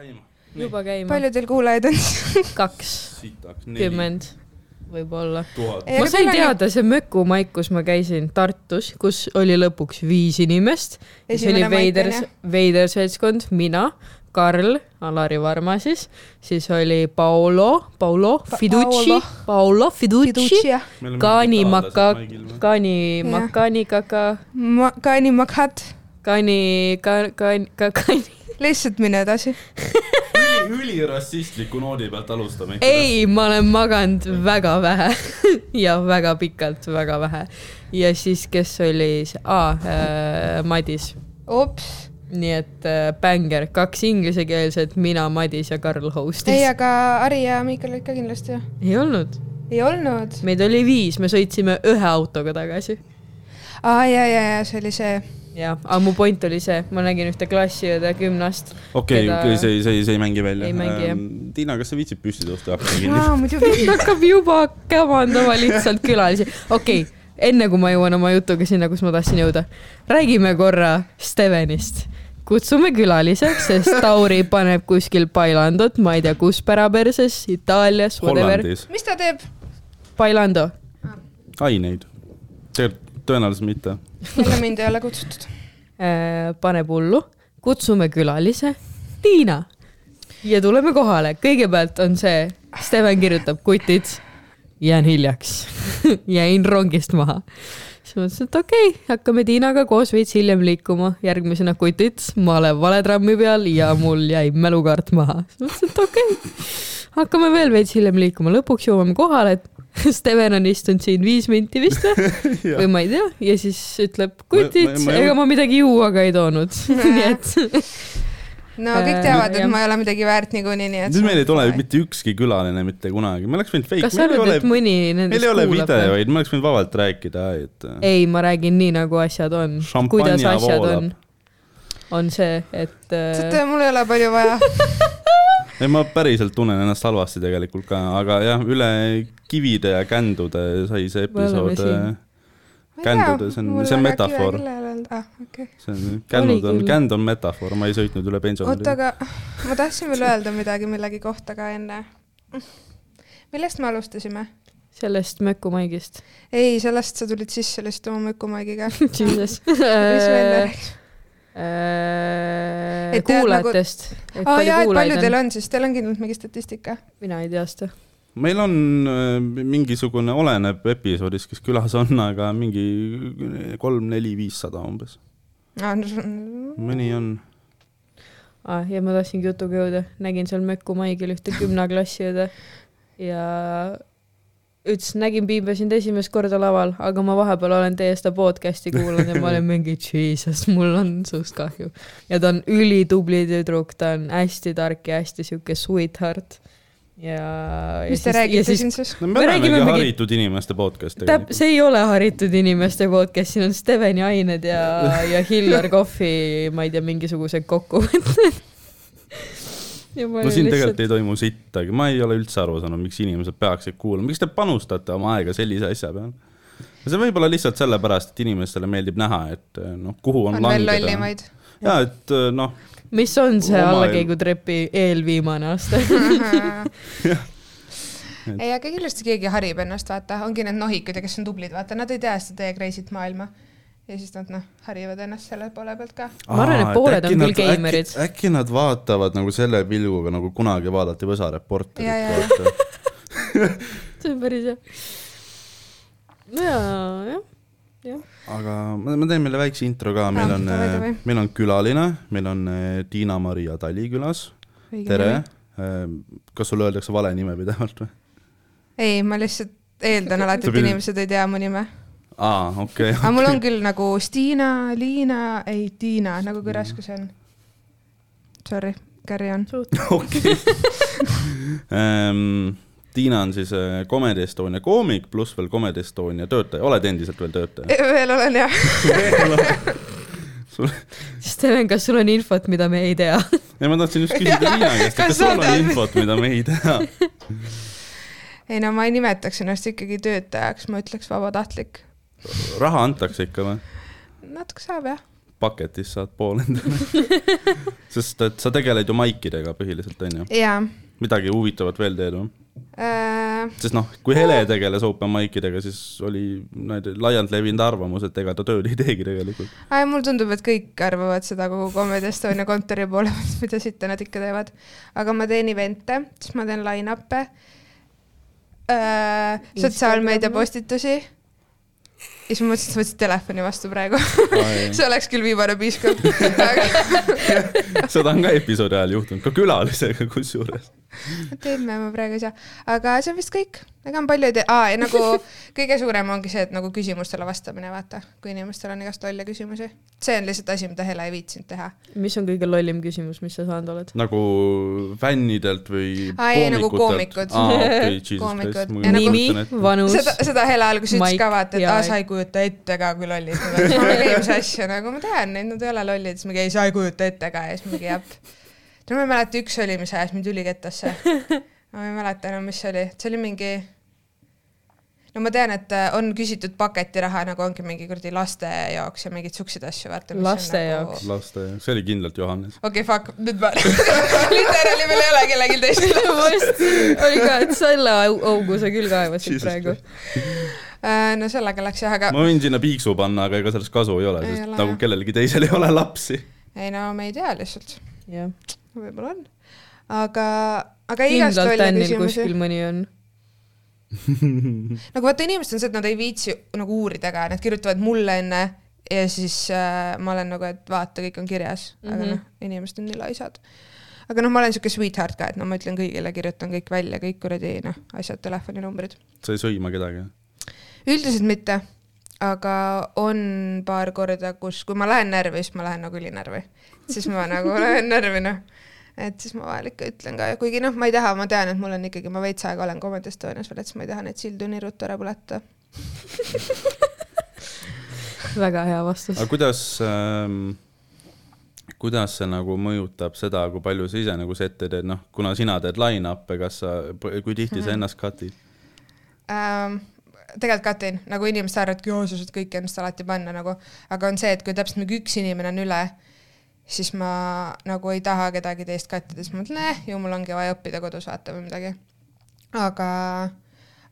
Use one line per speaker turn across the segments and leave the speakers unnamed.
käima.
juba käima.
palju teil kuulajaid on?
kaks, kümmend võib-olla. ma sain teada see Möku maik, kus ma käisin Tartus, kus oli lõpuks viis inimest. see oli veider veider seltskond, mina, Karl, Alari Varma siis, siis oli Paolo, Paolo
Pa-
Fiducci
Paolo.,
Fiducci, Kaani Maka, Kaani
Jah.
Makani Kaka,
Ma-, Kaani Makhat,
Kaani, Kaani, Kaani.
Lihtsalt mine edasi.
ülirassistliku noodi pealt alustame.
ei, ma olen maganud väga vähe ja väga pikalt, väga vähe. ja siis, kes oli see, aa äh,, Madis,
ops,
nii et äh, bänger, kaks inglisekeelset, mina, Madis ja Karl
ei,
host'is.
aga Ari ja Miikal olid ka kindlasti ju.
ei olnud,
ei olnud?
meid oli viis, me sõitsime ühe autoga tagasi.
aa, ja, ja, ja see oli see.
jah, aga mu point oli see, ma nägin ühte klassiõde kümnest.
okei, see, see, see ei mängi välja.
Ei mängi, jah.
Tiina, kas sa viitsid püsti tõusta ja hakata kinni?
aa, muidugi.
hakkab juba kämandama lihtsalt külalisi. okei okay,, enne kui ma jõuan oma jutuga sinna, kus ma tahtsin jõuda, räägime korra Stevenist. kutsume külaliseks, sest Tauri paneb kuskil Bailandot, ma ei tea, kus päraperses, Itaalias, whatever.
Hollandis.
mis ta teeb?
Bailando,
aineid. tegelikult tõenäoliselt mitte.
jälle mind ei ole kutsutud.
Äh, paneb hullu, kutsume külalise, Tiina. ja tuleme kohale, kõigepealt on see, Steven kirjutab kutid, jään hiljaks, jäin rongist maha. siis mõtlesin, et okei okay,, hakkame Tiinaga koos veits hiljem liikuma, järgmisena kutid, ma olen vale trammi peal ja mul jäi mälukaart maha. siis mõtlesin, et okei okay., hakkame veel veits hiljem liikuma, lõpuks jõuame kohale, et Steven on istunud siin viis minti vist või, või ma ei tea, ja siis ütleb kutid ega ma midagi juua ka ei toonud, nii et
no kõik
Äh,
teavad, et ma ei ole midagi väärt niikuinii, nii et.
siis meil ei tule mitte ükski külaline mitte kunagi, me oleks võinud fake,
kas sa
meil ei
arvad,
ole
et, mõni
meil
nendest
ei ole
kuulab?
videoid, me oleks võinud vabalt rääkida, et äh,
ei, ma räägin nii, nagu asjad on. Kuidas asjad
voolab.
on, on see, et äh,
teate, mul ei ole palju vaja.
ei, ma päriselt tunnen ennast halvasti tegelikult ka, aga jah, üle kivide ja kändude sai see episood
siin.,
Kändude, see on- see on metafoor.
ah,. Okay.
see on, kännud on
küll.,
känd on metafoor, ma ei sõitnud üle
oota,
pensionäri.
aga ma tahtsin veel öelda midagi millegi kohta ka enne. millest me alustasime?
sellest mökumaigist.
ei, sellest sa tulid sisse lihtsalt oma mökumaigiga.
Jesus.
mis me enne rääkisime?
Äh,
Et tead,
kuulajatest. et
aa jaa, et palju teil
on?
on siis, teil on kindlalt mingi statistika?
mina ei tea seda.
meil on äh, mingisugune, oleneb episoodist, kes külas on, aga mingi kolm-neli-viissada umbes. mõni on.
ah,. ja ma tahtsingi jutuga jõuda, nägin seal mökumaigil ühte gümnaklassiõde ja ütles, nägin Piibe sind esimest korda laval, aga ma vahepeal olen teie seda podcast'i kuulanud ja ma olen mingi jesus, mul on sinust kahju. ja ta on ülitubli tüdruk, ta on hästi tark ja hästi sihuke sweetheart. ja.
mis te räägite siin siis?
no
Me
me
räägime mingi-
haritud inimeste podcast
täp-, see ei ole haritud inimeste podcast, siin on Steveni ained ja, ja Hillar Kohvi, ma ei tea, mingisugused kokkuvõtted.
No siin tegelikult ei toimu sittagi, ma ei ole üldse aru saanud, miks inimesed peaksid kuulama, miks te panustate oma aega sellise asja peale? see võib olla lihtsalt sellepärast, et inimestele meeldib näha, et noh, kuhu on,
on veel
langeda.
lollimaid.
ja et noh,
mis on see allakäigutrepi eelviimane aste?
ei, aga kindlasti keegi harib ennast, vaata, ongi need nohikud ja kes on tublid, vaata, nad ei tea seda teie crazy't maailma. Ja siis nad noh, harivad ennast selle poole pealt ka.
Ma arvan, et pooled
äkki
on
nad-
küll geimerid.
äkki, nad vaatavad nagu selle pilguga, nagu kunagi vaadati Võsa
Ja, ja,
reporterit,
ja.
see on päris hea. no ja, jah, jah.
aga ma, ma teen meile väikse intro ka, meil on
davai.,
meil on külaline, meil on eh, Tiina-Maria Tali külas, tere. kas sulle öeldakse vale nime pidevalt või?
ei, ma lihtsalt eeldan alati, et inimesed ei tea mu nime.
aa, okei.
aga mul on küll nagu Stiina, Liina, ei Tiina, nagu kui raske see on. Sorry, carry on.
okei. Tiina on siis eh, Comedy Estonia koomik pluss veel Comedy Estonia töötaja, oled endiselt veel töötaja?
veel olen jah.
sul,
Steven, kas sul on infot, mida me ei tea?
ei ma tahtsin just küsida Tiina käest, et
Kas
sul on infot, mida me ei tea?
ei no ma ei nimetaks ennast ikkagi töötajaks, ma ütleks vabatahtlik.
Raha antakse ikka või?
natuke saab jah.
bucket'ist saad pool endale. sest et sa tegeled ju maikidega põhiliselt, onju. midagi huvitavat veel teed või?
äh,.
sest noh, kui Hele tegeles open mic'idega, siis oli need laialt levinud arvamus, et ega ta tööd ei teegi tegelikult.
ai, mulle tundub, et kõik arvavad seda kogu Comedy Estonia kontori poole pealt, mida sitta nad ikka teevad. aga ma teen event'e, siis ma teen line-up'e äh,, sotsiaalmeedia postitusi. Ja siis ma mõtlesin, et sa võtsid telefoni vastu praegu. see oleks küll viimane piiskop.
seda on ka episoodi ajal juhtunud, ka külalisega kusjuures.
teeme ma praegu ei saa, aga see on vist kõik, ega ma palju ei tee, aa ja nagu kõige suurem ongi see, et nagu küsimustele vastamine, vaata, kui inimestel on igast lolle küsimusi. see on lihtsalt asi, mida Hele ei viitsinud teha.
mis on kõige lollim küsimus, mis sa saanud oled?
nagu fännidelt või
Aa, ei, nagu koomikud.
aa, okei, Jesus
Koomikud. Nagu-
nimi, vanus,
seda, seda Hele alguses ütles ka vaata, et aa, sa ei kujuta ette ka, kui lollid nad on. ma mingi, mis asja, nagu ma tean neid, nad ei ole lollid, siis mingi ei, sa ei kujuta ette ka ja siis mingi jah. No ma ei mäleta, üks oli, mis ajas mind ülikettasse. ma ei mäleta enam, mis see oli, see oli mingi no ma tean, et äh, on küsitud paketiraha nagu ongi mingi kuradi laste jaoks ja mingeid siukseid asju, vaata.
Laste jaoks.
laste, see oli kindlalt Johannes.
okei okay,, fuck, nüüd ma, literaali meil ei ole kellelgi teisel.
oli ka, et selle au- augu sa küll kaevasid praegu.
Äh, no sellega läks jah, aga
ma võin sinna piiksu panna, aga ega sellest kasu ei ole,
Ei
sest
ole,
nagu kellelgi teisel ei ole lapsi.
ei no me ei tea lihtsalt,
jah,
võib-olla on. aga, aga igast
Tänil
küsimusi
kuskil. mõni on.
nagu vaata, inimesed on see, et nad ei viitsi nagu uurida ka, nad kirjutavad mulle enne ja siis äh, ma olen nagu, et vaata, kõik on kirjas mm, -hmm. aga
Mhm.
noh, inimesed on nii laisad. aga noh, ma olen siuke sweetheart ka, et no ma ütlen kõigile, kirjutan kõik välja, kõik kuradi noh, asjad, telefoninumbrid.
sa ei sõima kedagi.
üldiselt mitte, aga on paar korda, kus, kui ma lähen närvi, siis ma lähen nagu ülinärvi. siis ma nagu lähen närvi, noh. Et siis ma vahel ikka ütlen ka, kuigi noh, ma ei taha, ma tean, et mul on ikkagi, ma veits aega olen Comedy Estonias veel, et siis ma ei taha neid sildu nii ruttu ära põletada.
väga hea vastus
aga. kuidas ähm,, kuidas see nagu mõjutab seda, kui palju sa ise nagu sette teed, noh, kuna sina teed line-up'e, kas sa, kui tihti
Mhm.
sa ennast cut'id?
ähm,. tegelikult katin, nagu inimesed arvavad, et joo, sa saad kõike ennast alati panna nagu, aga on see, et kui täpselt mingi üks inimene on üle, siis ma nagu ei taha kedagi teist kattida, siis ma mõtlen, eh, ju mul ongi vaja õppida kodus vaata või midagi. aga,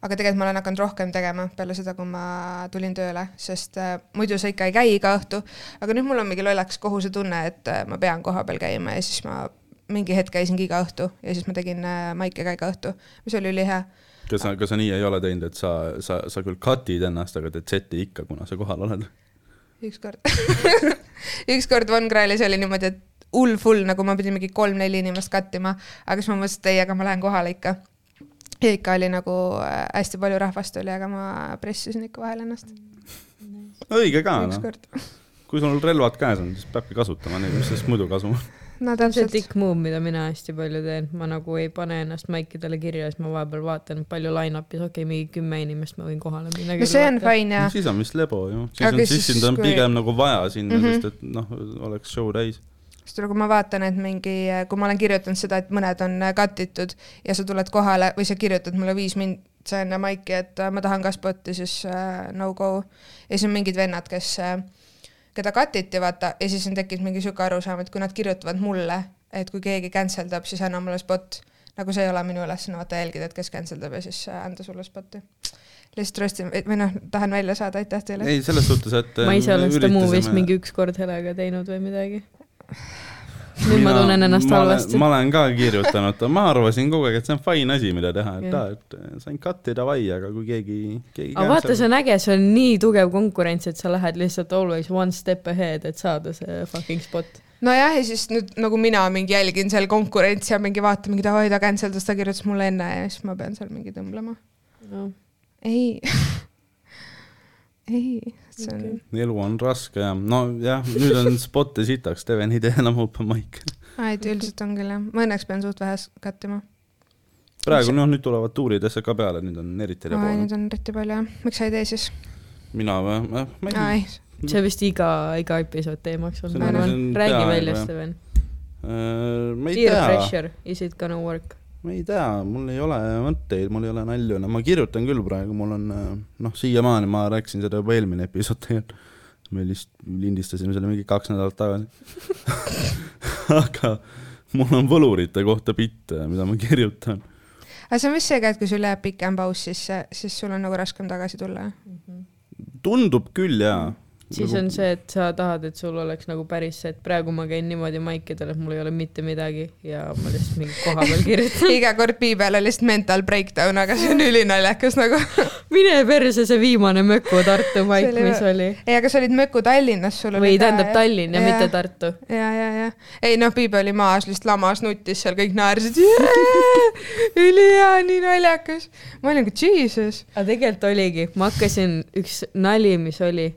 aga tegelikult ma olen hakanud rohkem tegema peale seda, kui ma tulin tööle, sest äh, muidu sa ikka ei käi iga õhtu, aga nüüd mul on mingi lollakas kohusetunne, et äh, ma pean kohapeal käima ja siis ma mingi hetk käisingi iga õhtu ja siis ma tegin äh, maike ka iga õhtu, mis oli ülihea
kas sa, kas sa nii ei ole teinud, et sa, sa, sa küll cut'id ennast, aga teed seti ikka, kuna sa kohal oled?
Ükskord ükskord Von Krahlis oli niimoodi, et hull full, nagu ma pidin mingi kolm-neli inimest kattima, aga siis ma mõtlesin, et ei, aga ma lähen kohale ikka. ja ikka oli nagu äh, hästi palju rahvast oli, aga ma pressisin ikka vahel ennast.
õige ka, noh. kui sul relvad käes on, siis peabki kasutama neid, mis sellest muidu kasu on.
No
see on
täpselt.
tikk move, mida mina hästi palju teen, ma nagu ei pane ennast maikidele kirja, siis ma vahepeal vaatan, palju line-up'is, okei okay,, mingi kümme inimest ma võin kohale minna.
no see on fine ja
siis on vist lebo ju, siis on, siis sind on
kui-
pigem nagu vaja sinna mm. -hmm. sest et noh, oleks show täis.
sest nagu ma vaatan, et mingi, kui ma olen kirjutanud seda, et mõned on äh, cut itud ja sa tuled kohale või sa kirjutad mulle viis mind, see enne maiki, et äh, ma tahan ka spot'i, siis äh, no go. ja siis on mingid vennad, kes äh,, keda cut iti, vaata, ja siis on tekkinud mingi sihuke arusaam, et kui nad kirjutavad mulle, et kui keegi cancel dab, siis anna mulle spot. nagu see ei ole minu ülesanne, vaata jälgida, et kes cancel dab ja siis äh, anda sulle spot'i. lihtsalt röstin, või noh, tahan välja saada, aitäh teile.
ei, selles suhtes, et
ma ise olen seda movie'st mingi üks kord Helega teinud või midagi. Nüüd ma tunnen ennast halvasti
ma. olen ka kirjutanud, ma arvasin kogu aeg, et see on fine asi, mida teha, et aa, et sain cut ida davai, aga kui keegi, keegi
aga vaata, see on äge, see on nii tugev konkurents, et sa lähed lihtsalt always one step ahead, et saada see fucking spot.
nojah, ja siis nüüd nagu mina mingi jälgin seal konkurentsi ja mingi vaatan mingi davai, ta cancel das, ta kirjutas mulle enne ja siis ma pean seal mingi tõmblema.
No.
ei ei, see on okay.,
elu on raske ja nojah, nüüd on spot'e sitaks, Steven ei tee enam open mic'e.
et üldiselt on küll jah, ma õnneks pean suht vähe kattima.
praegu noh, nüüd tulevad tuuridesse ka peale, nüüd on eriti
aa,
rebo
nüüd. on eriti palju jah, miks sa ei tee siis?
mina või? ma
aa
ei
ei,
see vist iga, iga episood teemaks on, ma
on-
arvan räägi välja. Steven.
äh, ma ei
Peer
tea,
pressure, is it gonna work?
Ma ei tea, mul ei ole mõtteid, mul ei ole nalju, no ma kirjutan küll praegu, mul on äh, noh, siiamaani ma rääkisin seda juba eelmine episood tegelikult, me vist lindistasime selle mingi kaks nädalat tagasi aga mul on võlurite kohta bitte, mida ma kirjutan.
aga see on vist see ka, et kui sul jääb pikem paus, siis, siis sul on nagu raskem tagasi tulla?
tundub küll jaa
siis nagu... on see, et sa tahad, et sul oleks nagu päris see, et praegu ma käin niimoodi maikidel, et mul ei ole mitte midagi ja ma lihtsalt mingi koha peal kirjutan
iga kord piibel oli lihtsalt mental breakdown, aga see on ülinaljakas nagu
mine perse, see viimane Möku Tartu maik, mis oli.
ei, aga sa olid Möku Tallinnas, sul
oli või tähendab Tallinn ja, ja mitte Tartu.
ja, ja, ja ei noh, piibel oli maas, lihtsalt lamas nutis seal, kõik naersid ülihea, nii naljakas. ma olin nagu jesus.
aga tegelikult oligi, ma hakkasin, üks nali, mis oli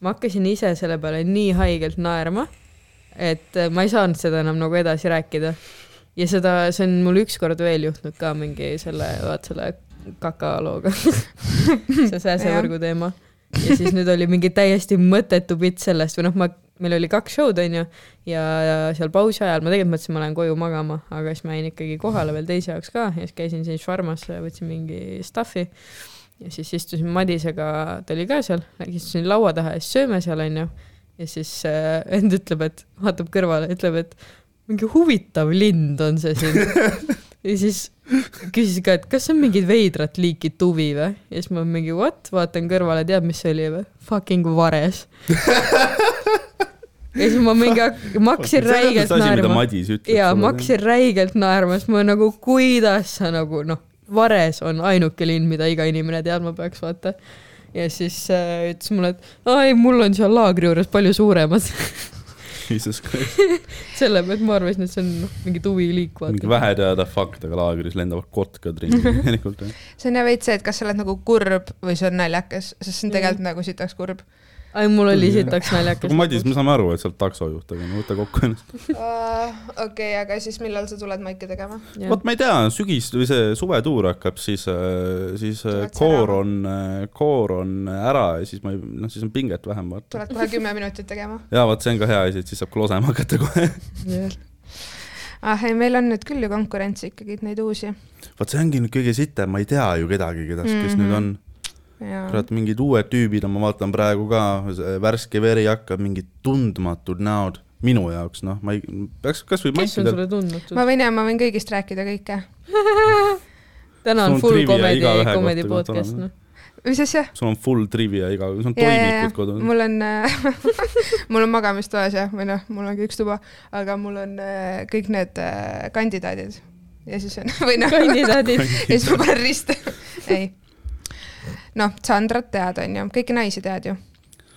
ma hakkasin ise selle peale nii haigelt naerma, et äh, ma ei saanud seda enam nagu edasi rääkida. ja seda, see on mul ükskord veel juhtunud ka mingi selle, vaat selle kakalooga see sääsevõrgu teema. ja siis nüüd oli mingi täiesti mõttetu bitt sellest või noh, ma, meil oli kaks show'd onju ja, seal pausi ajal ma tegelikult mõtlesin, ma lähen koju magama, aga siis ma jäin ikkagi kohale veel teise jaoks ka ja siis käisin siis Pharmas, võtsin mingi stuff'i ja siis istusin Madisega, ta oli ka seal, istusin laua taha ja siis sööme seal, onju. ja siis äh, vend ütleb, et vaatab kõrvale, ütleb, et mingi huvitav lind on see siin ja siis küsis ka, et kas see on mingit veidrat liiki tuvi või? ja siis ma mingi what, vaatan kõrvale, tead, mis see oli või? Fucking vares ja siis ma mingi, ma hakkasin räigelt naerma. jaa, ma hakkasin räigelt naerma, siis ma nagu, kuidas sa nagu noh Vares on ainuke linn, mida iga inimene teadma peaks, vaata. ja siis äh, ütles mulle, et aa ei, mul on seal laagri juures palju suuremad
Jesus Christ
selle pealt ma arvasin, et see on noh, mingi tuviliik.
mingi väheteada fakt, aga laagris lendavad kotkad ringi tegelikult.
see on jah veits see, et kas sa oled nagu kurb või see on naljakas, sest see on tegelikult mm. nagu sitaks kurb
ai, mul oli sitaks naljakas.
Madis, me saame aru, et sa oled taksojuht, aga no võta kokku ennast
uh,. okei okay,, aga siis millal sa tuled maike tegema?
vot ma ei tea, sügis või see suvetuur hakkab, siis, äh, siis äh, tuled koor on, koor on ära ja siis ma ei, noh, siis on pinget vähem, vaata.
tuled kohe kümme minutit tegema?
jaa, vot see on ka hea asi, et siis saab klosema hakata kohe
ah ei, meil on nüüd küll ju konkurentsi ikkagi, neid uusi.
vot see ongi nüüd kõige sitem, ma ei tea ju kedagi, kes mm -hmm. nüüd on kurat, mingid uued tüübid on, ma vaatan praegu ka, värske veri hakkab, mingid tundmatud näod minu jaoks, noh, ma ei, peaks kasvõi
kes on sulle tundmatud?
ma võin ja, ma võin kõigist rääkida kõike.
Täna on full comedy, comedy podcast, noh.
Mis asja?
sul on full trivia iga, sul on toimikud kodus.
mul on mul on magamistoas jah, või noh, mul ongi üks tuba, aga mul on äh, kõik need äh, kandidaadid. Ja siis on, või noh.
kandidaadid.
Ja siis ma panen riste. Ei noh, Sandrat tead, onju, kõiki naisi tead ju.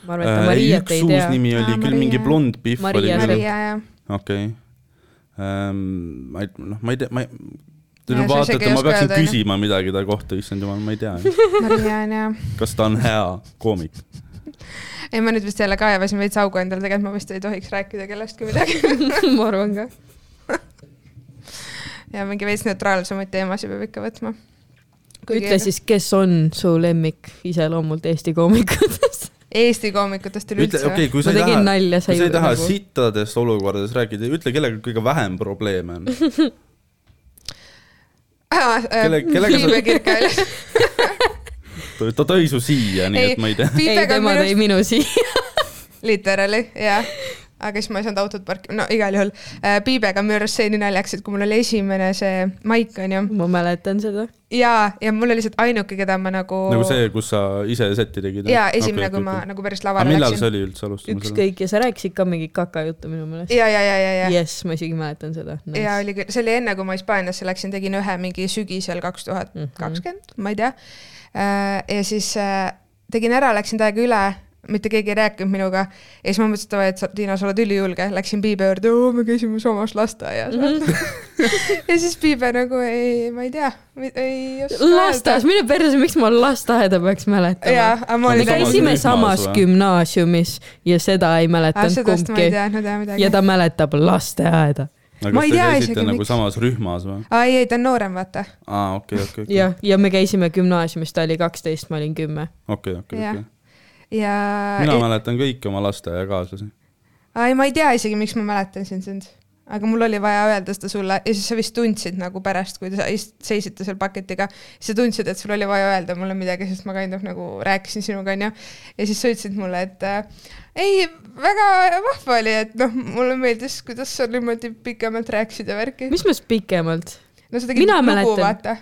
ma arvan, et ta Mariat ei tea.
üks uus nimi oli küll mingi blond pihv.
Maria, Maria, jah.
okei. Ehm, ma ei, noh, ma ei tea, ma ei Te nüüd vaatate, ma peaksin küsima midagi ta kohta, issand jumal, ma ei tea.
Maria on jah.
kas ta on hea koomik?
ei, ma nüüd vist jälle kaevasin veits augu endale, tegelikult ma vist ei tohiks rääkida kellestki midagi
ma arvan ka
ja mingi veits neutraalsemaid teemasid peab ikka võtma
ütle siis, kes on su lemmik iseloomult Eesti koomikutest
Eesti koomikutest üleüldse
okay,?
ma tegin taha, nalja,
sa ei taha nagu... sittadest olukordadest rääkida, ütle, kellega kõige vähem probleeme on.
Ah, Kelle, kellega Kirkehaljas
ta tõi su siia, nii ei, et ma ei tea.
ei, tema tõi minu siia.
Literally, jah aga siis ma ei saanud autot parkida, no igal juhul äh, Piibega minu arust see nii naljakas, et kui mul oli esimene see maik onju.
ma mäletan seda.
ja, ja mul oli lihtsalt ainuke, keda ma nagu.
nagu see, kus sa ise setti tegid?
ja, esimene okay,, kui okay, ma nagu päris lavale läksin.
millal see oli üldse alustama?
ükskõik ja sa rääkisid ka mingit kakajuttu minu meelest.
ja, ja, ja, ja, ja.
jess, ma isegi mäletan seda nice..
ja oli küll, see oli enne, kui ma Hispaaniasse läksin, tegin ühe mingi sügisel kaks tuhat kakskümmend, ma ei tea. Äh, ja siis äh, tegin ära, läksin täiega üle mitte keegi ei rääkinud minuga ja siis ma mõtlesin, et davai, et sa, Tiina, sa oled ülijulge, läksin Piibe juurde, me käisime samas lasteaias mm. -hmm. ja siis Piibe nagu ei, ma ei tea, ei
oska lasteaias, mine perse, miks ma lasteaeda peaks mäletama? me käisime samas gümnaasiumis ja seda ei mäletanud kumbki. ja ta mäletab lasteaeda
aga ma kas te käisite nagu miks. samas rühmas või?
aa ei, ei ta on noorem, vaata.
aa, okei okay,, okei okay,
okay.. jah, ja me käisime gümnaasiumis, ta oli kaksteist, ma olin kümme.
okei, okei, okei
ja.
mina et... mäletan kõiki oma lasteaiakaaslasi.
ei, ma ei tea isegi, miks ma mäletasin sind. aga mul oli vaja öelda seda sulle ja siis sa vist tundsid nagu pärast, kui te seisite seal paketiga, siis sa tundsid, et sul oli vaja öelda mulle midagi, sest ma kind of nagu rääkisin sinuga, onju. ja siis sa ütlesid mulle, et äh, ei, väga vahva oli, et noh, mulle meeldis, kuidas sa niimoodi pikemalt rääkisid ja värki.
mis mõttes pikemalt?
no sa tegid lugu, vaata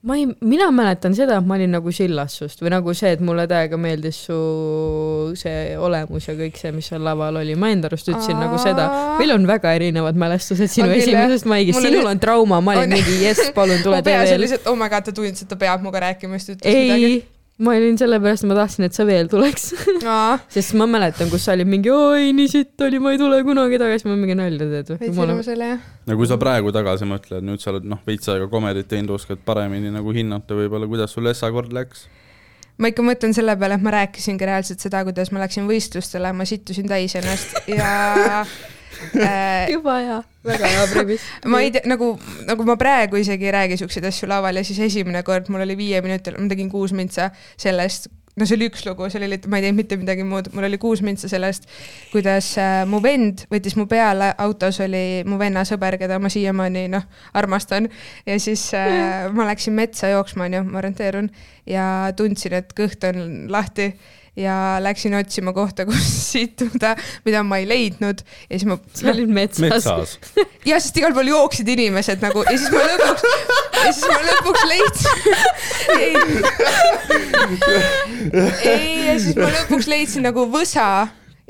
ma ei, mina mäletan seda, et ma olin nagu sillas sust või nagu see, et mulle täiega meeldis su see olemus ja kõik see, mis seal laval oli, ma enda arust ütlesin Aa. nagu seda. meil on väga erinevad mälestused sinu okay, esimesest maigist, sinul on trauma, ma olin mingi jess, palun tule
tee veel. oh my god, ta tundis, et ta peab minuga rääkima, siis ta ütles
ei. midagi ma olin sellepärast, ma tahtsin, et sa veel tuleks. Sest ma mäletan, kus sa olid mingi oi, nii sitt oli, ma ei tule kunagi tagasi, ma mingi nalja teed
veits hirmus oli jah.
no kui sa praegu tagasi mõtled, nüüd sa oled noh, veits aega komedit teinud, oskad paremini nagu hinnata võib-olla, kuidas sul Essa kord läks?
ma ikka mõtlen selle peale, et ma rääkisingi reaalselt seda, kuidas ma läksin võistlustele, ma sittusin täis ennast. Ja
juba hea, väga hea premis.
ma ei tea, nagu, nagu ma praegu isegi ei räägi siukseid asju laval ja siis esimene kord mul oli viie minutil, ma tegin kuus mintsa sellest, no see oli üks lugu, see oli, ma ei teinud mitte midagi muud, mul oli kuus mintsa sellest, kuidas äh, mu vend võttis mu peale, autos oli mu venna sõber, keda ma siiamaani noh, armastan. ja siis äh, ma läksin metsa jooksma, onju, ma orienteerun ja tundsin, et kõht on lahti ja läksin otsima kohta, kus situda, mida ma ei leidnud. Ja siis ma.
sa olid metsas,
metsas..
ja, sest igal pool jooksid inimesed nagu ja siis ma lõpuks, ja siis ma lõpuks leidsin ei, ei, ja siis ma lõpuks leidsin nagu võsa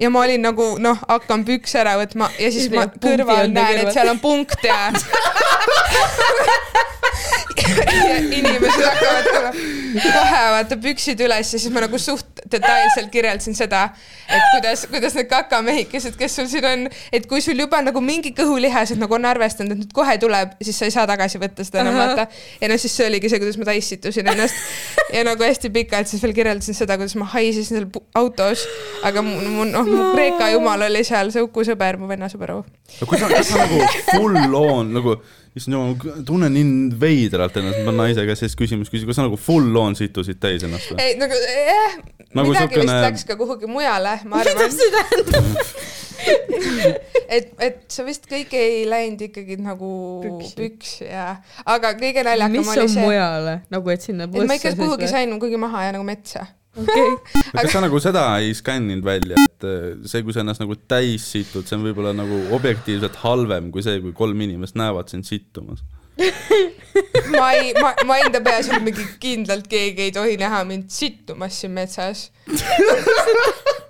ja ma olin nagu noh, hakkan pükse ära võtma ja siis ma kõrval näen, et seal on punkt ja ja inimesed hakkavad kohe, vaata püksid üles ja siis ma nagu suht detailselt kirjeldasin seda, et kuidas, kuidas need kakamehikesed, kes sul siin on, et kui sul juba nagu mingi kõhulihased nagu on arvestanud, et nüüd kohe tuleb, siis sa ei saa tagasi võtta seda enam vaata. ja noh, siis see oligi see, kuidas ma taissitusin ennast. Ja nagu hästi pikalt siis veel kirjeldasin seda, kuidas ma haisesin seal autos, aga mu, mu noh, mu Kreeka jumal oli seal, see Uku sõber, mu venna sõber.
kui sa, kas sa nagu full on nagu issand jumal, ma tunnen nii veidralt ennast, ma naise käest sellist küsimust küsin, kas sa nagu full on situsid täis ennast
või? ei, nagu jah eh,, nagu midagi sukene... vist läks ka kuhugi mujale, ma arvan. mida see tähendab et, et sa vist kõik ei läinud ikkagi nagu püksi, püksi ja, aga kõige naljakam
oli see. mis on mujale, nagu et sinna.
et ma ikka kuhugi sain kuhugi maha ja nagu metsa
okay. aga kas sa nagu seda ei skänninud välja, et äh, see, kui sa ennast nagu täis situd, see on võib-olla nagu objektiivselt halvem kui see, kui kolm inimest näevad sind sittumas
ma ei, ma, ma enda peas oli mingi kindlalt keegi ei tohi näha mind sittumas siin metsas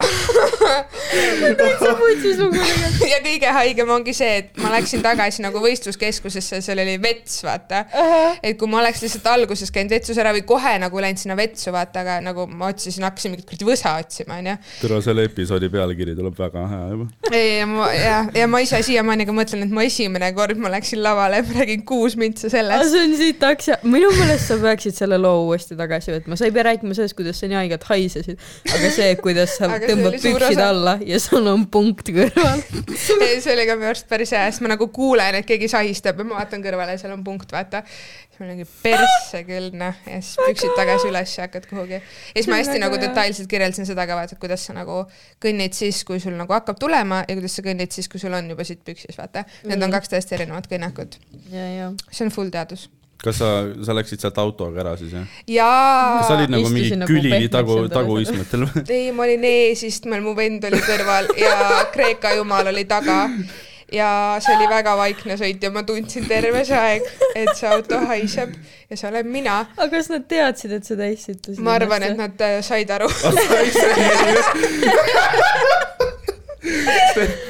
täitsa putsis lugu tegelikult.
ja kõige haigem ongi see, et ma läksin tagasi nagu võistluskeskusesse, seal oli vets, vaata uh. -huh. et kui ma oleks lihtsalt alguses käinud vetsus ära või kohe nagu läinud sinna vetsu, vaata, aga nagu ma otsisin, hakkasin mingit kuradi võsa otsima, onju.
tere, selle episoodi pealkiri tuleb väga hea juba.
ei, ja ma, ja, ja ma ise siiamaani ka mõtlen, et ma esimene kord ma läksin lavale, ma räägin kuus mintsa sellest.
see on sitaks ja minu meelest sa peaksid selle loo uuesti tagasi võtma, sa ei pea rääkima sellest, kuidas sa nii haigelt haisesid, aga see, kuidas sa tõmbad püksid alla ja sul on punkt kõrval
ei, see oli ka minu arust päris hea, sest ma nagu kuulen, et keegi sahistab ja ma vaatan kõrvale ja seal on punkt, vaata. siis mul ongi persse küll, noh, ja siis püksid tagasi üles ja hakkad kuhugi. ja siis ma hästi nagu detailselt kirjeldasin seda ka, vaata, kuidas sa nagu kõnnid siis, kui sul nagu hakkab tulema ja kuidas sa kõnnid siis, kui sul on juba sitt püksis, vaata. Need on kaks täiesti erinevat kõnnakut. see on full teadus
kas sa, sa läksid sealt autoga ära siis jah?
jaa.
sa olid nagu mingi nagu külili tagu, taguistmetel või?
ei, ma olin eesistmel, mu vend oli kõrval ja Kreeka jumal oli taga. ja see oli väga vaikne sõit ja ma tundsin terve see aeg, et see auto haiseb ja see olen mina.
aga kas nad teadsid, et sa täissitusid?
ma arvan, et nad äh, said aru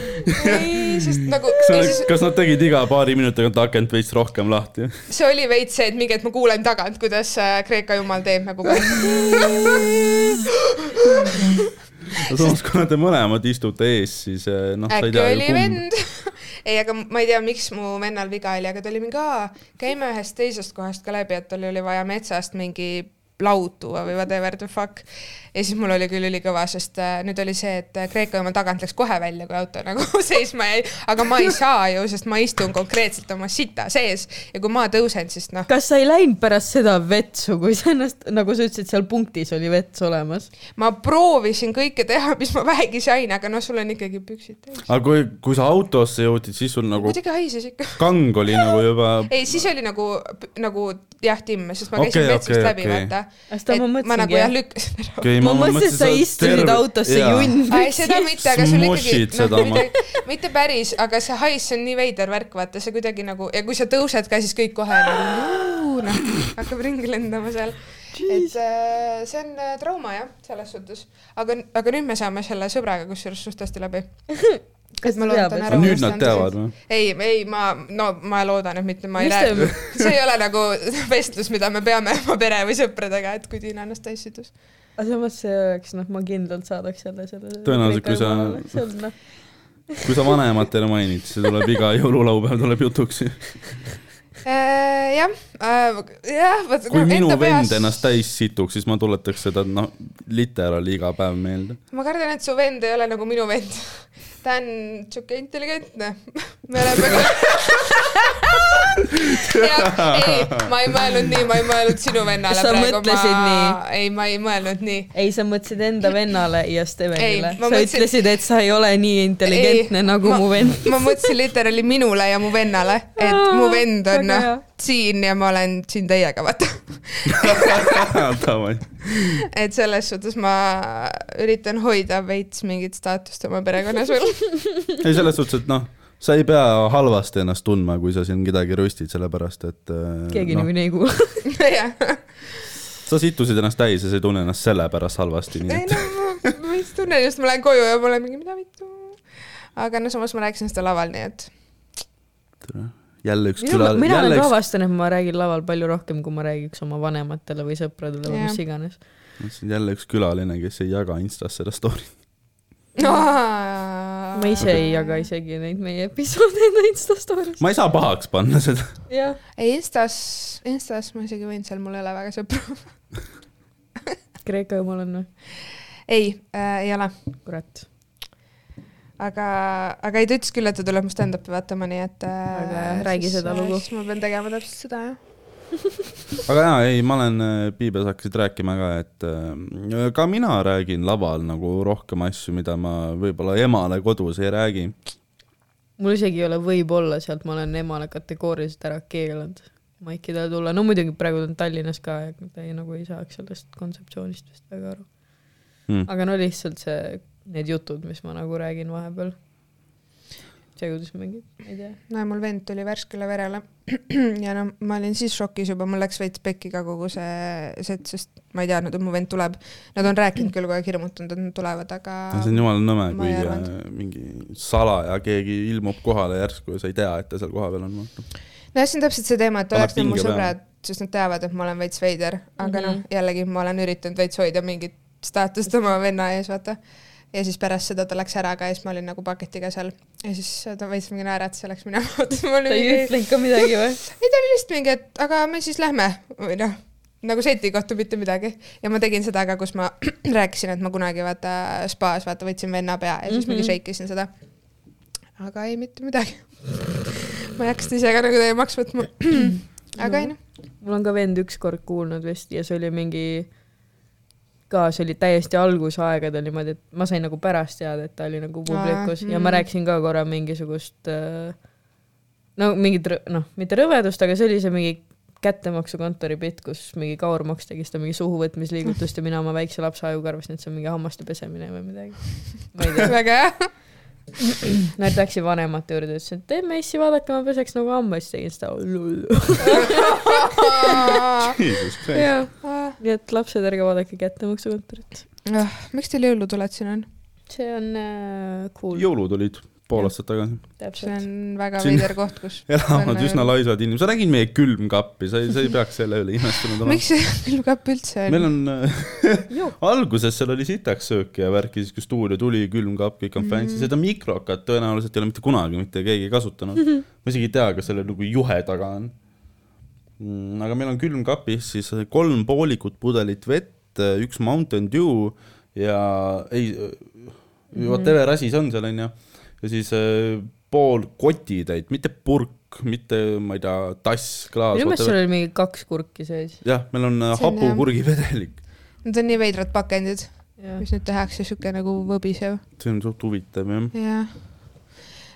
ei, sest nagu.
Siis... kas nad tegid iga paari minuti tagant akent veits rohkem lahti?
see oli veits see, et mingi hetk ma kuulen tagant, kuidas äh, Kreeka jumal teeb nagu
samas, kuna te mõlemad istute ees, siis äh, noh.
äkki oli vend ei, aga ma ei tea, miks mu vennal viga oli, aga ta oli mingi, aa, käime ühest teisest kohast ka läbi, et tal oli vaja metsast mingi laud tuua või whatever the fuck. ja siis mul oli küll ülikõva, sest äh, nüüd oli see, et äh, Kreeka jumal tagant läks kohe välja, kui auto nagu seisma jäi, aga ma ei saa ju, sest ma istun konkreetselt oma sita sees ja kui ma tõusen, siis noh,
kas sa ei läinud pärast seda vetsu, kui sa ennast, nagu sa ütlesid, seal punktis oli vets olemas?
ma proovisin kõike teha, mis ma vähegi sain, aga noh, sul on ikkagi püksid täis.
aga kui, kui sa autosse jõudsid, siis sul nagu
muidugi haises ikka.
kang oli nagu juba
ei, siis oli nagu, nagu jah, timm, sest ma käisin okay, vetsust
okei,
okay, läbi okay., vaata.
Ma
ma nagu jah lükkasin ära.
okay,
ma mõtlesin, et sa istusid autosse junn
ei, seda mitte, aga sul ikkagi noh, mitte, mitte päris, aga see hais, on nii veider värk, vaata see kuidagi nagu ja kui sa tõused ka, siis kõik kohe nagu noh, hakkab ringi lendama seal. et äh, see on äh, trauma jah, selles suhtes, aga, aga nüüd me saame selle sõbraga kusjuures suht hästi läbi. Et ma loodan
et-
ära
nüüd nad teavad või?
ei, ei, ma, no ma loodan, et mitte ma ei
Mis
räägi, see ei ole nagu vestlus, mida me peame oma pere või sõpradega, et kui Tiina ennast täis sidus.
aga samas see oleks, noh, ma kindlalt saadaks jälle selle.
Tõenäoliselt, kui sa-
noh,
kui sa vanematele mainid, see tuleb iga jõululaupäev tuleb jutuks.
Äh, jah, jah, vot
kui minu vend ennast täis situks, siis ma tuletaks seda noh, literaali iga päev meelde.
ma kardan, et su vend ei ole nagu minu vend. Ta on siuke intelligentne. me oleme ka. ei, ma ei mõelnud nii, ma ei mõelnud sinu vennale
Sa
praegu,
mõtlesid
ma
nii?,
ei, ma ei mõelnud nii.
ei, sa mõtlesid enda vennale ja Stevenile. Sa
mõtlesin-
ütlesid, et sa ei ole nii intelligentne
Ei,
nagu
ma-
mu vend.
ma mõtlesin literaali minule ja mu vennale, et mu vend on noh siin ja ma olen siin teiega, vaata. Et selles suhtes ma üritan hoida veits mingit staatust oma perekonnas veel.
ei, selles suhtes, et noh, sa ei pea halvasti ennast tundma, kui sa siin kedagi röstid, sellepärast et äh,
keegi
noh,
niikuinii ei kuule.
jah,
sa situsid ennast täis ja sa ei tunne ennast sellepärast halvasti, nii
ei
et
no ma ma vist tunnen just, ma lähen koju ja ma olen mingi, mida vittu. aga no samas ma rääkisin seda laval, nii et
jälle üks küla,
mina olen ka
üks,
avastanud, et ma räägin laval palju rohkem, kui ma räägiks oma vanematele või sõpradele või mis iganes.
jälle üks külaline, kes ei jaga Instas seda story't.
no,.
Ma ise ei jaga isegi neid meie episoode enda Insta story's.
ma ei saa pahaks panna seda.
jah,
ei Instas, Instas ma isegi võin, seal mul ei ole väga sõpru.
Kreeka jumal on või?
ei äh,, ei ole,
kurat.
aga, aga ei, ta ütles küll, et ta tuleb mu stand-up'i vaatama, nii et äh,
Väga hea, räägi seda
äh,
lugu.
siis ma pean tegema täpselt seda, jah.
Aga jaa, ei, ma olen, Piibes hakkasid rääkima ka, et äh, ka mina räägin laval nagu rohkem asju, mida ma võib-olla emale kodus ei räägi.
mul isegi ei ole võib-olla sealt, ma olen emale kategooriliselt ära keelanud maikidele tulla, no muidugi praegu ta on Tallinnas ka ja ta ei, nagu ei saaks sellest kontseptsioonist vist väga aru
Hmm.
aga no lihtsalt see, need jutud, mis ma nagu räägin vahepeal. See kuidas mingi, ma ei tea.
no ja mul vend tuli värskele verele ja no ma olin siis šokis juba, mul läks veits pekki ka kogu see set, sest ma ei teadnud, et mu vend tuleb. Nad on rääkinud küll kogu aeg hirmutanud, et nad tulevad, aga
see on jumala nõme, kui äh,
arvanud.
mingi salaja keegi ilmub kohale järsku ja sa ei tea, et ta seal kohapeal on.
nojah, see on täpselt see teema, et oleks mu
peale.
sõbrad, sest nad teavad, et ma olen veits veider, aga mm. -hmm. noh, jällegi ma olen üritanud veits hoida mingit staatust oma venna ees, vaata. Ja siis pärast seda ta läks ära ka ja siis ma olin nagu paketiga seal ja siis ta veits mingi naeratas ja läks minema. ma
ta ei ütlenud ka midagi või?
ei ta oli lihtsalt mingi, et aga me siis lähme või noh, nagu seti kohta mitte midagi. ja ma tegin seda ka, kus ma rääkisin, et ma kunagi vaata spaas vaata võtsin venna pea ja siis mm -hmm. mingi
Mhm.
shake isin seda. aga ei, mitte midagi. ma ei hakka seda ise ka nagu teemaks võtma. aga ei noh,
mul on ka vend ükskord kuulnud vist ja see oli mingi ka see oli täiesti algusaegadel niimoodi, et ma sain nagu pärast teada, et ta oli nagu publikus
Aa,
ja ma rääkisin ka korra mingisugust äh, no mingit noh, mitte rõvedust, aga see oli see mingi kättemaksukontori bitt, kus mingi Kaur Maks tegi seda mingi suhuvõtmisliigutust ja mina oma väikse lapse ajuga arvasin, et see on mingi hammaste pesemine või midagi. ma ei tea,
väga hea.
nad läksid vanemate juurde, ütlesid, et teeme issi, vaadake, ma peseks nagu hambaid, siis tegin seda. Nii et lapsed, ärge vaadake kättemaksukontorit.
Ah, miks teil jõulutuled siin on?
see on äh, cool,
jõulud olid pool aastat tagasi.
see on väga
Siin-
veider koht, kus.
elavad üsna laisad inimesed, sa nägid meie külmkappi, sa ei, sa ei peaks selle üle imestunud olema.
miks see külmkapp üldse
meil
on?
on äh, alguses seal oli sitaks sööki ja värki, siis kui stuudio tuli, külmkapp, kõik on fancy, seda mikrokat tõenäoliselt ei ole mitte kunagi mitte keegi kasutanud. ma isegi ei tea, kas sellel nagu juhe taga on. Mm, aga meil on külmkapis siis kolm poolikut pudelit vett, üks Mountain Dew ja ei, whatever asi see on seal onju, ja siis äh, pool kotitäit, mitte purk, mitte ma ei tea, tass, klaas,
minu meelest seal oli mingi kaks kurki sees.
jah, meil on äh,
See on,
hapukurgivedelik,
Need on nii veidrad pakendid, mis nüüd tehakse, sihuke nagu võbisev.
see on suht huvitav jah.
jah.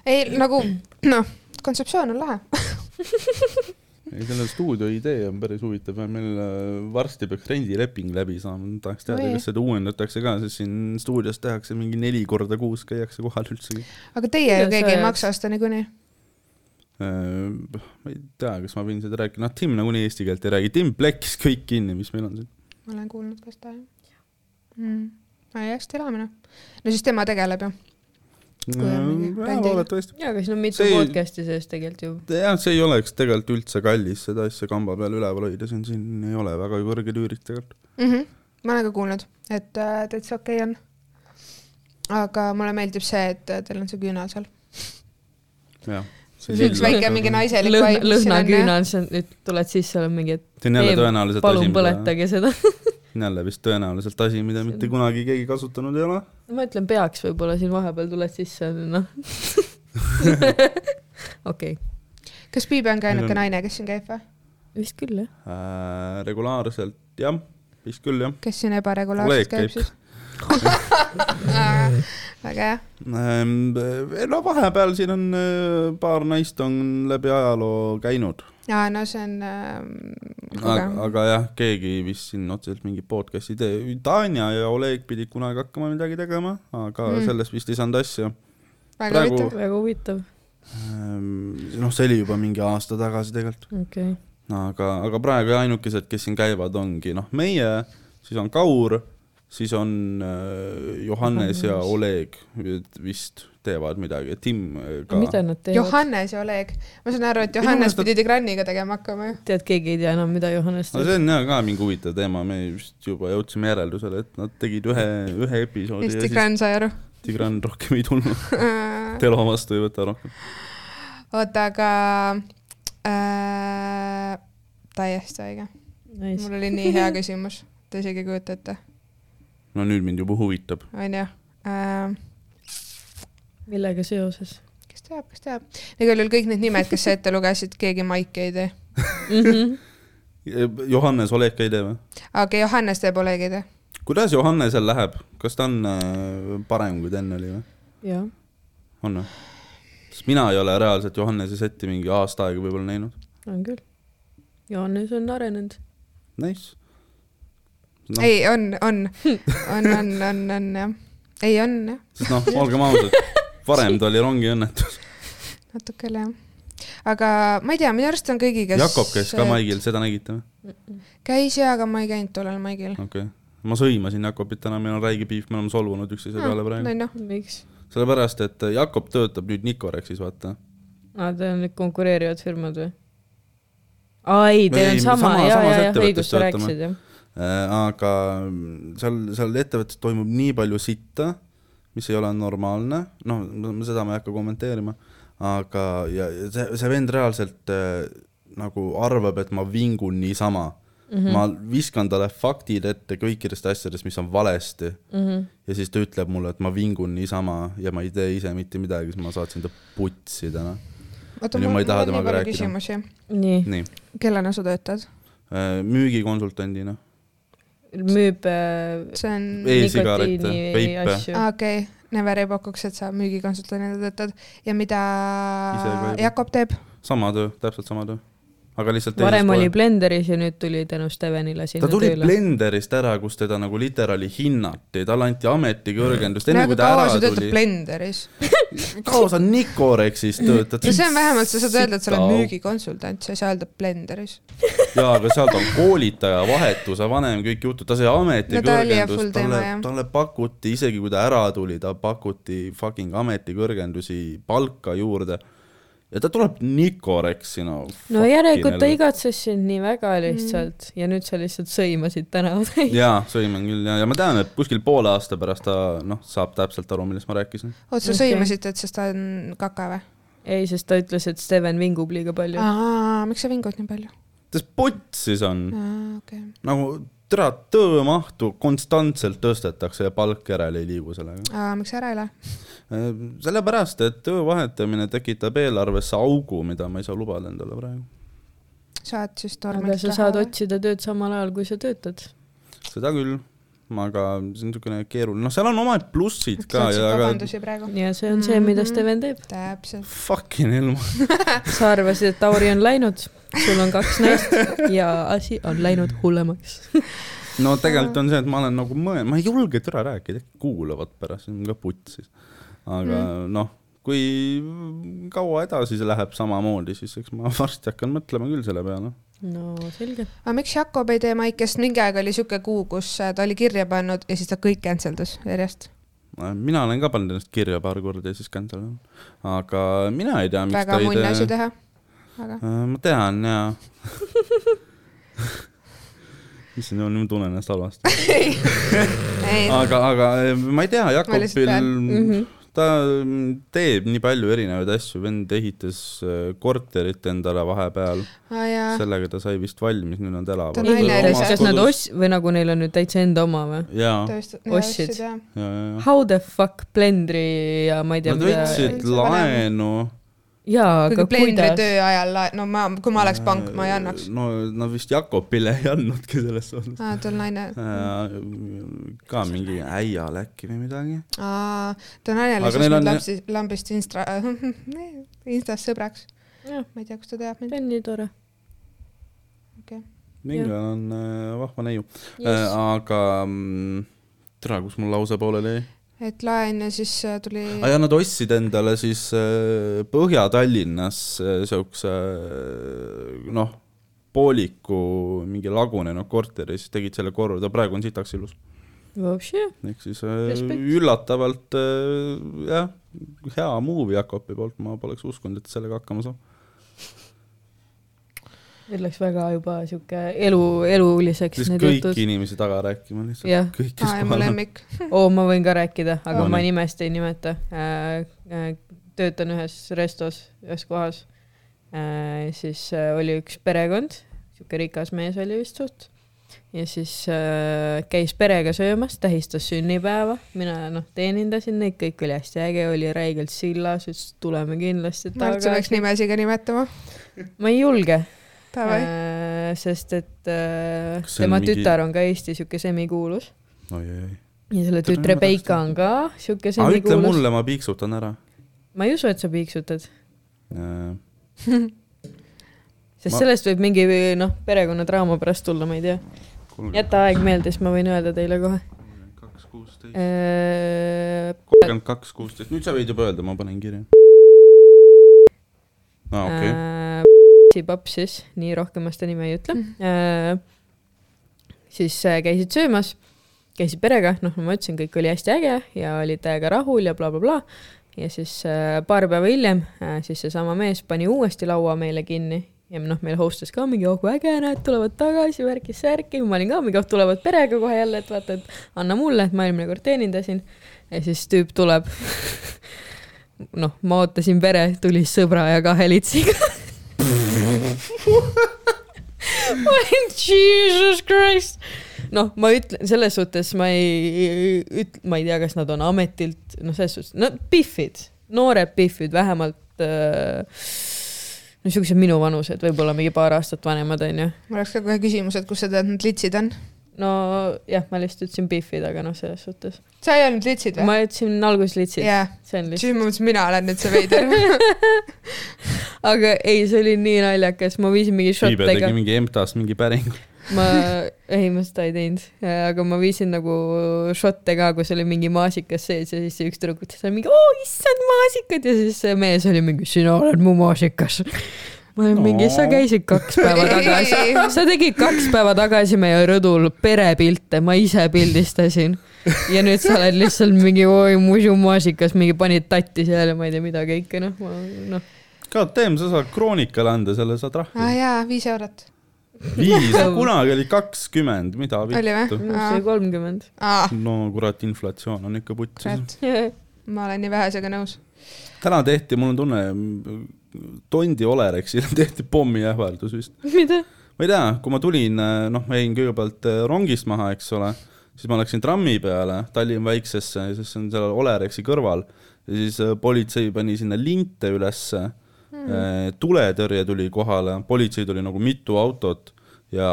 ei nagu noh, kontseptsioon on lahe.
ei, selle stuudio idee on päris huvitav ja meil äh, varsti peaks rendileping läbi saama, tahaks teada, kas seda uuendatakse ka, sest siin stuudios tehakse mingi neli korda kuus käiakse kohal üldsegi.
aga teie ju keegi ei
sa-
maksa osta niikuinii.
ma ei tea, kas ma võin seda rääkida, noh, Tim nagunii eesti keelt ei räägi, Tim plekkis kõik kinni, mis meil on siin.
ma olen kuulnud ka seda jah mm.. ei, hästi elamine. no siis tema tegeleb ju. Kui on mingi brändi-
loodetavasti.
jaa, aga siin on mitu
See-
podcast'i sees tegelikult ju.
jah, see ei oleks tegelikult üldse kallis seda asja kamba peal üleval hoida, siin, siin ei ole väga kõrged üürid tegelikult.
mm. -hmm. ma olen ka kuulnud, et äh, täitsa okei okay on. aga mulle meeldib see, et äh, teil on see küünal seal.
jah.
See on üks väike mingi naiselik siin on,
lõhnaküünal, sa nüüd tuled sisse, oled mingi, et
see on
palun põletage seda.
jälle vist tõenäoliselt asi, mida mitte kunagi keegi kasutanud ei ole.
ma ütlen, peaks võib-olla siin vahepeal tuled sisse, noh. okei,
kas Piibe on ka ainuke
on-
naine, kes siin käib või?
vist küll jah.
Äh, regulaarselt jah, vist küll jah.
kes siin ebaregulaarselt käib
käib.
siis? väga hea.
Ähm, no vahepeal siin on äh, paar naist on läbi ajaloo käinud,
aa, no see on ähm,
aga, aga jah, keegi vist siin otseselt mingi podcast'i ei tee. Tanja ja Oleg pidid kunagi hakkama midagi tegema, aga
Mm.
sellest vist ei saanud asja.
väga
praegu-
huvitav.
väga huvitav,
noh, see oli juba mingi aasta tagasi tegelikult,
okei okay..
aga, aga praegu ainukesed, kes siin käivad, ongi noh, meie, siis on Kaur, siis on äh, Johannes ja. Oleg vist teevad midagi, Tim äh, ka.
mida nad teevad?
Johannes ja Oleg. ma saan aru, et Johannes pidi Tigraniga tegema hakkama ju.
tead, keegi ei tea enam, mida Johannes
no
teeb.
see on jah ka mingi huvitav teema, me vist juba jõudsime järeldusele, et nad tegid ühe, ühe episoodi
siis Tigran sai aru.
Tigran rohkem ei tulnud. Telo vastu ei võta rohkem.
oota, aga äh, täiesti õige.
Nice.
mul oli nii hea küsimus, te isegi ei kujuta ette,
no nüüd mind juba huvitab.
onju äh,.
millega seoses
kes teab, kes teab. igal juhul kõik need nimed, kes sa ette lugesid, keegi Maiki ei tee.
mm? -hmm.
Johannes Oleg ei tee või?
aga Johannes teeb Olegi ei tee.
kuidas Johannesel läheb, kas ta on äh, parem, kui ta enne oli või?
jah,
on või? sest mina ei ole reaalselt Johannese setti mingi aasta aega võib-olla näinud.
on küll. Johannes on arenenud.
Nice.
no.. ei, on, on, on, on, on, on jah. ei, on jah,
sest noh, olgem ausad, varem ta oli rongiõnnetus.
natuke küll jah. aga ma ei tea, minu arust on kõigiga.
Jakob käis ka. Maigil, seda nägite või?
käis jaa, aga ma ei käinud tollel Maigil.
okei okay.. ma sõimasin Jakobit täna, meil on räige piif, me oleme solvunud üksteise peale praegu.
no
miks?
sellepärast, et Jakob töötab nüüd Nicorexis, vaata.
aa, teil on need konkureerivad firmad või? aa ei, teil
Ei,
on sama
sama-,
ja,
samas
ja, ja
ettevõttes
õigus, sa rääkisid jah.
Äh, aga seal, seal ettevõttes toimub nii palju sitta, mis ei ole normaalne, noh, seda ma ei hakka kommenteerima, aga, ja ja see, see vend reaalselt äh, nagu arvab, et ma vingun niisama mm. -hmm. ma viskan talle faktid ette kõikidest asjadest, mis on valesti
Mm -hmm.
ja siis ta ütleb mulle, et ma vingun niisama ja ma ei tee ise mitte midagi, siis ma saatsin ta putsi täna.
oota, mul on nii palju küsimusi.
nii,
nii,
kellena sa töötad?
müügikonsultandina.
Müüb äh,
see on,
E-sigarette,
nikotiini
veipe.
okei okay., Never ei pakuks, et sa müügikonsultandina töötad ja mida. Jakob teeb?
sama töö, täpselt sama töö. Aga lihtsalt
varem oli
kohas.
Blenderis ja nüüd tuli tänu Stevenile sinna
ta tuli
tööle.
Blenderist ära, kus teda nagu literaali hinnati, talle anti ametikõrgendust, enne
nagu
kui ta ära tuli.
Blenderis?
kaua sa Nicorexis töötad?
no see on vähemalt, sa saad öelda, et sa oled müügikonsultant, sa ei saa öelda Blenderis.
jaa, aga seal ta on koolitaja, vahetuse vanem, kõik jutud, ta sai ametikõrgendust no,, talle talle pakuti, isegi kui ta ära tuli, ta pakuti fucking ametikõrgendusi, palka juurde. Ja ta tuleb Nicorexi, no.
no järelikult ta. igatses sind nii väga lihtsalt mm. ja nüüd sa lihtsalt sõimasid tänavatäis.
jaa, sõiman küll ja, ja ma tean, et kuskil poole aasta pärast ta noh, saab täpselt aru, millest ma rääkisin.
oot, sa
Okei.
sõimasid, et sest ta on kaka või?
ei, sest ta ütles, et Steven vingub liiga palju.
aa, miks sa vingud nii palju?
sest putsis on
okei.
nagu tere, töömahtu konstantselt tõstetakse ja palk järele ei liigu sellega.
miks ära ei lähe?
sellepärast, et töö vahetamine tekitab eelarvesse augu, mida ma ei saa lubada endale praegu.
saad siis
aga
tormilt
sa saad. otsida tööd samal ajal, kui sa töötad.
seda küll, aga see on niisugune keeruline, noh, seal on omad plussid
sa
ka aga
ja see on see, mida
Mhm.
Steven teeb.
täpselt.
fucking hell,
sa arvasid, et Tauri on läinud, sul on kaks naist ja asi on läinud hullemaks.
no tegelikult on see, et ma olen nagu mõelnud, ma ei julge türa rääkida, kuulavad pärast, on ka putsis. aga mm. noh, kui kaua edasi see läheb samamoodi, siis eks ma varsti hakkan mõtlema küll selle peale.
no selge.
aga miks Jakob ei tee Maikest, mingi aeg oli siuke kuu, kus äh, ta oli kirja pannud ja siis ta kõik cancel das järjest.
mina olen ka pannud ennast kirja paar korda ja siis cancel on. aga mina ei tea, miks
väga
ta ei tee.
teha. Aga
ma tean jaa. issand jumal, nüüd ma tunnen ennast halvasti. aga, aga ma ei tea, Jakobil
pean.
Mhm.
ta teeb nii palju erinevaid asju, vend ehitas äh, korterit endale vahepeal,
jaa,
sellega ta sai vist valmis, nüüd nad elavad.
Kas nad os-, või nagu neil on nüüd täitsa enda oma või? ostsid.
ja, ja, ja.
How the fuck Blendri ja ma ei tea,
Nad võtsid laenu.
jaa, aga kuidas?
töö ajal, no ma, kui ma oleks pank, ma ei annaks.
no nad vist Jakobile ei andnudki selles suhtes.
aa, ta on naine.
ka mingi äial äkki või midagi.
aa, ta naine oli siis
on-
lambist, lambist Instra, Instas sõbraks. ma ei tea, kus ta teab mind.
see on nii tore.
mingi
Jah.
on äh, vahva neiu yes.. aga mm, tere, kus mul lause pooleli jäi?
et laen ja siis äh, tuli
ah,. ja nad ostsid endale siis äh, Põhja-Tallinnas äh, siukse noh, pooliku mingi lagunenud noh, korteri, siis tegid selle korda, praegu on sitaks ilus.
Oh,
ehk siis
Respekt.
üllatavalt jah, hea movie Jakobi poolt, ma poleks uskunud, et sellega hakkama saab
meil läks väga juba sihuke elu, eluliseks
kõiki
jutud.
inimesi taga rääkima lihtsalt
Jah..
kõik, kes kohal on.
oo, ma võin ka rääkida, aga
No
ma
nii.
nimest ei nimeta äh,. Äh, töötan ühes restos, ühes kohas äh,. siis äh, oli üks perekond, sihuke rikas mees oli vist suht. ja siis äh, käis perega söömas, tähistas sünnipäeva, mina noh teenindasin neid, kõik oli hästi äge, oli räigelt sillas, ütles tuleme kindlasti
ma arvan, et sa peaks
tagasi.
nimesi ka nimetama.
ma ei julge sest et äh, tema
mingi-
tütar on ka Eesti sihuke semikuulus ja selle tütre Peika on ka sihuke
aga ütle
semikuulus.
mulle, ma piiksutan ära.
ma ei usu, et sa piiksutad,
Äh,
sest
Ma-
sellest võib mingi noh, perekonnadraama pärast tulla, ma ei tea. jäta aeg meelde, siis ma võin öelda teile kohe.
kaks, kuusteist.
Äh,
kolmkümmend kaks, kuusteist, nüüd sa võid juba öelda, ma panen kirja. aa, okei.
äh, paps siis, nii rohkem ma seda nime ei ütle äh,. siis äh, käisid söömas, käisid perega, noh, ma ütlesin, kõik oli hästi äge ja olid täiega rahul ja blablabla bla,. Bla. ja siis äh, paar päeva hiljem siis seesama mees pani uuesti laua meile kinni ja noh, meil host'is ka mingi, oh kui äge, näed, tulevad tagasi, värki-särki, ma olin ka mingi, oh tulevad perega kohe jälle, et vaata, et anna mulle, et ma eelmine kord teenindasin. ja siis tüüp tuleb. noh, ma ootasin pere, tuli sõbra ja kahe litsiga. ma olin Jesus Christ. noh, ma ütlen selles suhtes ma ei üt-, ma ei tea, kas nad on ametilt, noh, selles suhtes, no pihvid, noored pihvid, vähemalt äh, no siuksed minu vanused, võib-olla mingi paar aastat vanemad onju.
mul oleks ka kohe küsimus, et kus sa tead, need litsid on?
no jah, ma lihtsalt ütlesin pihvid, aga noh, selles suhtes.
sa ei öelnud litsid või?
ma ütlesin alguses litsid, lihtsalt,
siis ma mõtlesin, mina olen nüüd see veider.
aga ei, see oli nii naljakas, ma viisin mingi šottega
tegi. mingi EMTA-st mingi päringu.
ma, ei, ma seda ei teinud, aga ma viisin nagu šotte ka, kus oli mingi maasikas sees ja siis see üks tüdruk ütles mingi, oo issand maasikad ja siis see mees oli mingi, sina oled mu maasikas. ma olin mingi, sa käisid kaks päeva tagasi, sa tegid kaks päeva tagasi meie rõdul perepilte, ma ise pildistasin. ja nüüd sa oled lihtsalt mingi, oi muidu maasikas, mingi panid tatti seal ja ma ei tea mida kõike, noh, noh.
KTM, sa saad Kroonikale anda selle, saad
aa
trahvi.
jaa, viis eurot.
viis, kunagi oli kakskümmend, mida
oli
vittu.
arust oli kolmkümmend.
no kurat, inflatsioon on ikka putsis.
ma olen nii vähesega nõus.
täna tehti, mul on tunne, Tondi Olerexile tehti pommiähvardus vist.
mida?
ma ei tea, kui ma tulin, noh, ma jäin kõigepealt äh, rongist maha, eks ole, siis ma läksin trammi peale Tallinna väiksesse, siis see on seal Olerexi kõrval ja siis äh, politsei pani sinna linte ülesse mm., tuletõrje tuli kohale, politsei tuli nagu mitu autot ja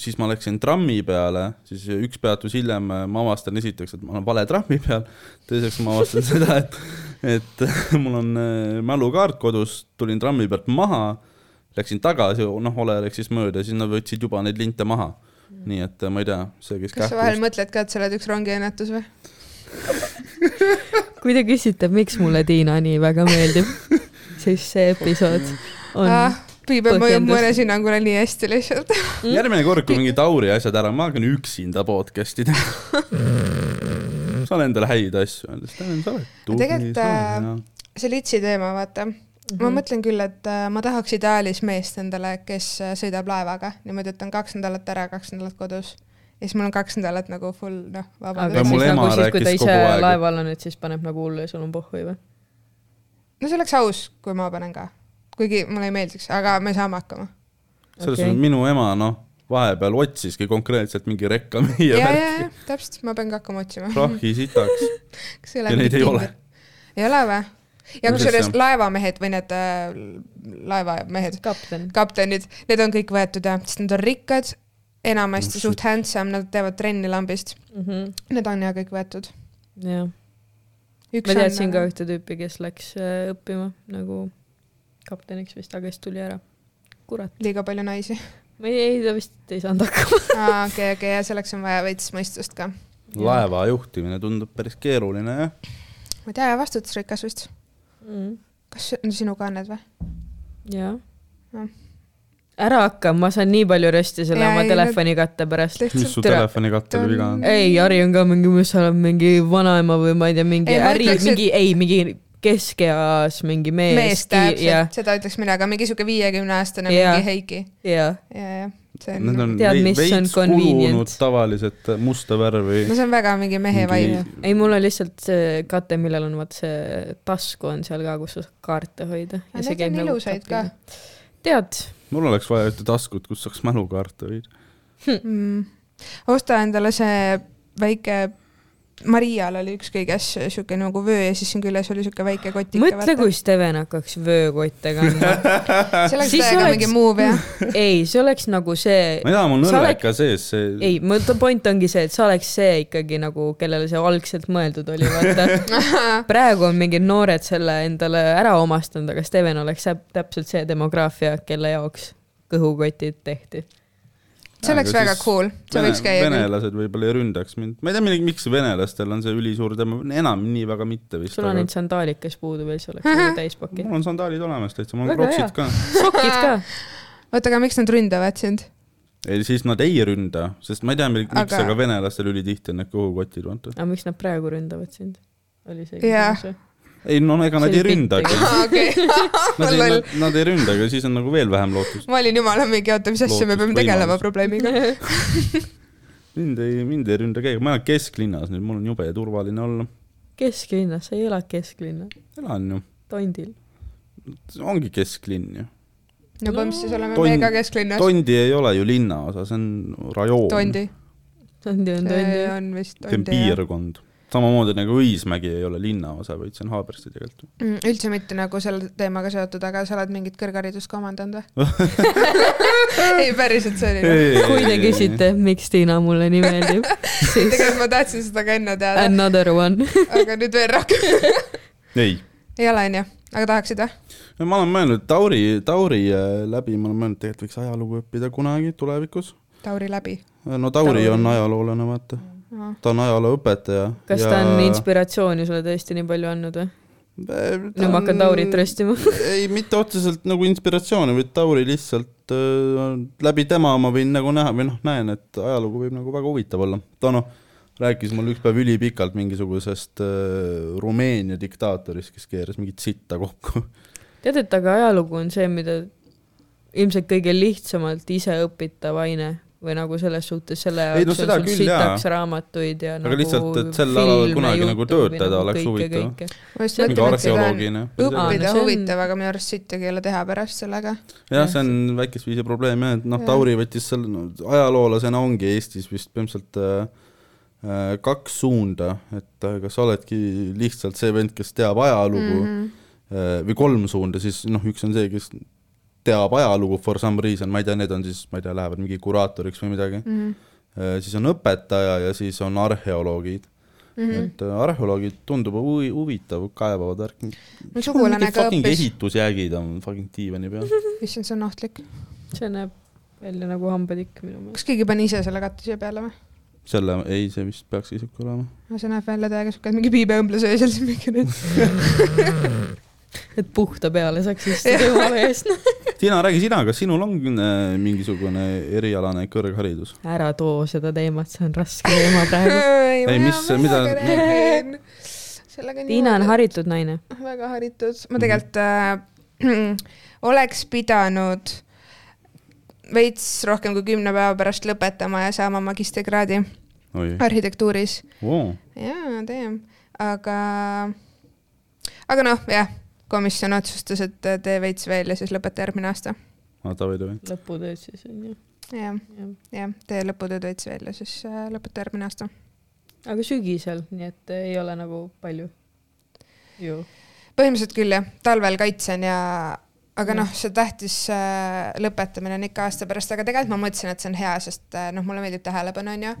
siis ma läksin trammi peale, siis üks peatus hiljem äh, ma avastan esiteks, et ma olen vale trammi peal, teiseks ma avastan seda, et et mul on äh, mälukaart kodus, tulin trammi pealt maha läksin tagasi, noh, Olerexist mööda, siis nad võtsid juba neid linte maha. nii et äh, ma ei tea, see, kes
kas sa vahel mõtled ka, et sa oled üks rongiõnnetus või?
kui te küsite, miks mulle Tiina nii väga meeldib, siis see episood on
ah, Piibe mõjub
põhjendus.
mõnes hinnangul nii hästi lihtsalt.
järgmine kord, kui mingi Tauri asjad ära, ma hakkan üksinda podcast'i tegema. saan endale häid asju öelda, Steven, sa oled tubli,
tegelikult, äh, see litsi teema, vaata mm. -hmm.
Mhm.
ma mõtlen küll, et äh, ma tahaks ideaalis meest endale, kes äh, sõidab laevaga niimoodi, et on kaks nädalat ära, kaks nädalat kodus. ja siis mul on kaks nädalat nagu full, noh,
aga
vabadus.
mul
siis nagu siis, kui ta ise laeval on, et siis paneb nagu hullu ja sul on pohhui või?
No see oleks aus, kui ma panen ka. kuigi mulle ei meeldiks, aga me saame hakkama.
selles
Okei.
suhtes minu ema, noh, vahepeal otsiski konkreetselt mingi rekka meie
ja, ja,
värki,
täpselt, ma pean ka hakkama otsima.
prahi sitaks.
kas ei
ja neid ei ole..
ei ole või? ja
No
kusjuures laevamehed või need äh, laevamehed,
kapten.
kaptenid, need on kõik võetud ja, sest nad on rikkad, enamasti
Oh,
suht handsome, nad teevad trenni lambist.
Mhm.
Need on ja kõik võetud.
jah, ma teadsin
on
ka ühte tüüpi, kes läks äh, õppima nagu kapteniks vist, aga siis tuli ära. kurat,
liiga palju naisi.
ma ei, ei ta vist ei saanud hakkama.
aa, okei, okei, ja selleks on vaja veits mõistust ka.
laeva juhtimine tundub päris keeruline, jah.
ma ei tea, vastutusrikas vist.
Mm.
kas on sinu ka need või? Jah..
Ära hakka, ma saan nii palju rösti selle
Jaa,
oma
ei,
telefonikatte pärast.
mis su
Tere.
telefonikattel viga on?
ei, Jari on ka mingi, mis sa oled mingi vanaema või ma ei tea, mingi
Ei,
äri,
ütleks, et-
mingi, ei, mingi keskeas mingi mees.
mees täpselt, seda ütleks mina ka, mingi sihuke viiekümne aastane
Jaa.
mingi Heiki.
jaa,
ja, ja see
Need on
on,
Tead, on
veits
convenient?
kulunud tavaliselt musta värvi
no. see on väga mingi mehe
Mingi-
vibe.
ei, mul on lihtsalt see kate, millel on vaat see tasku on seal ka, kus sa saad kaarte hoida.
Need on ilusaid ka..
tead,
mul oleks vaja ühte taskut, kus saaks mälukaarte hoida.
mm.. osta endale see väike, Marial oli üks kõiges sihuke nagu vöö ja siis siin küljes oli sihuke väike kotike.
mõtle, kui Steven hakkaks vöökotte kandma.
see oleks täiega
oleks-
mingi move jah.
ei, see oleks nagu see
ma ei tea, mul nõreka sees see.
ei, mõtle, point ongi see, et sa oleks see ikkagi nagu, kellele see algselt mõeldud oli, vaata. praegu on mingid noored selle endale ära omastanud, aga Steven oleks täp- täpselt see demograafia, kelle jaoks kõhukotid tehti.
See oleks väga cool, see võiks käia
venelased võib-olla ei ründaks mind, ma ei tea, miks venelastel on see ülisuur tema, enam nii väga mitte vist.
sul on ainult sandaalid, kes puudu veel, see oleks täispakki.
mul on sandaalid olemas täitsa, mul on kroksid ka.
sokid ka.
oota, aga miks nad ründavad sind?
ei, siis nad ei ründa, sest ma ei tea, miks
Aga-
aga..., aga venelastel ülitihti on need kõhukotid, vaata.
aga miks nad praegu ründavad sind? oli see küsimus või?
Ei no ega nad
See
ei ründagi.
okei,
Nad ei, nad, nad ei ründagi, siis on nagu veel vähem lootust.
ma olin jumala mingi, oota, mis asja, me peame tegelema probleemiga.
mind ei, mind ei ründa keegi, ma elan kesklinnas nüüd, mul on jube turvaline olla.
kesklinnas, sa ei ela kesklinna,
elan ju,
Tondil.
ongi kesklinn ju.
no põhimõtteliselt siis oleme
Tond-
me ka kesklinnas.
Tondi ei ole ju linnaosa, see on rajoon.
Tondi.
Tondi on
see
Tondi.
on vist
see on
Tondi jah.
piirkond. Samamoodi nagu Õismägi ei ole linnaosa, vaid see on Haabersti tegelikult.
Mm, üldse mitte nagu selle teemaga seotud, aga sa oled mingit kõrgharidust ka omandanud või? ei, päriselt, see oli noh.
kui te küsite, miks Tiina mulle nii meeldib, siis
tegelikult ma tahtsin seda ka enne teada,
another one.
aga nüüd veel rohkem.
ei,
ei ole onju, aga tahaksid või?
ma olen mõelnud Tauri, Tauri äh, läbi, ma olen mõelnud, tegelikult võiks ajalugu õppida kunagi tulevikus.
Tauri läbi.
no Tauri,
Tauri.
on ajaloolane, vaata. Ta on ajalooõpetaja.
kas ta on inspiratsiooni sulle tõesti nii palju andnud või? nüüd ma hakkan Taurit röstima.
ei, mitte otseselt nagu inspiratsiooni, vaid Tauri lihtsalt äh, läbi tema ma võin nagu näha või noh, näen, et ajalugu võib nagu väga huvitav olla. ta noh, rääkis mulle üks päev ülipikalt mingisugusest äh, Rumeenia diktaatorist, kes keeras mingit sitta kokku.
tead, et aga ajalugu on see, mida ilmselt kõige lihtsamalt ise õpitav aine või nagu selles suhtes selle
no
jaoks
seda
on sul sitaks raamatuid ja
Aga
nagu
lihtsalt, et sel alal kunagi nagu töötada oleks huvitav. mingi
no
õppida huvitav, aga minu arust sittagi ei ole teha pärast sellega.
jah, see on väikest viisi probleem jah, et noh. Tauri võttis selle no,, ajaloolasena ongi Eestis vist põhimõtteliselt äh, äh, kaks suunda, et äh, kas sa oledki lihtsalt see vend, kes teab ajalugu mm. -hmm. või kolm suunda, siis noh, üks on see, kes teab ajalugu for some reason, ma ei tea, need on siis, ma ei tea, lähevad mingi kuraatoriks või midagi mm.
Mhm.
-hmm. siis on õpetaja ja siis on arheoloogid mm. -hmm. et äh, arheoloogid tundub huvi, huvitav, kaevavad värk.
mu sugulane ka
fucking
õppis,
ehitusjäägid on fucking diivani peal.
issand, see on ohtlik.
see näeb välja nagu hambatikk minu meelest.
kas keegi pani ise selle katte siia peale või?
selle, ei, see vist peakski siuke olema.
see näeb välja täiega siuke, mingi piibeõmble söö seal siis mingi nüüd.
et puhta peale saaks istuda jumala eest.
Tiina, räägi sina, kas sinul on äh, mingisugune erialane kõrgharidus?
ära too seda teemat, see on raske teema praegu.
Ei, mis- mida-
sellega
Tiina on haritud naine.
väga haritud, ma tegelikult äh, oleks pidanud veits rohkem kui kümne päeva pärast lõpetama ja saama magistrikraadi
oi,
arhitektuuris.
oo,
jaa, tean, aga, aga noh, jah, komisjon otsustas, et tee veits veel ja siis lõpeta järgmine aasta.
davai, davai.
lõputööd siis on ju.
jah, jah, tee lõputööd veits veel ja siis äh, lõpeta järgmine aasta.
aga sügisel, nii et ei ole nagu palju ju.
põhimõtteliselt küll jah, talvel kaitsen ja aga noh, see tähtis äh, lõpetamine on ikka aasta pärast, aga tegelikult ma mõtlesin, et see on hea, sest äh, noh, mulle meeldib tähelepanu, onju.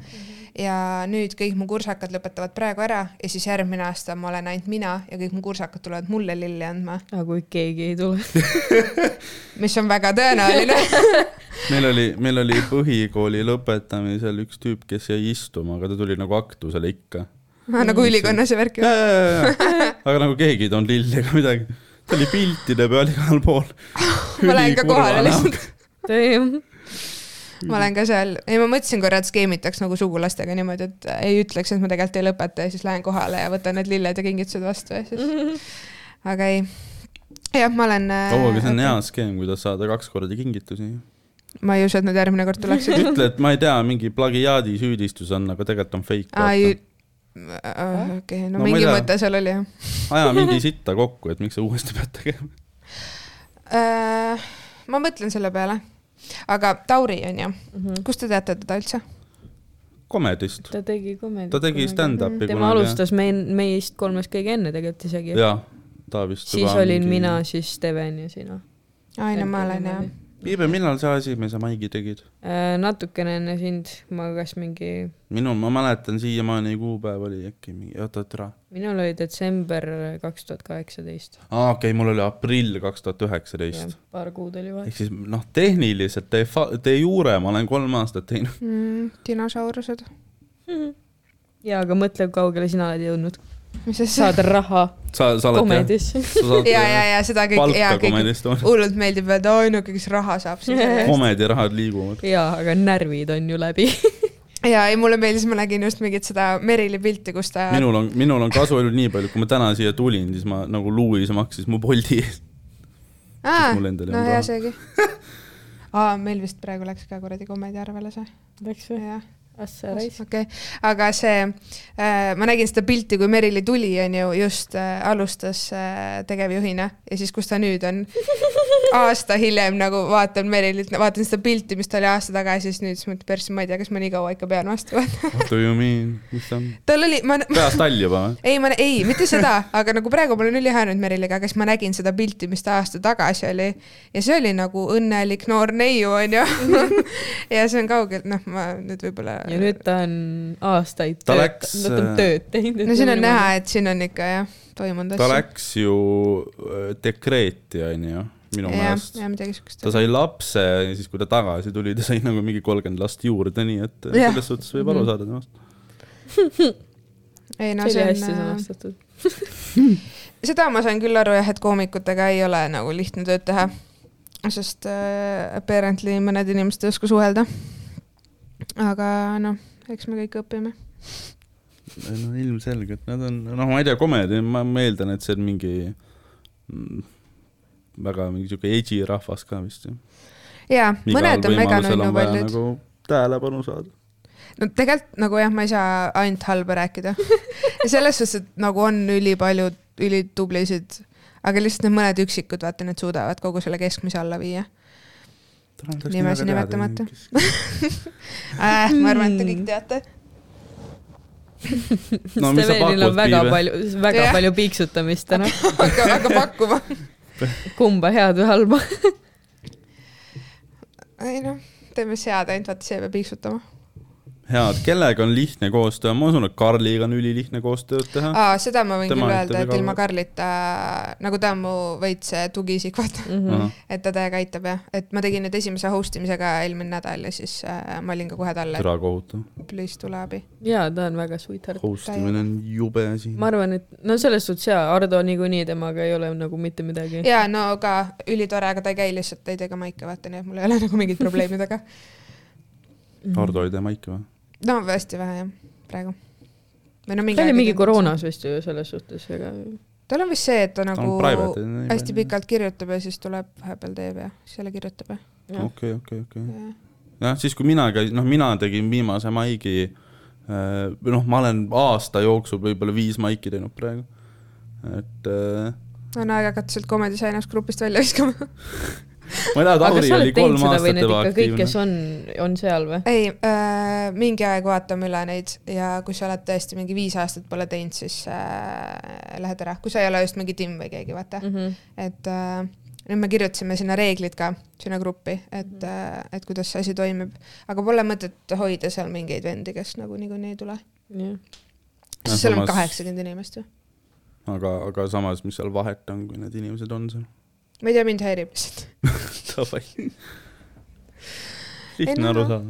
ja nüüd kõik mu kursakad lõpetavad praegu ära ja siis järgmine aasta ma olen ainult mina ja kõik mu kursakad tulevad mulle lilli andma,
aga kui keegi ei tule.
mis on väga tõenäoline.
meil oli, meil oli põhikooli lõpetamisel üks tüüp, kes jäi istuma, aga ta tuli nagu aktusele ikka.
nagu ülikonnas ja värki.
aga nagu keegi ei toonud lilli ega midagi. Ta oli piltide peal igal pool.
ma lähen ka kohale lihtsalt. ma olen ka seal, ei ma mõtlesin korra, et skeemitaks nagu sugulastega niimoodi, et ei ütleks, et ma tegelikult ei lõpeta ja siis lähen kohale ja võtan need lilled ja kingitused vastu ja siis, aga ei. jah, ma olen.
oo, aga see on hea skeem, kuidas saada kaks korda kingitusi.
ma ei usu, et nad järgmine kord tuleksid.
ütle, et ma ei tea, mingi plagiaadi süüdistus on, aga tegelikult on fake.
aa, ei, okei, no
No ei
mingi mõte seal oli jah.
aja mingi sitta kokku, et miks sa uuesti pead tegema.
Äh, ma mõtlen selle peale, aga Tauri on ju,
Mhm.
kust te teate teda üldse?
komedist.
ta tegi komedit.
ta tegi stand-up'i
tema alustas meil, meist kolmest kõige enne tegelikult isegi.
jaa, ta vist
siis olin mina, siis Steven ja sina.
ai no ma olen jah.
Piibe, millal sa esimese maigi tegid?
Äh, natukene enne sind, ma kas mingi,
minul, ma mäletan siiamaani kuupäev oli äkki mingi, oota, türa.
minul oli detsember kaks tuhat kaheksateist.
aa, okei okay,, mul oli aprill kaks tuhat üheksateist.
paar kuud oli vahe
ehk. siis noh, tehniliselt de fa-, de jure ma olen kolm aastat teinud.
Mm, dinosaurused,
jaa, aga mõtle, kui kaugele sina oled jõudnud. Saad raha
sa, sa oled saad
ja, ja, ja seda kõik, ja kõik hullult meeldib öelda, ainuke, kes raha saab siis.
komedirahad liiguvad.
jaa, aga närvid on ju läbi.
ja ei, mulle meeldis, ma nägin just mingit seda Merili pilti, kus ta.
minul on, minul on kasu ainult nii palju, kui ma täna siia tulin, siis ma nagu Louis maksis mu Bolti eest.
no
olnud
hea seegi. aa, meil vist praegu läks ka kuradi komediarvele see.
Läks või?
jah,
Assa raisk.
okei, aga see äh,, ma nägin seda pilti, kui Merili tuli, onju, just äh, alustas äh, tegevjuhina ja siis, kus ta nüüd on. aasta hiljem nagu vaatan Merilit, vaatan seda pilti, mis ta oli aasta tagasi, siis nüüd siis mõtlen, persse, ma ei tea, kas ma nii kaua ikka pean vastu võtma.
What do you mean, mis ta on?
tal oli, ma,
peas tall juba või?
ei, ma, ei, mitte seda, aga nagu praegu ma olen ülihäärnud Meriliga, aga siis ma nägin seda pilti, mis ta aasta tagasi oli ja see oli nagu õnnelik noor neiu, onju. ja see on kaugelt, noh, ma nüüd võib-olla.
Ja nüüd ta on aastaid
Ta
tööd
läks,,
ta on
äh,
tööd teinud.
no siin on näha, et siin on ikka jah, toimunud
ta
asju.
läks ju äh, dekreeti, onju, minu
jah,
meelest.
jah, midagi siukest
ta. sai lapse ja siis, kui ta tagasi tuli, ta sai nagu mingi kolmkümmend last juurde, nii et äh,
Jah.
selles suhtes võib aru
Mhm.
saada temast.
ei no
see
see
oli hästi
on,
sõnastatud.
seda ma sain küll aru jah, et koomikutega ei ole nagu lihtne tööd teha. sest äh, apparently mõned inimesed ei oska suhelda. Aga noh, eks me kõik õpime.
no ilmselgelt, nad on, noh, ma ei tea, komedi, ma eeldan, et see on mingi mm, väga mingi siuke edgy rahvas ka vist ju.
jaa, mõned on meganud nii paljud.
nagu tähelepanu saada.
no tegelikult nagu jah, ma ei saa ainult halba rääkida. selles suhtes, et nagu on ülipalju ülitublisid, aga lihtsalt need mõned üksikud, vaata, need suudavad kogu selle keskmise alla viia Nimesi nimetamata.. äh,. ma arvan, et te kõik teate.
no
Stevenil on väga
Piive?
palju, väga
Jah.
palju piiksutamist täna.
hakka, hakka pakkuma.
kumba, head või halba?
ei noh, teeme siis head ainult, vaata see peab piiksutama.
head, kellega on lihtne koostöö, ma usun, et Karliga on ülilihtne koostööd teha.
aa, seda ma võin
Tema
küll öelda, et ilma Karlita, nagu ta on mu veits see tugiisik, vaata.
Mhm.
et ta täiega aitab jah, et ma tegin nüüd esimese host imisega eelmine nädal ja siis äh, ma olin ka kohe talle,
türa kohutav.
please tule abi.
jaa, ta on väga sweetheart.
host imine on jube asi.
ma arvan, et no selles suhtes jaa, Ardo niikuinii temaga ei ole nagu mitte midagi.
ja no ka ülitore, aga ta ei käi lihtsalt, ta ei tee ka maike, vaata, nii et mul ei ole nagu mingit probleemi temaga.
Hardo ei tee maiki või?
No hästi vähe jah, praegu. või no mingi
ta oli mingi koroonas vist ju selles suhtes, ega
tal on vist see, et ta
ta
nagu
on private.
hästi. pikalt kirjutab ja siis tuleb vahepeal teeb ja siis jälle kirjutab ja,
okei, okei, okei.
ja..
jah, siis kui mina käisin, noh, mina tegin viimase maigi, või noh, ma olen aasta jooksul võib-olla viis maiki teinud praegu. et äh,
on aeg hakata sealt Comedy Designers grupist välja viskama.
ma ei tea, Tauri oli kolm aastat
need ikka kõik, kes. on, on seal või?
ei äh,, mingi aeg vaatame üle neid ja kui sa oled tõesti mingi viis aastat pole teinud, siis äh, lähed ära, kui sa ei ole just mingi timm või keegi, vaata mm. -hmm. et äh, nüüd me kirjutasime sinna reeglid ka, sinna gruppi, et mm, -hmm. äh, et kuidas see asi toimib, aga pole mõtet hoida seal mingeid vendi, kes nagu niikuinii ei tule. seal on kaheksakümmend inimest ju.
aga, aga samas, mis seal vahet on, kui need inimesed on seal?
Ma ei tea, mind häirib lihtsalt.
Davai.
Ei,
lihtne aru saada.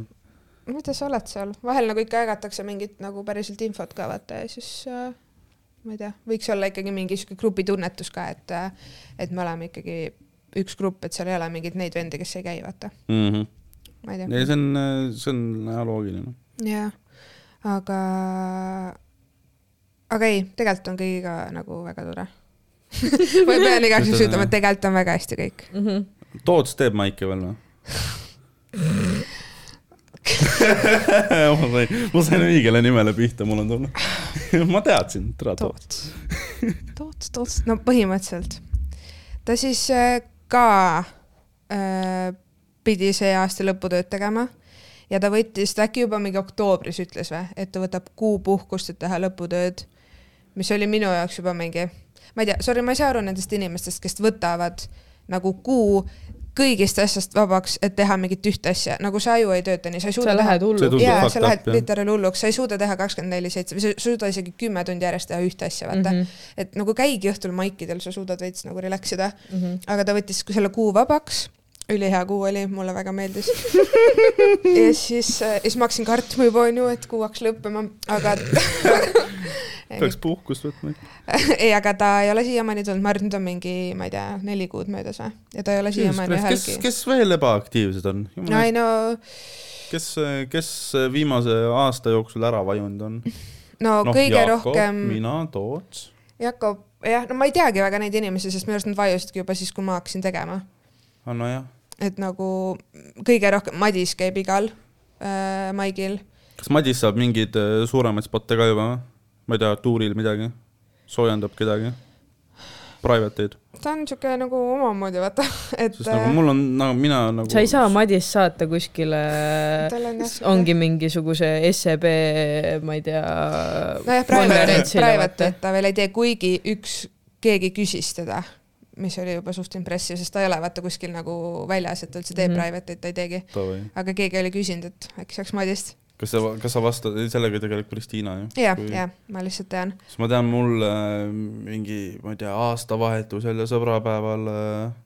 mida sa oled seal, vahel nagu ikka jagatakse mingit nagu päriselt infot ka vaata ja siis äh, ma ei tea, võiks olla ikkagi mingi sihuke grupitunnetus ka, et äh, et me oleme ikkagi üks grupp, et seal ei ole mingeid neid vendi, kes ei käi, vaata,
Mhm.
ma ei
ei,
tea.
see on, see on loogiline.
jah, aga, aga ei, tegelikult on kõigiga nagu väga tore. ma pean igaks juhuks ütlema, et tegelikult on väga hästi kõik.
Mhm.
Toots teeb maike veel või? ma sain, ma sain õigele nimele pihta, mul on tunne. ma teadsin, tere Toots.
Toots, Toots, Toots, no põhimõtteliselt. ta siis äh, ka äh, pidi see aasta lõputööd tegema ja ta võttis, ta äkki juba mingi oktoobris ütles või, et ta võtab kuu puhkust, et teha lõputööd, mis oli minu jaoks juba mingi, ma ei tea, sorry, ma ei saa aru nendest inimestest, kes võtavad nagu kuu kõigist asjast vabaks, et teha mingit ühte asja, nagu see aju ei tööta nii, sa ei suuda
sa lähed
See
hullu
tundub-.
jaa, sa lähed literaal hulluks, sa ei suuda teha kakskümmend neli seitse või sa ei suuda isegi kümme tundi järjest teha ühte asja, vaata mm. -hmm. et nagu käigi õhtul maikidel, sa suudad veits nagu relax ida mm. -hmm. aga ta võttis selle kuu vabaks, ülihea kuu oli, mulle väga meeldis. ja siis, siis ma hakkasin kartma juba onju, et kuu hakkas lõppema, aga
peaks puhkust võtma.
ei, aga ta ei ole siiamaani tulnud, ma arvan, et nüüd on mingi, ma ei tea, neli kuud möödas või ja ta ei ole siiamaani ühelgi.
kes veel ebaaktiivsed on?
no ei no,
kes, kes viimase aasta jooksul ära vajunud on?
no
noh,
kõige
Jakob,
rohkem
mina, Toots.
Jakob, jah, no ma ei teagi väga neid inimesi, sest minu arust nad vajusidki juba siis, kui ma hakkasin tegema.
aa, nojah.
et nagu kõige rohkem, Madis käib igal äh, maigil.
kas Madis saab mingeid äh, suuremaid spotte ka juba või? Ma ei tea, tuuril midagi? soojendab kedagi? Private'id?
ta on siuke nagu omamoodi, vaata, et
sest nagu mul on, nagu mina nagu
sa ei saa Madist saata kuskile
on jah-,
ongi mingisuguse SEB, ma ei tea.
nojah, private, private, et ta veel ei tee, kuigi üks, keegi küsis teda, mis oli juba suht impressive, sest ta ei ole vaata kuskil nagu väljas, et ta üldse teeb mm. -hmm. private'it, ta ei teegi. Aga keegi oli küsinud, et äkki saaks Madist.
Kas sa, kas sa vastad, sellega tegeleb Kristiina ju?
jah, jah, ma lihtsalt tean.
siis ma tean, mul äh, mingi, ma ei tea, aastavahetusel ja sõbrapäeval äh,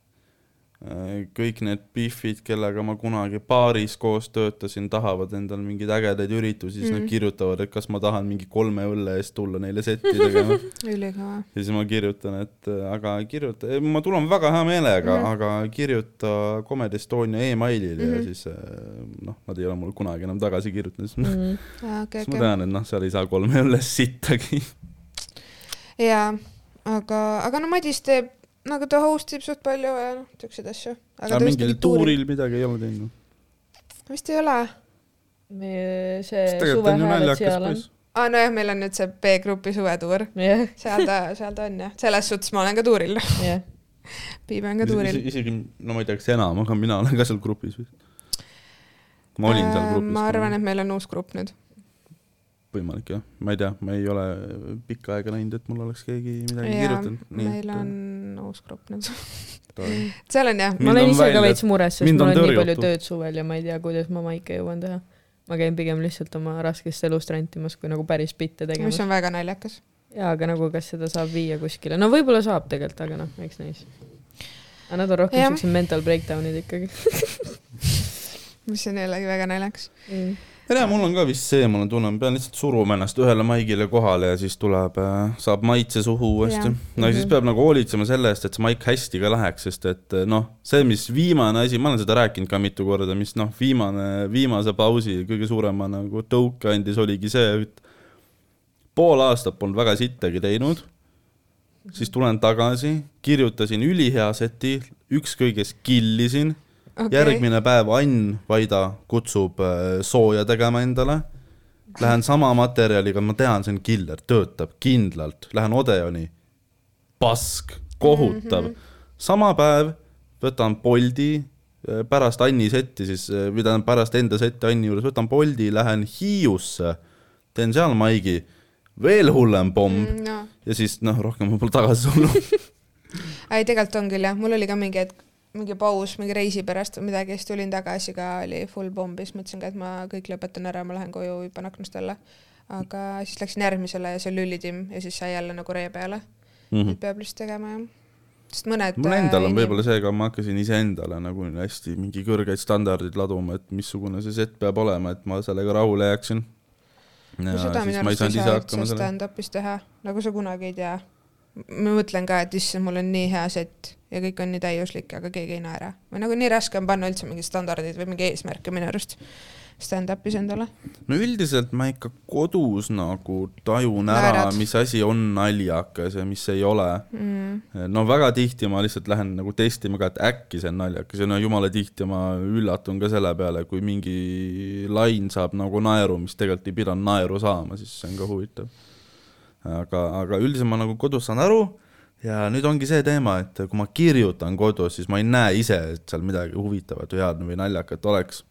kõik need Biffid, kellega ma kunagi baaris koos töötasin, tahavad endal mingeid ägedaid üritusi, siis mm.
Mhm.
nad kirjutavad, et kas ma tahan mingi kolme õlle eest tulla neile setti tegema.
ülikõva.
ja siis ma kirjutan, et äh, aga kirjuta, ma tulen väga hea meelega mm. -hmm. aga kirjuta Comedy Estonia emailile mm -hmm. ja
Mhm.
siis äh, noh, nad ei ole mulle kunagi enam tagasi kirjutanud, siis, mm. -hmm.
okei,
siis ma
okei.
tean, et noh, seal ei saa kolme õllest sittagi.
jaa, aga, aga no Madis teeb, nagu ta host ib suht palju ja noh, siukseid asju.
aga mingil tuuril midagi ei ole teinud.
vist ei ole.
see suvehääled seal on.
aa, nojah, meil on nüüd see B-grupi suvetuur,
jah,
seal ta, seal ta on jah, selles suhtes ma olen ka tuuril,
jah.
Piibe on ka tuuril.
isegi, no ma ei tea, kas enam, aga mina olen ka seal grupis vist. ma olin seal grupis.
Äh, ma arvan, et meil on uus grupp nüüd.
Võimalik jah, ma ei tea, ma ei ole pikka aega näinud, et mul oleks keegi midagi
jaa,
kirjutanud.
meil on uus grupp nüüd.
on.
seal on jah,
ma olen ise ka veits mures, sest mul
on
nii palju tööd suvel ja ma ei tea, kuidas ma maike jõuan teha. ma käin pigem lihtsalt oma raskest elust rentimas, kui nagu päris bitte
mis
tegemas.
on väga naljakas.
jaa, aga nagu kas seda saab viia kuskile, no võib-olla saab tegelikult, aga noh, eks näis. aga nad on rohkem siuksed mental breakdown'id ikkagi
mis on jällegi väga naljakas.
mm..
Ei tea, mul on ka vist see, mul on tunne, ma pean lihtsalt suruma ennast ühele maigile kohale ja siis tuleb, saab maitse suhu uuesti no ja siis
Mhm.
peab nagu hoolitsema selle eest, et see maik hästi ka läheks, sest et noh, see, mis viimane asi, ma olen seda rääkinud ka mitu korda, mis noh, viimane, viimase pausi kõige suurema nagu tõuke andis, oligi see, et pool aastat polnud väga sittagi teinud, siis tulen tagasi, kirjutasin ülihea seti, ükskõiges killisin okay., järgmine päev Ann Vaida kutsub äh, sooja tegema endale. Lähen sama materjaliga, ma tean, see on killer, töötab kindlalt, lähen Odeoni, pask, kohutav mm. -hmm. sama päev võtan Boldi, pärast Anni setti siis, või tähendab pärast enda setti Anni juures, võtan Boldi, lähen Hiiusse, teen seal maigi, veel hullem pomm mm.
no
ja siis noh, rohkem ma pole tagasi tulnud.
ei, tegelikult on küll jah, mul oli ka mingi hetk, mingi paus mingi reisi pärast või midagi, siis tulin tagasi ka, oli full pomm, siis mõtlesin ka, et ma kõik lõpetan ära, ma lähen koju, hüppan aknast alla. aga siis läksin järgmisele ja see oli lülitimm ja siis sai jälle nagu ree peale mm. -hmm. peab lihtsalt tegema jah. sest mõned.
Mul endal on võib-olla see, aga ma hakkasin iseendale nagu hästi mingi kõrgeid standardeid laduma, et missugune see set peab olema, et ma sellega rahule jääksin.
no seda minu arust ei saa üldse stand-up'is teha, nagu sa kunagi ei tea. Ma mõtlen ka, et issand, mul on nii hea set ja kõik on nii täiuslik, aga keegi ei naera. või nagu nii raske on panna üldse mingid standardid või mingi eesmärke minu arust stand-up'is endale.
no üldiselt ma ikka kodus nagu tajun ära mis asi on naljakas ja mis ei ole
mm..
no väga tihti ma lihtsalt lähen nagu testima ka, et äkki see on naljakas ja no jumala tihti ma üllatun ka selle peale, kui mingi lain saab nagu naeru, mis tegelikult ei pidanud naeru saama, siis see on ka huvitav. aga, aga üldiselt ma nagu kodus saan aru ja nüüd ongi see teema, et kui ma kirjutan kodus, siis ma ei näe ise, et seal midagi huvitavat või head või naljakat oleks.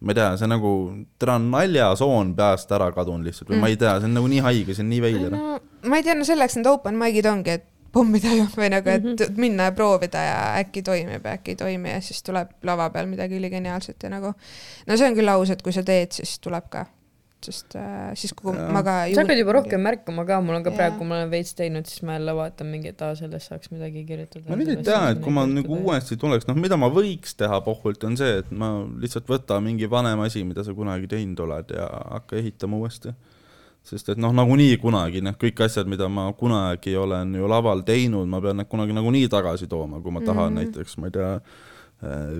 ma ei tea, see nagu, täna on naljasoon peast ära kadunud lihtsalt või mm. ma ei tea, see on nagu nii haige, see on nii veider.
no ma ei tea, no selleks need open mic'id ongi, et pommida ju või nagu, et mm -hmm. minna ja proovida ja äkki toimib ja äkki ei toimi ja siis tuleb lava peal midagi üligeniaalset ja nagu no see on küll aus, et kui sa teed, siis tuleb ka, sest äh, siis kui
Jaa.
ma ka
sa hakkad juba rohkem märkama ka, mul on ka
Jaa.
praegu, kui ma olen veits teinud, siis ma jälle vaatan mingi, et aa, sellest saaks midagi kirjutada.
ma nüüd ei tea, et kui ma nagu uuesti tuleks, noh, mida ma võiks teha pohvult, on see, et ma lihtsalt võta mingi vanem asi, mida sa kunagi teinud oled ja hakka ehitama uuesti. sest et noh, nagunii kunagi noh, kõik asjad, mida ma kunagi olen ju laval teinud, ma pean need kunagi nagunii tagasi tooma, kui ma tahan mm. -hmm. näiteks, ma ei tea,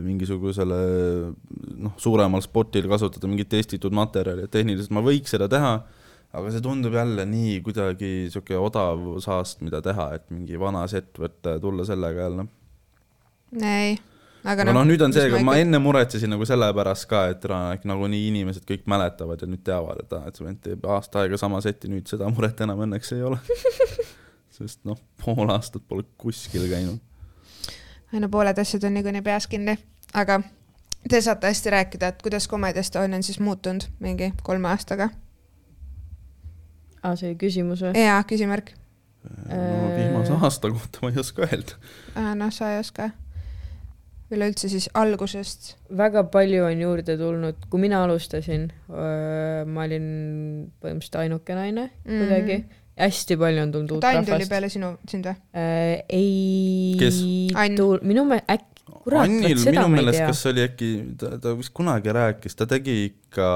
mingisugusele noh, suuremal spotil kasutada mingit testitud materjali, et tehniliselt ma võiks seda teha, aga see tundub jälle nii kuidagi sihuke odav saast, mida teha, et mingi vana set võtta ja tulla sellega jälle
ei, aga
aga noh, nüüd on see,
mis
ma
ikka-
enne muretsesin nagu selle pärast ka, et nagunii inimesed kõik mäletavad ja nüüd teavad, et aa, et see vend teeb aasta aega sama seti, nüüd seda muret enam õnneks ei ole. sest noh, pool aastat pole kuskil käinud.
No pooled asjad on niikuinii peas kinni, aga te saate hästi rääkida, et kuidas Comedy Estonia on siis muutunud mingi kolme aastaga.
aa, see oli küsimus või?
jaa, küsimärk.
no viimase aasta kohta ma ei oska öelda.
noh, sa ei oska. üleüldse siis algusest.
väga palju on juurde tulnud, kui mina alustasin, ma olin põhimõtteliselt ainuke naine
Mhm.
kuidagi. Hästi palju on tulnud uut
tuli
rahvast.
peale sinu, sind või?
ei
Kes?
Minu meelest äkki, kurat, vot seda
minu
ma ei
meelest,
tea.
kas see oli äkki, ta, ta vist kunagi rääkis, ta tegi ikka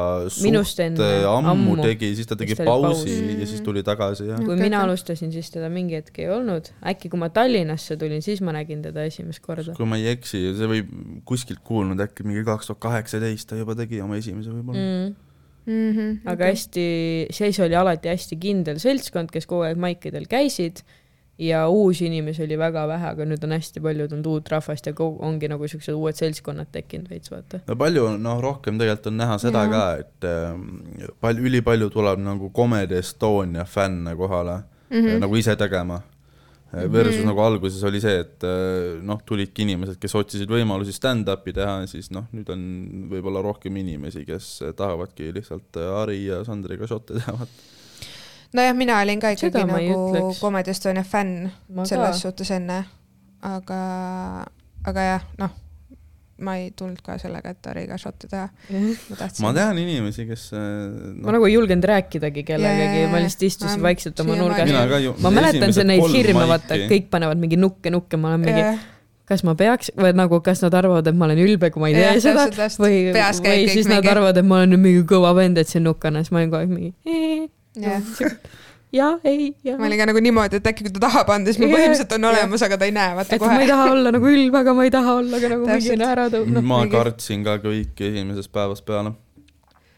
Minust
suht
enne,
ammu,
ammu.
tegi, siis ta tegi
Siis
pausi
paus.
ja siis tuli tagasi ja
kui
Okei,
mina alustasin, siis teda mingi hetk ei olnud. äkki kui ma Tallinnasse tulin, siis ma nägin teda esimest korda.
kui ma ei eksi, see võib kuskilt kuulnud, äkki mingi kaks tuhat kaheksateist ta juba tegi oma esimese võib-olla mm..
Mm.
mm. -hmm,
aga hästi, siis oli alati hästi kindel seltskond, kes kogu aeg maikidel käisid ja uusi inimesi oli väga vähe, aga nüüd on hästi palju tulnud uut rahvast ja kogu- ongi nagu siuksed uued seltskonnad tekkinud veits, vaata.
no palju, noh, rohkem tegelikult on näha seda
Jaa.
ka, et äh, palju, ülipalju tuleb nagu Comedy Estonia fänne kohale mm. -hmm. nagu ise tegema. Versus mm -hmm. nagu alguses oli see, et äh, noh, tulidki inimesed, kes otsisid võimalusi stand-up'i teha, siis noh, nüüd on võib-olla rohkem inimesi, kes tahavadki lihtsalt äh, Ari ja Sandriga šotte teha, vaata.
nojah, mina olin ka ikkagi nagu. Comedy Estonia fänn selles suhtes enne, aga, aga jah, noh, ma ei tulnud ka sellega, et Ariga šotte teha. ma tahtsin.
ma tean inimesi, kes äh,
ma
noh,
nagu ei julgenud rääkidagi kellegagi, ma lihtsalt istusin
ma-
vaikselt oma nurgas.
Ju.
ma mäletan see neid hirme, vaata, kõik panevad mingi nukke, nukke, ma olen mingi, kas ma peaks? või nagu, kas nad arvavad, et ma olen ülbe, kui ma ei tee seda? või, või siis nad
mingi-
arvavad, et ma olen mingi kõva vend, et see nukk on ja siis ma olin kogu aeg mingi ja ei,
ma olin ka nagu niimoodi, et äkki kui ta tahab anda, siis ma
Jah,
põhimõtteliselt on olemas, aga ta ei näe, vaata
et ma ei
kohe.
taha olla nagu ülbe, aga ma ei taha olla ka nagu mingi
Täpselt.
naeratõu, noh.
ma
mingi-
kartsin ka kõiki esimesest päevast peale.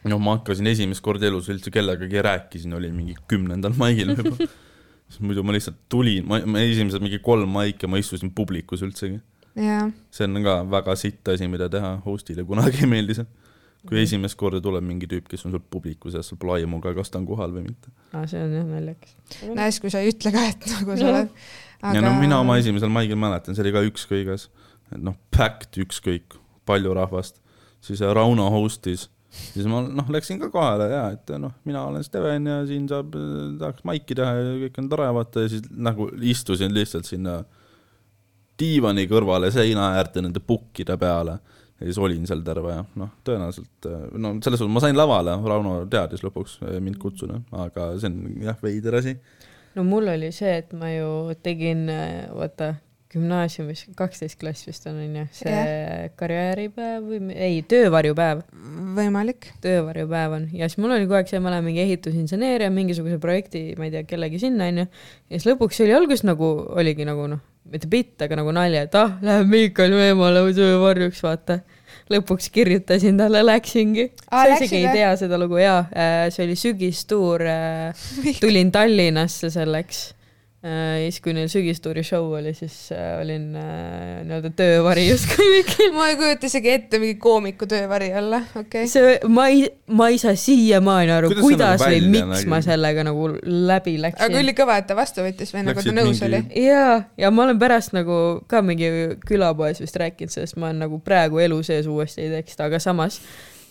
noh, ma hakkasin esimest korda elus üldse kellegagi rääkisin, oli mingi kümnendal maigil võib-olla. muidu ma lihtsalt tulin, ma, ma esimesed mingi kolm maike ma istusin publikus üldsegi. see on ka väga sitt asi, mida teha, host'ile kunagi ei meeldi see. Kui
Mhm.
esimest korda tuleb mingi tüüp, kes on sul publiku seas, sul pole aimu ka, kas ta on kohal või mitte.
aa, see on jah naljakas.
no siis, kui sa ei ütle ka, et nagu sa oled.
ja no mina oma esimesel maigil mäletan, see oli ka ükskõiges, et noh, packed ükskõik, palju rahvast, siis äh, Rauno host'is, siis ma noh, läksin ka kohale ja et noh, mina olen Steven ja siin saab, tahaks maiki teha ja kõik on tore, vaata ja siis nagu istusin lihtsalt sinna diivani kõrvale seina äärde nende pukkide peale ja siis olin seal terve ja noh, tõenäoliselt no selles suhtes ma sain lavale, Rauno teadis lõpuks eh, mind kutsuda, aga see on jah, veider asi.
no mul oli see, et ma ju tegin, vaata, gümnaasiumis, kaksteist klass vist on, onju, see karjääripäev või ei, töövarjupäev,
võimalik.
töövarjupäev on ja siis mul oli kogu aeg see, ma olen mingi ehitusinseneer ja mingisuguse projekti, ma ei tea, kellegi sinna onju. ja siis lõpuks oli alguses nagu oligi nagu noh, mitte bitt, aga nagu nalja, et ah, läheb Miikal eemale töövarjuks, vaata. Lõpuks kirjutasin talle, läksingi. Sa isegi ei tea seda lugu jaa, see oli sügistuur, tulin Tallinnasse selleks siis, kui neil sügistuuri show oli, siis äh, olin äh, nii-öelda töövari justkui Mikil.
ma ei kujuta isegi ette mingi koomiku töövari olla, okei okay..
see, ma ei, ma ei saa siiamaani aru,
Kuidas nagu
või miks ma sellega nagu läbi
aga
läksin.
ülikõva, et ta vastu võttis või nagu ta nõus
mingi-
oli.
jaa, ja ma olen pärast nagu ka mingi külapoes vist rääkinud sellest, ma olen nagu praegu elu sees uuesti ei teeks seda, aga samas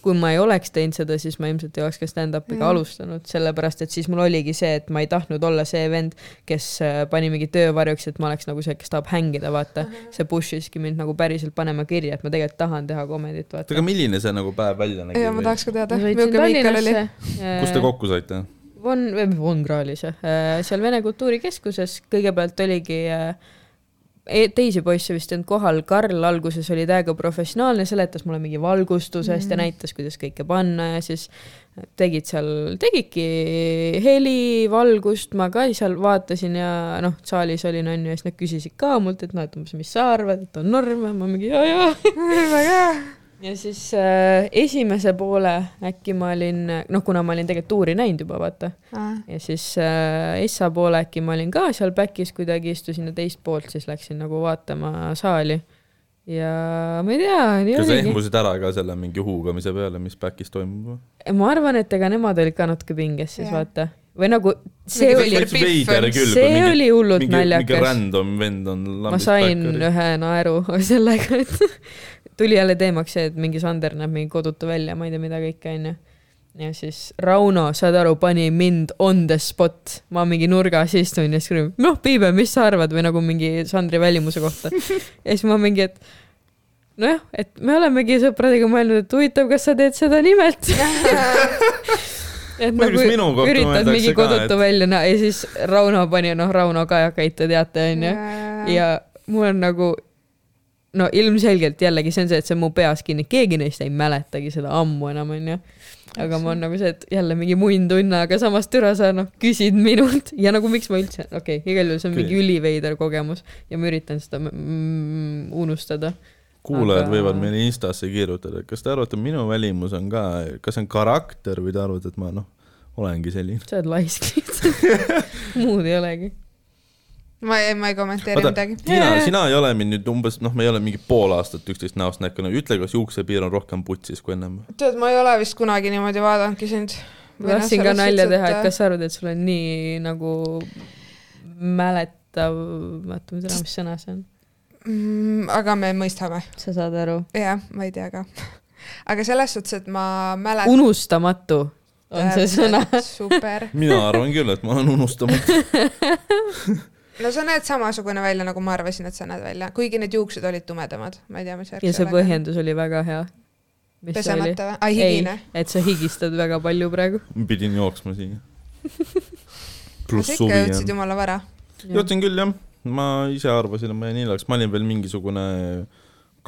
kui ma ei oleks teinud seda, siis ma ilmselt ei oleks ka stand-up'i ka
Mm.
alustanud, sellepärast et siis mul oligi see, et ma ei tahtnud olla see vend, kes äh, pani mingi töövarjuks, et ma oleks nagu see, kes tahab hängida, vaata. see push iski mind nagu päriselt panema kirja, et ma tegelikult tahan teha komedit, vaata.
aga milline see nagu päev välja nägi
ja ma? tahaks ka teada.
Tallinnasse.
kus te kokku saite?
Von, Von Krahlis jah, seal Vene Kultuurikeskuses kõigepealt oligi äh, teisi poisse vist ei olnud kohal, Karl alguses oli täiega professionaalne, seletas mulle mingi valgustusest mm. ja näitas, kuidas kõike panna ja siis tegid seal, tegidki heli, valgust, ma ka seal vaatasin ja noh, saalis olin onju ja siis nad küsisid ka mult, et noh, et umbes, mis sa arvad, et on norm ja ma mingi ja, ja
väga hea.
Ja siis äh, esimese poole äkki ma olin, noh, kuna ma olin tegelikult tuuri näinud juba, vaata. ja siis äh, Essa poole äkki ma olin ka seal back'is kuidagi, istusin ja teist poolt siis läksin nagu vaatama saali. ja ma ei tea, nii
kas sa
oligi.
ehmusid ära ka selle mingi huugamise peale, mis back'is toimub?
ma arvan, et ega nemad olid ka natuke pinges siis
Jah.
vaata. või nagu see
Mingi
oli see oli hullult
mingi, mingi
naljakas.
random vend on
ma sain
back'is.
ühe naeru sellega, et tuli jälle teemaks see, et mingi Sander näeb mingi kodutu välja, ma ei tea, mida kõike onju. ja siis Rauno, saad aru, pani mind on the spot, ma mingi nurgas istun ja siis küsib, noh, Piibe, mis sa arvad või nagu mingi Sandri välimuse kohta. ja siis ma mingi, et nojah, et me olemegi sõpradega mõelnud, et huvitav, kas sa teed seda nimelt. et
Muidugi,
nagu üritad mingi
ka,
kodutu
et-
välja näha ja siis Rauno pani, noh, Rauno Kajakait te teate onju ja mul on nagu no ilmselgelt jällegi see on see, et see on mu peas kinni, keegi neist ei mäletagi seda ammu enam onju. aga ma olen nagu see, et jälle mingi munn tunne, aga samas türa sa noh küsid minult ja nagu miks ma üldse, okei okay,, igal juhul see on mingi
Okei.
üliveider kogemus ja ma üritan seda mm, unustada.
kuulajad
aga-
võivad meile Instasse kirjutada, kas te arvate, minu välimus on ka, kas see on karakter või te arvate, et ma noh, olengi selline?
sa oled laisk lihtsalt, muud ei olegi.
Ma ei, ma ei kommenteeri
oota,
midagi.
Tiina, sina ei ole mind nüüd umbes, noh, me ei ole mingi pool aastat üksteist näost näinud, ütle, kas juuksepiir on rohkem putsis kui ennem?
tead, ma ei ole vist kunagi niimoodi vaadanudki sind.
ma tahtsin ka nalja teha, et kas sa arvad, et sul on nii nagu mäletav, vaata, ma ei tea, mis sõna see on.
mm,. aga me mõistame,
sa saad aru?
jah, ma ei tea ka. aga selles suhtes, et ma mäletan.
unustamatu on see sõna.
super.
mina arvan küll, et ma olen unustamatu.
no sa näed samasugune välja, nagu ma arvasin, et sa näed välja, kuigi need juuksed olid tumedamad, ma ei tea, mis värk
ja see. põhjendus oli väga hea.
pesemata või? ai,
ei
higine.,
et sa higistad väga palju praegu.
pidin jooksma siia.
sa
pluss
ikka
suvi
jõudsid
on.
jumala vara.
jõudsin küll jah, ma ise arvasin, et ma jäin hiljaks, ma olin veel mingisugune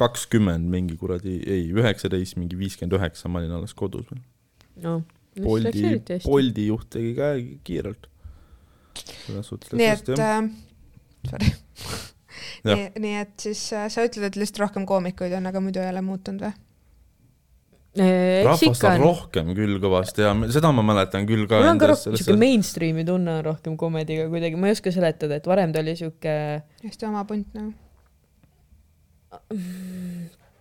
kakskümmend mingi kuradi, ei üheksateist, mingi viiskümmend üheksa, ma olin alles kodus veel.
no,
Boldi, Boldi juht tegi ka kiirelt. Selles suhtes
nii et äh,, sorry. Nii, nii et siis äh, sa ütled, et lihtsalt rohkem koomikuid on, aga muidu ei ole muutunud või?
eks
rahvast on
on.
rohkem küll kõvasti ja seda ma mäletan küll ka
mul on ka rohkem siuke mainstream'i tunne on rohkem komediga kuidagi, ma ei oska seletada, et varem ta oli siuke
hästi oma punt nagu.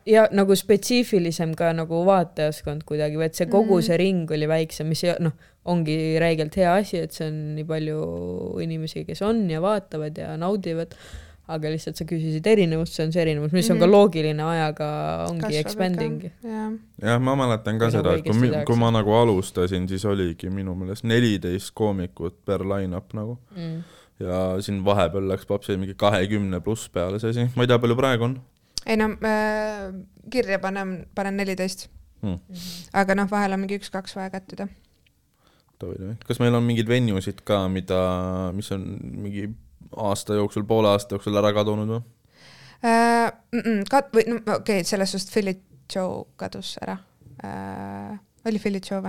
Ja nagu spetsiifilisem ka nagu vaatajaskond kuidagi või et see kogu
Mhm.
see ring oli väiksem, mis noh, ongi räigelt hea asi, et see on nii palju inimesi, kes on ja vaatavad ja naudivad, aga lihtsalt sa küsisid erinevust, see on see erinevus, mis on ka
Mhm.
loogiline ajaga ongi expanding.
jah,
jah, ma mäletan ka
Kui
seda, et kui, kui ma nagu alustasin, siis oligi minu meelest neliteist koomikut per line-up nagu
Mm.
ja siin vahepeal läks papsi mingi kahekümne pluss peale see asi, ma ei tea, palju praegu on
ei no äh, kirja panen, panen neliteist
hmm..
aga noh, vahel on mingi üks-kaks vaja kättida.
kas meil on mingeid venusid ka, mida, mis on mingi aasta jooksul, poole aasta jooksul ära kadunud või?
äh,. Kat-, või no okei okay,, selles suhtes Philly Joe kadus ära äh,. Oli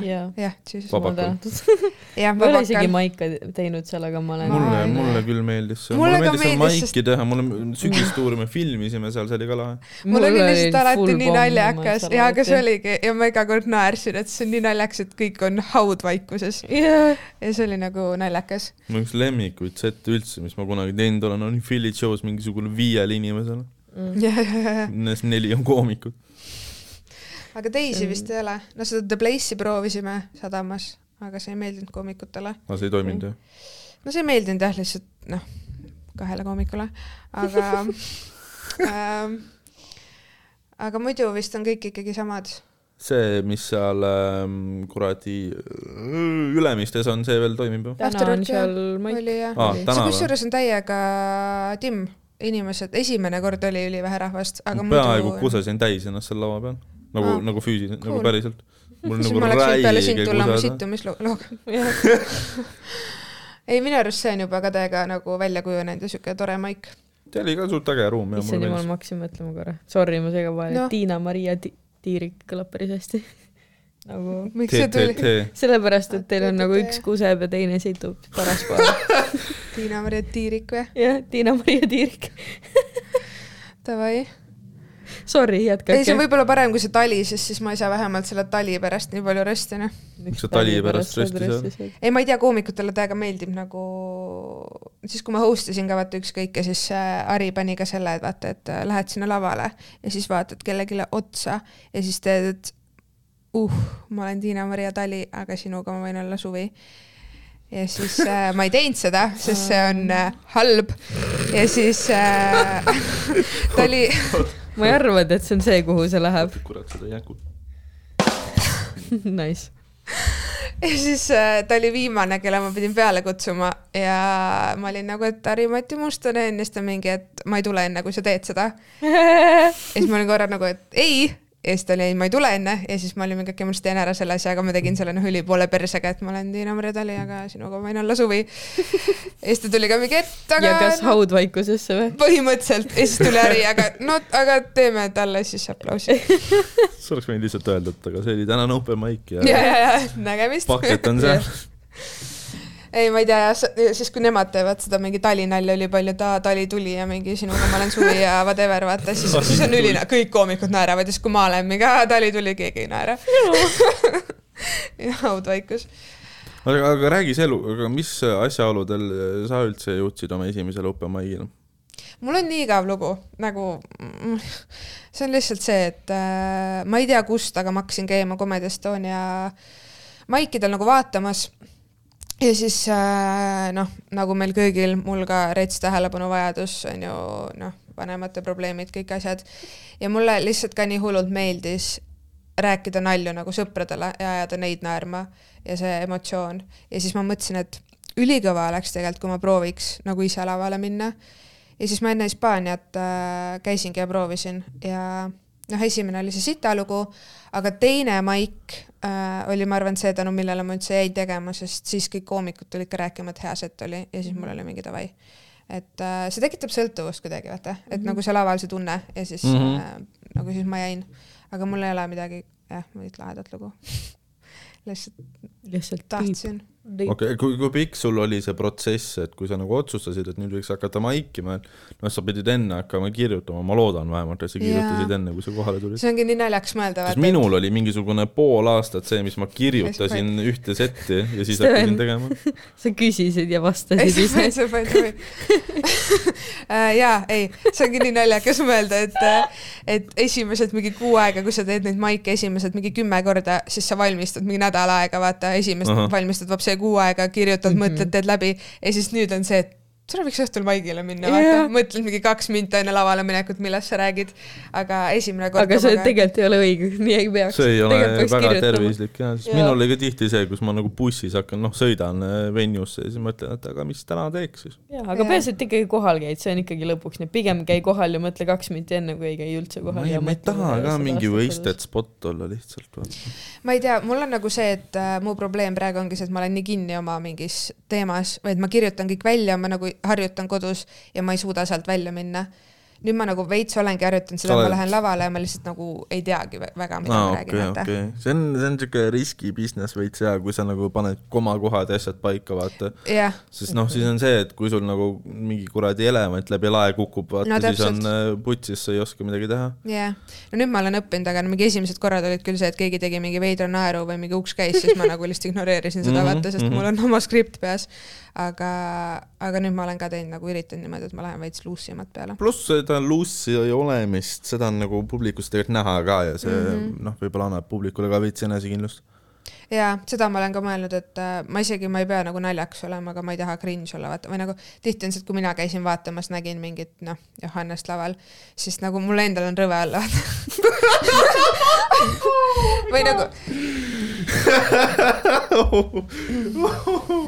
jaa,
jah, siis
Vabakul.
jah,
ma ei ole isegi maika teinud seal, aga ma olen
mulle mulle küll meeldis see,
Mulle
mulle meeldis seal maiki teha, mulle sügistuuri me filmisime seal, see oli ka lahe.
mul oli lihtsalt alati nii naljakas ja aga see. oligi ja ma iga kord naersin, et see on nii naljakas, et kõik on haudvaikuses
jah,
ja see oli nagu naljakas.
mu üks lemmikuid sette üldse, mis ma kunagi teinud olen, on Joe's mingisugune viiele inimesele. Nendest neli on koomikud.
Aga teisi
on-
vist ei ole, no seda The Place'i proovisime sadamas, aga see ei meeldinud koomikutele.
aga see ei toiminud jah?
no see ei meeldinud jah, lihtsalt noh, kahele koomikule, aga ähm, aga muidu vist on kõik ikkagi samad.
see, mis seal ähm, kuradi äh, Ülemistes on, see veel toimib ju?
täna on seal maik.
oli jah
Aa,
see kusjuures on täiega timm, inimesed, esimene kord oli ülivähe rahvast, aga
peaaegu
muidu
kusesin täis ennast seal laua peal. Nagu ah,, nagu füüsiliselt cool.,
cool.
nagu päriselt. mul nagu räige kuseda.
sittumislooga. ei, minu arust see on juba ka täiega nagu välja kujunenud ja siuke tore maik.
see oli ka suht äge ruum
issand jumal, ma hakkasin mõtlema korra. Sorry, ma segan vahele no.. Tiina-Maria Ti- Tiirik kõlab päris hästi. nagu
miks see tuli?
Sellepärast, et teil on nagu üks kuseb ja teine situb parasjagu.
Tiina-Maria Tiirik või?
jah, Tiina-Maria Tiirik.
Davai.
Sorry,
ei, see
jätkake
on. võib-olla parem kui see tali, sest siis ma ei saa vähemalt selle tali pärast nii palju rösti, noh.
miks
sa tali pärast rösti saad?
ei, ma ei tea, koomikutele täiega meeldib nagu, siis kui ma host isin ka vaata ükskõike, siis äh, Ari pani ka selle, et vaata, et äh, lähed sinna lavale ja siis vaatad kellelegi otsa ja siis teed, et uh, ma olen Tiina-Maria Tali, aga sinuga ma võin olla suvi. Ja siis äh, ma ei teinud seda, sest see on äh, halb ja siis äh, ta oli,
ma ei arva, et see on see, kuhu see läheb.
kurat, seda ei jätku.
Nice.
ja siis äh, ta oli viimane, kelle ma pidin peale kutsuma ja ma olin nagu, et Harri-Mati Mustonen ja siis ta mingi, et ma ei tule enne, kui sa teed seda. ja siis ma olin korra nagu, et ei ja siis ta oli, ei, ma ei tule enne ja siis ma olin mingi, okei, ma siis teen ära selle asja, aga ma tegin selle noh, ülipoole persega, et ma olen Tiina-Maria Tali, aga sinuga võin olla suvi. ja siis ta tuli ka mingi, et aga
ja kas haudvaikusesse või?
põhimõtteliselt ja siis tuli Harri, aga no aga teeme talle siis aplausi.
sa oleks võinud lihtsalt öelda, et aga see oli tänane open mic
ja,
ja
ja, ja nägemist.
paket on seal.
ei, ma ei tea, siis kui nemad teevad seda mingi talinalja üli palju, et aa, tali tuli ja mingi sinuga ma olen suvi ja whatever, vaata, siis, siis on üline, kõik koomikud naeravad ja siis, kui ma olen mingi, tali tuli, keegi ei naera. haudvaikus.
aga, aga räägi see elu, aga mis asjaoludel sa üldse jõudsid oma esimesele open mic'ile?
mul on nii igav lugu, nagu see on lihtsalt see, et äh, ma ei tea, kust, aga ma hakkasin käima Comedy Estonia maikidel nagu vaatamas. Ja siis äh, noh, nagu meil kõigil, mul ka rets tähelepanuvajadus on ju noh, vanemate probleemid, kõik asjad. ja mulle lihtsalt ka nii hullult meeldis rääkida nalju nagu sõpradele ja ajada neid naerma ja see emotsioon. ja siis ma mõtlesin, et ülikõva oleks tegelikult, kui ma prooviks nagu ise lavale minna. ja siis ma enne Hispaaniat äh, käisingi ja proovisin ja noh, esimene oli see Sita lugu, aga teine maik äh, oli, ma arvan, see tänu millele ma üldse jäin tegema, sest siis kõik koomikud tulid ka rääkima, et hea set oli ja siis mul oli mingi davai. et äh, see tekitab sõltuvust kuidagi, vaata, et mm -hmm. nagu see laval see tunne ja siis mm -hmm. äh, nagu siis ma jäin aga mul ei ole midagi, jah, mingit lahedat lugu lihtsalt,
lihtsalt
tahtsin
okei okay,, kui, kui pikk sul oli see protsess, et kui sa nagu otsustasid, et nüüd võiks hakata maikima, et noh, sa pidid enne hakkama kirjutama, ma loodan vähemalt, et sa kirjutasid yeah. enne, kui sa kohale tulid.
see ongi nii naljakas mõelda.
sest minul et... oli mingisugune pool aastat see, mis ma kirjutasin ühte setti ja siis hakkasin tegema
sa küsisid ja vastasid ise.
Äh, jaa, ei, see ongi nii naljakas mõelda, et, et esimesed mingi kuu aega, kui sa teed neid maike esimesed mingi kümme korda, siis sa valmistad mingi nädal aega, vaata, esimest uh -huh. Vapse kuu aega, kirjutad mm, -hmm. mõtled, teed läbi ja siis nüüd on see, et tule võiks õhtul maigile minna yeah., vaata, mõtled mingi kaks minti enne lavale minekut, millest sa räägid, aga esimene kord
aga see tegelikult ei ole õige, nii ei peaks.
see ei ole väga kirjutama. tervislik jah, sest ja. minul oli ka tihti see, kus ma nagu bussis hakkan, noh, sõidan äh, venue'sse ja siis mõtlen, et aga mis täna teeks siis.
jaa, aga peaasi, et ikkagi kohal käid, see on ikkagi lõpuks nii, pigem käi kohal ja mõtle kaks minti enne, kui ei käi üldse kohal.
ma ei taha ka mingi wasted spot olla lihtsalt.
ma ei tea, mul on nagu see, et äh, mu probleem praegu ongi see, et ma olen nii kinni oma mingis teemas, vaid ma kirjutan kõik välja, ma nagu harjutan kodus ja ma ei suuda sealt välja minna nüüd ma nagu veits olengi harjutanud seda, et ma lähen lavale ja ma lihtsalt nagu ei teagi väga, mida no, ma räägin
okay,. Okay. see on, see on siuke riski business veits ja kui sa nagu paned komakohad ja asjad paika, vaata
yeah..
sest noh, siis on see, et kui sul nagu mingi kuradi elevant läbi lae kukub, vaata no, siis on äh, putsis, sa ei oska midagi teha.
jah yeah., no nüüd ma olen õppinud, aga mingi esimesed korrad olid küll see, et keegi tegi mingi veidra naeru või mingi uks käis, siis ma nagu lihtsalt ignoreerisin seda mm, -hmm, vaata, sest mm -hmm. mul on oma skript peas aga, aga nüüd ma olen ka teinud nagu üritanud niimoodi, et ma lähen veits luussimat peale.
pluss seda luussi olemist, seda on nagu publikus tegelikult näha ka ja see mm -hmm. noh, võib-olla annab publikule ka veits enesekindlust
jaa, seda ma olen ka mõelnud, et äh, ma isegi, ma ei pea nagu naljakas olema, aga ma ei taha cringe olla, vaata, või nagu tihti on see, et kui mina käisin vaatamas, nägin mingit, noh, Johannest laval, siis nagu mul endal on rõve all, vaata või nagu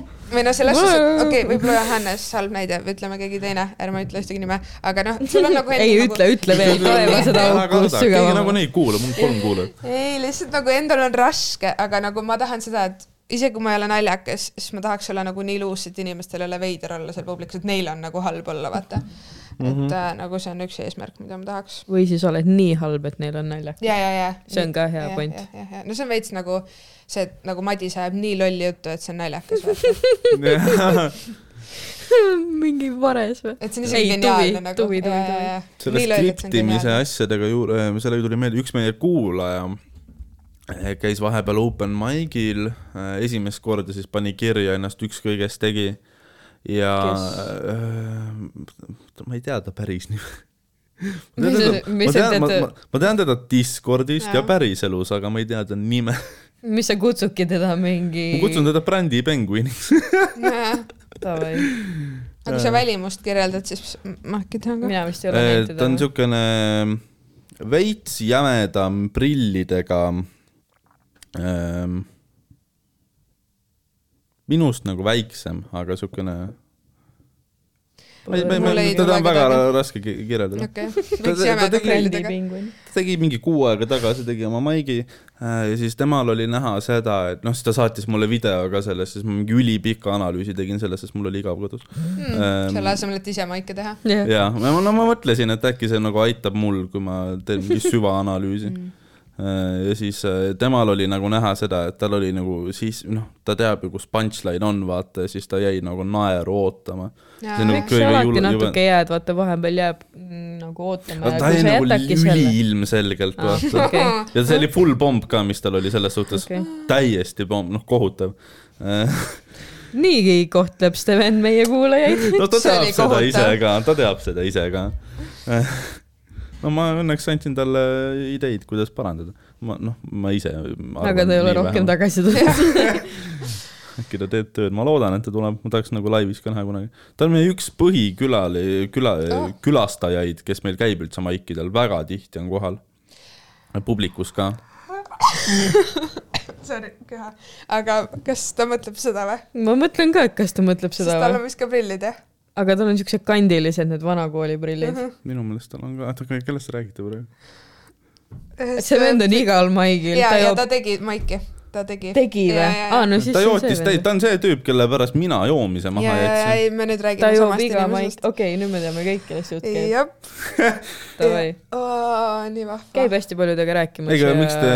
või noh, selles suhtes, okei okay,, võib-olla Johannes, halb näide, ütleme keegi teine, ärme ütle ühtegi nime, aga noh, sul on nagu
ei nagu... ütle, ütle veel, pane seda auku sügavamalt.
nagunii ei kuula, mul kolm kuulajat.
ei, lihtsalt nagu endal on raske, aga nagu ma tahan seda, et isegi kui ma ei ole naljakas, siis ma tahaks olla nagu nii luus, et inimestel ei ole veider olla seal publikus, et neil on nagu halb olla, vaata Mm -hmm. Et äh, nagu see on üks eesmärk, mida ma tahaks.
või siis oled nii halb, et neil on naljakas.
ja, ja, ja.
see on ka hea ja, point.
no see on veits nagu see, et nagu Madis ajab nii lolli juttu, et see on naljakas
mingi vares või?
et see on isegi geniaalne nagu.
tuvi, tuvi, tuvi.
selle skriptimise asjadega juurde, sellega tuli meelde, üks meie kuulaja eh, käis vahepeal open mic'il, eh, esimest korda siis pani kirja ennast ükskõik kes tegi ja äh, ma ei tea ta päris nime ma tean teda, ma tean, ma, ma, ma tean teda Discordist ja, ja päriselus, aga ma ei tea ta nime
mis sa kutsudki teda mingi?
ma kutsun teda brändi penguiniks
Davai.
aga kui sa välimust kirjeldad, siis ma äkki tean ka.
mina vist ei ole näinud teda.
ta on siukene veits jämedam prillidega ähm, minust nagu väiksem, aga siukene ma ei, ma ei, teda on väga raske kirjeldada.
Okay.. ta, ta, tegi,
ta tegi mingi kuu aega tagasi, tegi oma maigi äh, ja siis temal oli näha seda, et noh, siis ta saatis mulle video ka sellest, siis ma mingi ülipika analüüsi tegin sellest, sest mul oli igav kodus.
Mm,. Ähm, selle asemel, et ise maike teha.
yeah.. ja, no ma mõtlesin, et äkki see nagu aitab mul, kui ma teen mingi süvaanalüüsi. Mm ja siis äh, temal oli nagu näha seda, et tal oli nagu siis noh, ta teab ju, kus punchline on, vaata, ja siis ta jäi nagu naeru ootama.
Nagu eks sa alati natuke jääd, vaata vahepeal jääb nagu ootama ja
ta
sa
nagu üliilmselgelt,
Ah,
vaata.
okei.
ja see oli full pomb ka, mis tal oli selles suhtes
Okei.
täiesti pomb, noh, kohutav.
niigi kohtleb Steven meie kuulajaid.
no ta
See
teab seda
kohutav.
ise ka, ta teab seda ise ka. no ma õnneks andsin talle ideid, kuidas parandada. ma, noh, ma ise.
aga ta ei ole rohkem. tagasi tulnud.
Äkki ta teeb tööd, ma loodan, et ta tuleb, ma tahaks nagu laivis ka näha kunagi. ta on meie üks põhikülali, küla
Ah.,
külastajaid, kes meil käib üldse maikidel, väga tihti on kohal. publikus ka.
sorry, köha. aga kas ta mõtleb seda või?
ma mõtlen ka, et kas ta mõtleb
sest
seda
tal
või
on, vist ka prillid jah?
aga tal on siuksed kandilised need vanakooli prillid.
Mhm.
minu meelest tal on ka, oota, kellest te räägite praegu?
see vend on igal maigil,
ja, ja ta, tegi maiki, ta tegi.
tegi või? aa, no siis
ta
see on
jootis
see
täis, ta on see tüüp, kelle pärast mina joomise
ja,
maha
ja, ja
jätsin.
ei, me nüüd
ta
räägime
joob
samast inimesest.
okei okay,, nüüd me teame kõik, kellest jutt käib.
jah.
Davai,
nii vahva.
käib hästi paljudega rääkimas.
ega miks te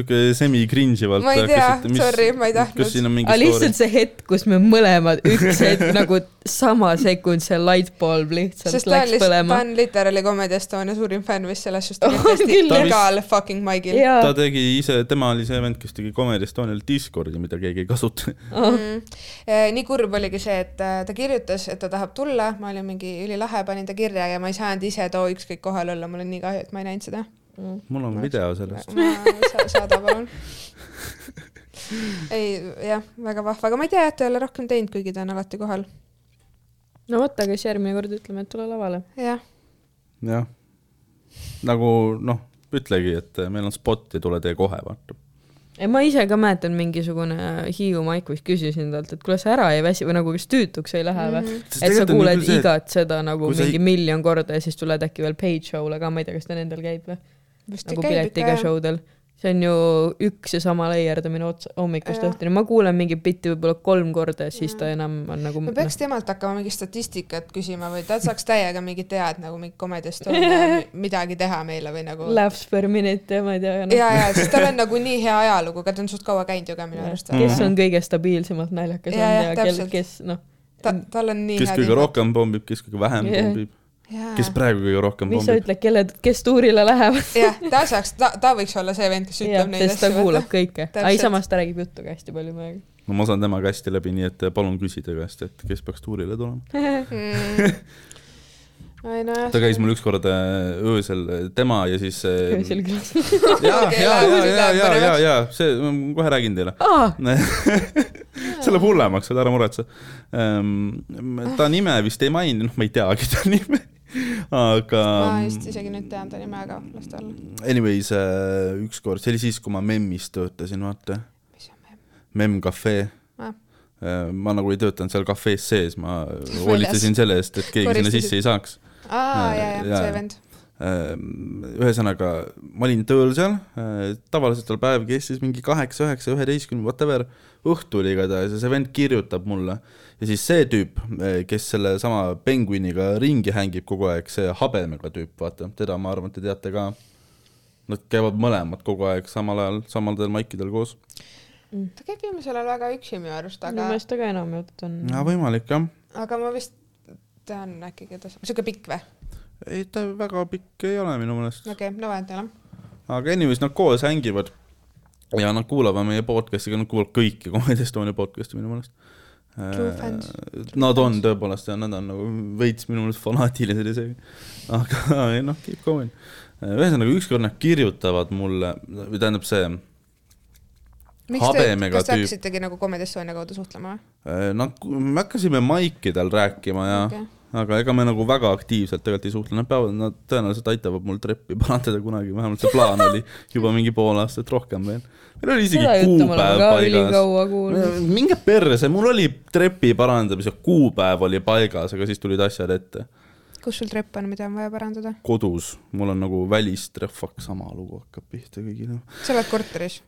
siuke semi-cringe'ivalt
ma ei tea, sorry, ma ei tahtnud.
aga lihtsalt? see hetk, kus me mõlemad üks hetk nagu sama sekund see light bulb lihtsalt
sest ta on
läks
lihtsalt, ta
põlema.
on literaali Comedy Estonia suurim fänn vist selles suhtes, ta
küll,
jah.
igal fucking maigil.
ta, tegi ise, tema oli see vend, kes tegi Comedy Estonial Discordi, mida keegi ei kasuta.
Mm. nii kurb oligi see, et äh, ta kirjutas, et ta tahab tulla, ma olin mingi ülilahe, panin ta kirja ja ma ei saanud ise too ükskõik kohal olla, mul on nii kahju, et ma ei näinud seda.
mul on video sellest.
ma sa, saada palun. ei jah, väga vahva, aga ma ei tea, et ta ei ole rohkem teinud, kuigi ta on alati kohal.
No vot, aga siis järgmine kord ütleme, et tule lavale.
jah,
jah. nagu noh, ütlegi, et meil on spot ja tule tee kohe, vaata.
ei, ma ise ka mäletan mingisugune Hiiu Maik vist küsisin talt, et kuule sa ära ei väsi või nagu kas tüütuks ei lähe või mm. -hmm. et sa kuuled igat seda nagu mingi
ei-
miljon korda ja siis tuled äkki veel paid show'le ka, ma ei tea, kas ta nendel käib või? nagu piletiga show del. See on ju üks ja sama leierdamine otsa, hommikust õhtuni, ma kuulen mingit bitti võib-olla kolm korda ja siis ta enam on nagu
me peaks temalt hakkama mingi statistikat küsima või ta saaks täiega mingit tead nagu mingi Comedy Estonia midagi teha meile või nagu.
laughs per minute ja ma ei tea
ja,
no,,
ja, sest tal on nagu nii hea ajalugu, aga ta on suht kaua käinud ju ka minu arust.
kes on kõige stabiilsemalt naljakas
Ja,
olnud
jah,
ja kel, kes noh,
ta, tal on nii
kes
head
kõige. rohkem pommib, kes kõige vähem
Jah.
pommib, kes praegu kõige rohkem
mis sa ütled, kelle, kes tuurile lähevad?
jah, ta saaks, ta, ta võiks olla see vend, kes ütleb, neid
sest ta
asju.
kuulab kõike. ei,
Täpselt.
samas ta räägib juttu ka hästi palju praegu.
no ma saan temaga hästi läbi, nii et palun küsi ta käest, et kes peaks tuurile tulema.
ei nojah.
ta käis mul ükskord äh, öösel, tema ja siis.
öösel külas.
ja, ja, ja, ja, ja, ja, ja see, ma kohe räägin teile.
aa,
see läheb hullemaks, ära muretse. ta nime vist ei maininud, noh, ma ei teagi ta nime, aga.
ma just isegi nüüd tean ta nime ka, las ta olla.
Anyways, ükskord, see oli siis, kui ma MEM-is töötasin, vaata.
mis on memm?
MEM Cafe.
Ah.
ma nagu ei töötanud seal kafees sees, ma hoolitsesin selle eest, et keegi sinna sisse ei saaks.
aa, ja, ja,
Jaa.
see vend.
ühesõnaga, ma olin tööl seal, tavaliselt tal päev kestis mingi kaheksa, üheksa, üheteistkümne, whatever, õhtul igatahes ja see vend kirjutab mulle ja siis see tüüp, kes sellesama penguiniga ringi hängib kogu aeg, see habemega tüüp, vaata, teda ma arvan, et te teate ka. Nad käivad mõlemad kogu aeg samal ajal, samadel maikidel koos.
ta käib viimasel ajal väga üksi minu arust,
minu
aga,
meelest ta ka enam jutt on.
ja võimalik jah,
aga ma vist tean äkki, keda sa, siuke pikk või?
ei ta väga pikk ei ole minu meelest.
okei okay,, no vahet ei ole.
aga anyways, nad koos hängivad ja nad kuulavad meie podcast'i, nad kuulavad kõiki Comedy Estonia podcast'e minu meelest.
Fans.
Nad on tõepoolest ja nad on nagu veits minu meelest fanaatilised isegi. aga ei noh, keep going. ühesõnaga ükskord nad kirjutavad mulle, või tähendab see,
miks te, kas te hakkasitegi nagu Comedy Estonia kaudu suhtlema või?
nad, me hakkasime maikidel rääkima ja
Okei.
aga ega me nagu väga aktiivselt tegelikult ei suhtle, nad peavad, nad tõenäoliselt aitavad mul treppi parandada kunagi, vähemalt see plaan oli juba mingi pool aastat rohkem veel. Meil oli isegi kuupäev paigas. minge perse, mul oli trepi parandamise kuupäev oli paigas, aga siis tulid asjad ette.
kus sul trepp on, mida on vaja parandada?
kodus, mul on nagu välistrehv, fuck, sama lugu hakkab pihta kõigile.
sa oled korteris,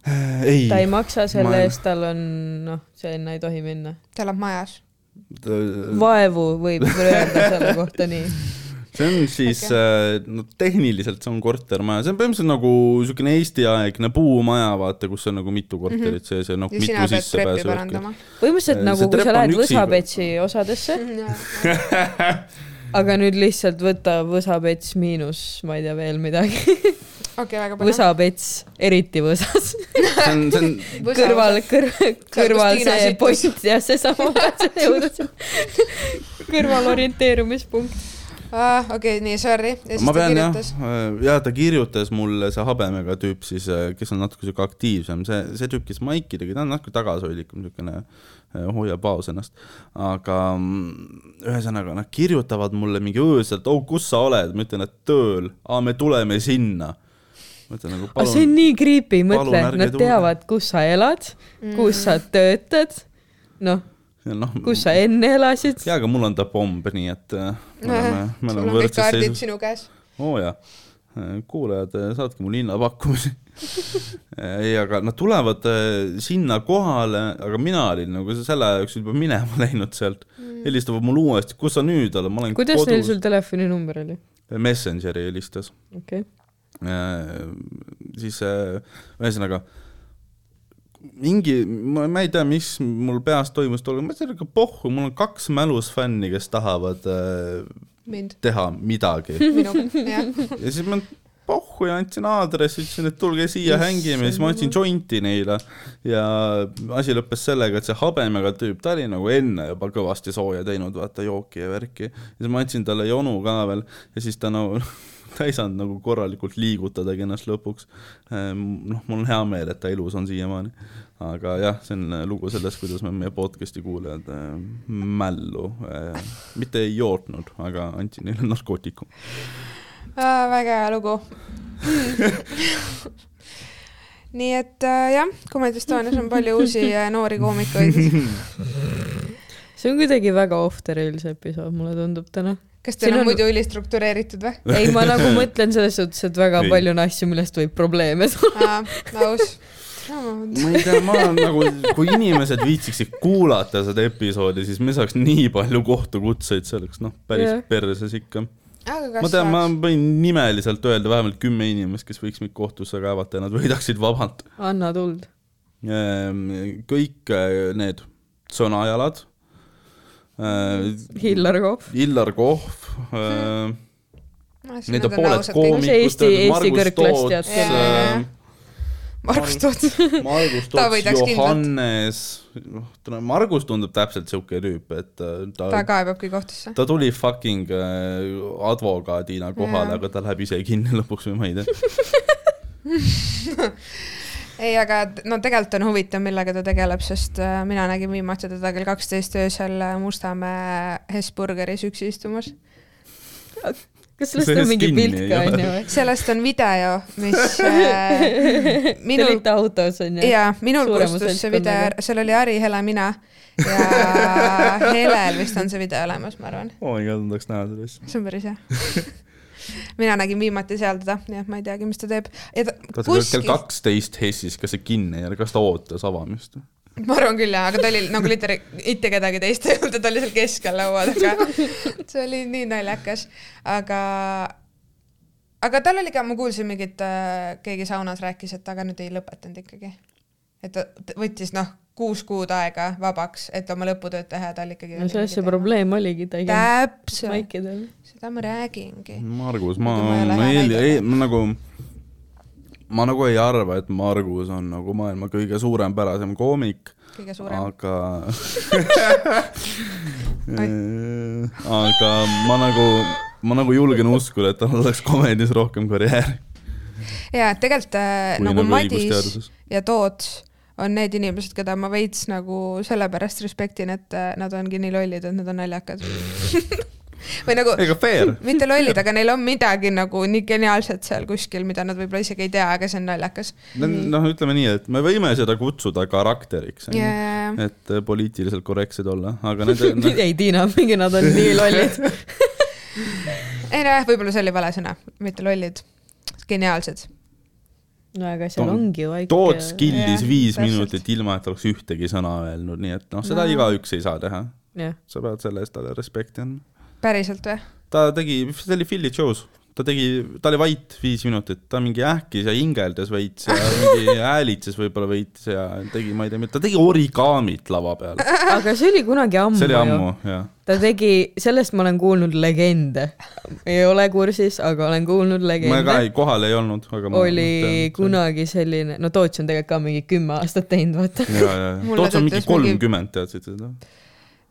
ei
ta ei, maksa selle
Ma-
eest, tal on noh, sinna ei tohi minna.
ta elab majas.
vaevu võib öelda selle kohta nii.
see on siis okay., no tehniliselt see on kortermaja, see on põhimõtteliselt nagu niisugune Eesti-aegne puumaja, vaata, kus on nagu mitu korterit sees ja noh, mitu sissepääsu.
parandama.
põhimõtteliselt
See
nagu, kui sa
on
lähed Võsapetsi osadesse, aga nüüd lihtsalt võta võsapets miinus, ma ei tea veel midagi.
okei, väga põnev.
võsapets, eriti võsas.
see on, see on,
kõrval, kõrval, kõrval see
sittus.
post ja seesama, kõrval orienteerumispunkt.
aa, okei, nii, sorry. ja siis
ma
ta
pean jah
kirjutas.,
ja ta kirjutas mulle see habemega tüüp siis, kes on natuke sihuke aktiivsem, see, see tüüp, kes maiki tegi, ta on natuke tagasihoidlikum, siukene eh, hoiab vaos ennast. aga mm, ühesõnaga nad kirjutavad mulle mingi öösel, et oh, kus sa oled, ma ütlen, et tööl, aa, me tuleme sinna. ma ütlen nagu
aga see on
palun,
nii creepy,
palun
mõtle, nad teavad, kus sa elad, kus sa töötad, noh,
noh,
kus sa enne elasid.
jaa, aga mul on ta pomb, nii et eh, me oleme, me oleme võrdses seisus.
sinu käes.
oo jaa, kuulajad, saatke mulle hinnapakkumisi. ei, aga nad tulevad sinna kohale, aga mina olin nagu selle aja jooksul juba minema läinud sealt mm.. helistavad mulle uuesti, kus sa nüüd oled, ma olen
kuidas neil
kodus
sul. telefoninumber oli?
Messengeri helistas.
okei okay.,
siis ühesõnaga mingi, ma ma ei tea, mis mul peas toimus tol ajal, ma ütlesin, aga pohhu, mul on kaks mälusfänni, kes tahavad äh,
mind,
teha midagi. Ja siis ma pohhu ja andsin aadressi, ütlesin, et tulge siia hängime, siis ma andsin jointi neile. Ja asi lõppes sellega, et see habemega tüüp, ta oli nagu enne juba kõvasti sooja teinud, vaata jooki ja värki. ja siis ma andsin talle jonu ka veel. Ja siis ta nagu ta ei saanud nagu korralikult liigutadagi ennast lõpuks. noh, mul on hea meel, et ta elus on siiamaani. aga jah, see on lugu sellest, kuidas me meie podcast'i kuulajad äh, mällu äh, mitte ei jootnud, aga andsin neile narkootikum.
väga hea lugu. nii et äh, jah, Comedy Estonias on palju uusi äh, noori koomikuid.
see on kuidagi väga off the rails episood, mulle tundub täna.
Kas teil on
on-
muidu ülistruktureeritud või?
ei, ma nagu mõtlen selles suhtes, et väga
Ei.
palju on asju, millest võib probleeme tulla.
aus.
ma ei tea, ma olen nagu, kui inimesed viitsiksid kuulata seda episoodi, siis me saaks nii palju kohtukutseid, see oleks noh, päris yeah. perses ikka. ma tean, ma võin nimeliselt öelda vähemalt kümme inimest, kes võiks mind kohtusse kaevata ja nad võidaksid vabalt.
anna tuld.
kõik äh, need sõnajalad,
Hillar Kohv.
Illar Kohv, need on pooled koomikud.
Jaa, jaa, jaa. Margus Toots.
Margus
Ta
Toots. Johannes, noh, Margus tundub täpselt siuke tüüp, et äh,
ta
ta,
kaebabki kohtusse.
ta tuli fucking äh, advokaadina kohale, aga ta läheb ise kinni lõpuks või ma ei tea.
ei, aga no tegelikult on huvitav, millega ta tegeleb, sest äh, mina nägin viimati teda kell kaksteist öösel äh, Mustamäe Hesburgeris üksi istumas.
kas sellest on mingi pilt ka onju
sellest on video, mis äh,
Te
minul
olite autos onju?
ja minul kustus see video seal oli Ari, Hele, mina ja Helel vist on see video olemas, ma arvan,
oh my god, ma tahaks näha seda asja.
see on päris hea. mina nägin viimati seal teda, nii et ma ei teagi, mis ta teeb.
kas ta kell
kuskil,
kaksteist Hessis, kas see kinni jäi, kas ta ootas avamist?
ma arvan küll jaa, aga ta oli nagu literi-, mitte kedagi teist ei olnud, ta oli seal keskel laua taga. see oli nii naljakas, aga aga tal oli ka, ma kuulsin mingit, keegi saunas rääkis, et aga nüüd ei lõpetanud ikkagi. et ta võttis noh, kuus kuud aega vabaks, et oma lõputööd teha ja tal ikkagi
no selles see. probleem oligi, ta ei käinud
täpselt,
maikidel.
seda ma räägingi.
Margus, ma,
ma
ma ei, ei, ma nagu, ma nagu ei arva, et Margus on nagu maailma kõige suurempärasem koomik,
kõige suurem.
aga aga ma nagu, ma nagu julgen uskuda, et tal oleks komedis rohkem karjääri
ja tegelikult äh, nagu
nagu
Madis ja Toots on need inimesed, keda ma veits nagu sellepärast respektin, et äh, nad ongi nii lollid, et nad on naljakad. või nagu mitte lollid, aga neil on midagi nagu nii geniaalset seal kuskil, mida nad võib-olla isegi ei tea, aga see on naljakas.
noh, ütleme nii, et me võime seda kutsuda karakteriks,
ja,
et äh, poliitiliselt korrektsed olla, aga nende,
ei Tiina, mingi nad on nii lollid.
ei nojah, võib-olla see oli vale sõna, mitte lollid, geniaalsed.
No aga seal
Tom-
ongi ju väike.
Toots killis
Jah,
viis
täpselt.
minutit ilma, et oleks ühtegi sõna öelnud, nii et noh, seda
No.
igaüks ei saa teha. sa pead selle eest talle respekti andma.
päriselt või?
ta tegi, see oli Philly Joe's, ta tegi, ta oli vait viis minutit, ta mingi ähkis ja hingeldas veits ja mingi häälitses võib-olla veits ja tegi, ma ei tea, ta tegi origaamit lava peal.
aga see oli kunagi ammu
see oli ammu, jah.
ta tegi, sellest ma olen kuulnud legende. ei ole kursis, aga olen kuulnud
ma ka
legende.
ei, kohal ei olnud, aga ma
oli
tean,
kunagi selline, no Toots on tegelikult ka mingi kümme aastat teinud, vaata.
Toots on mingi
töötas mingi-
kolmkümmend, teadsid seda?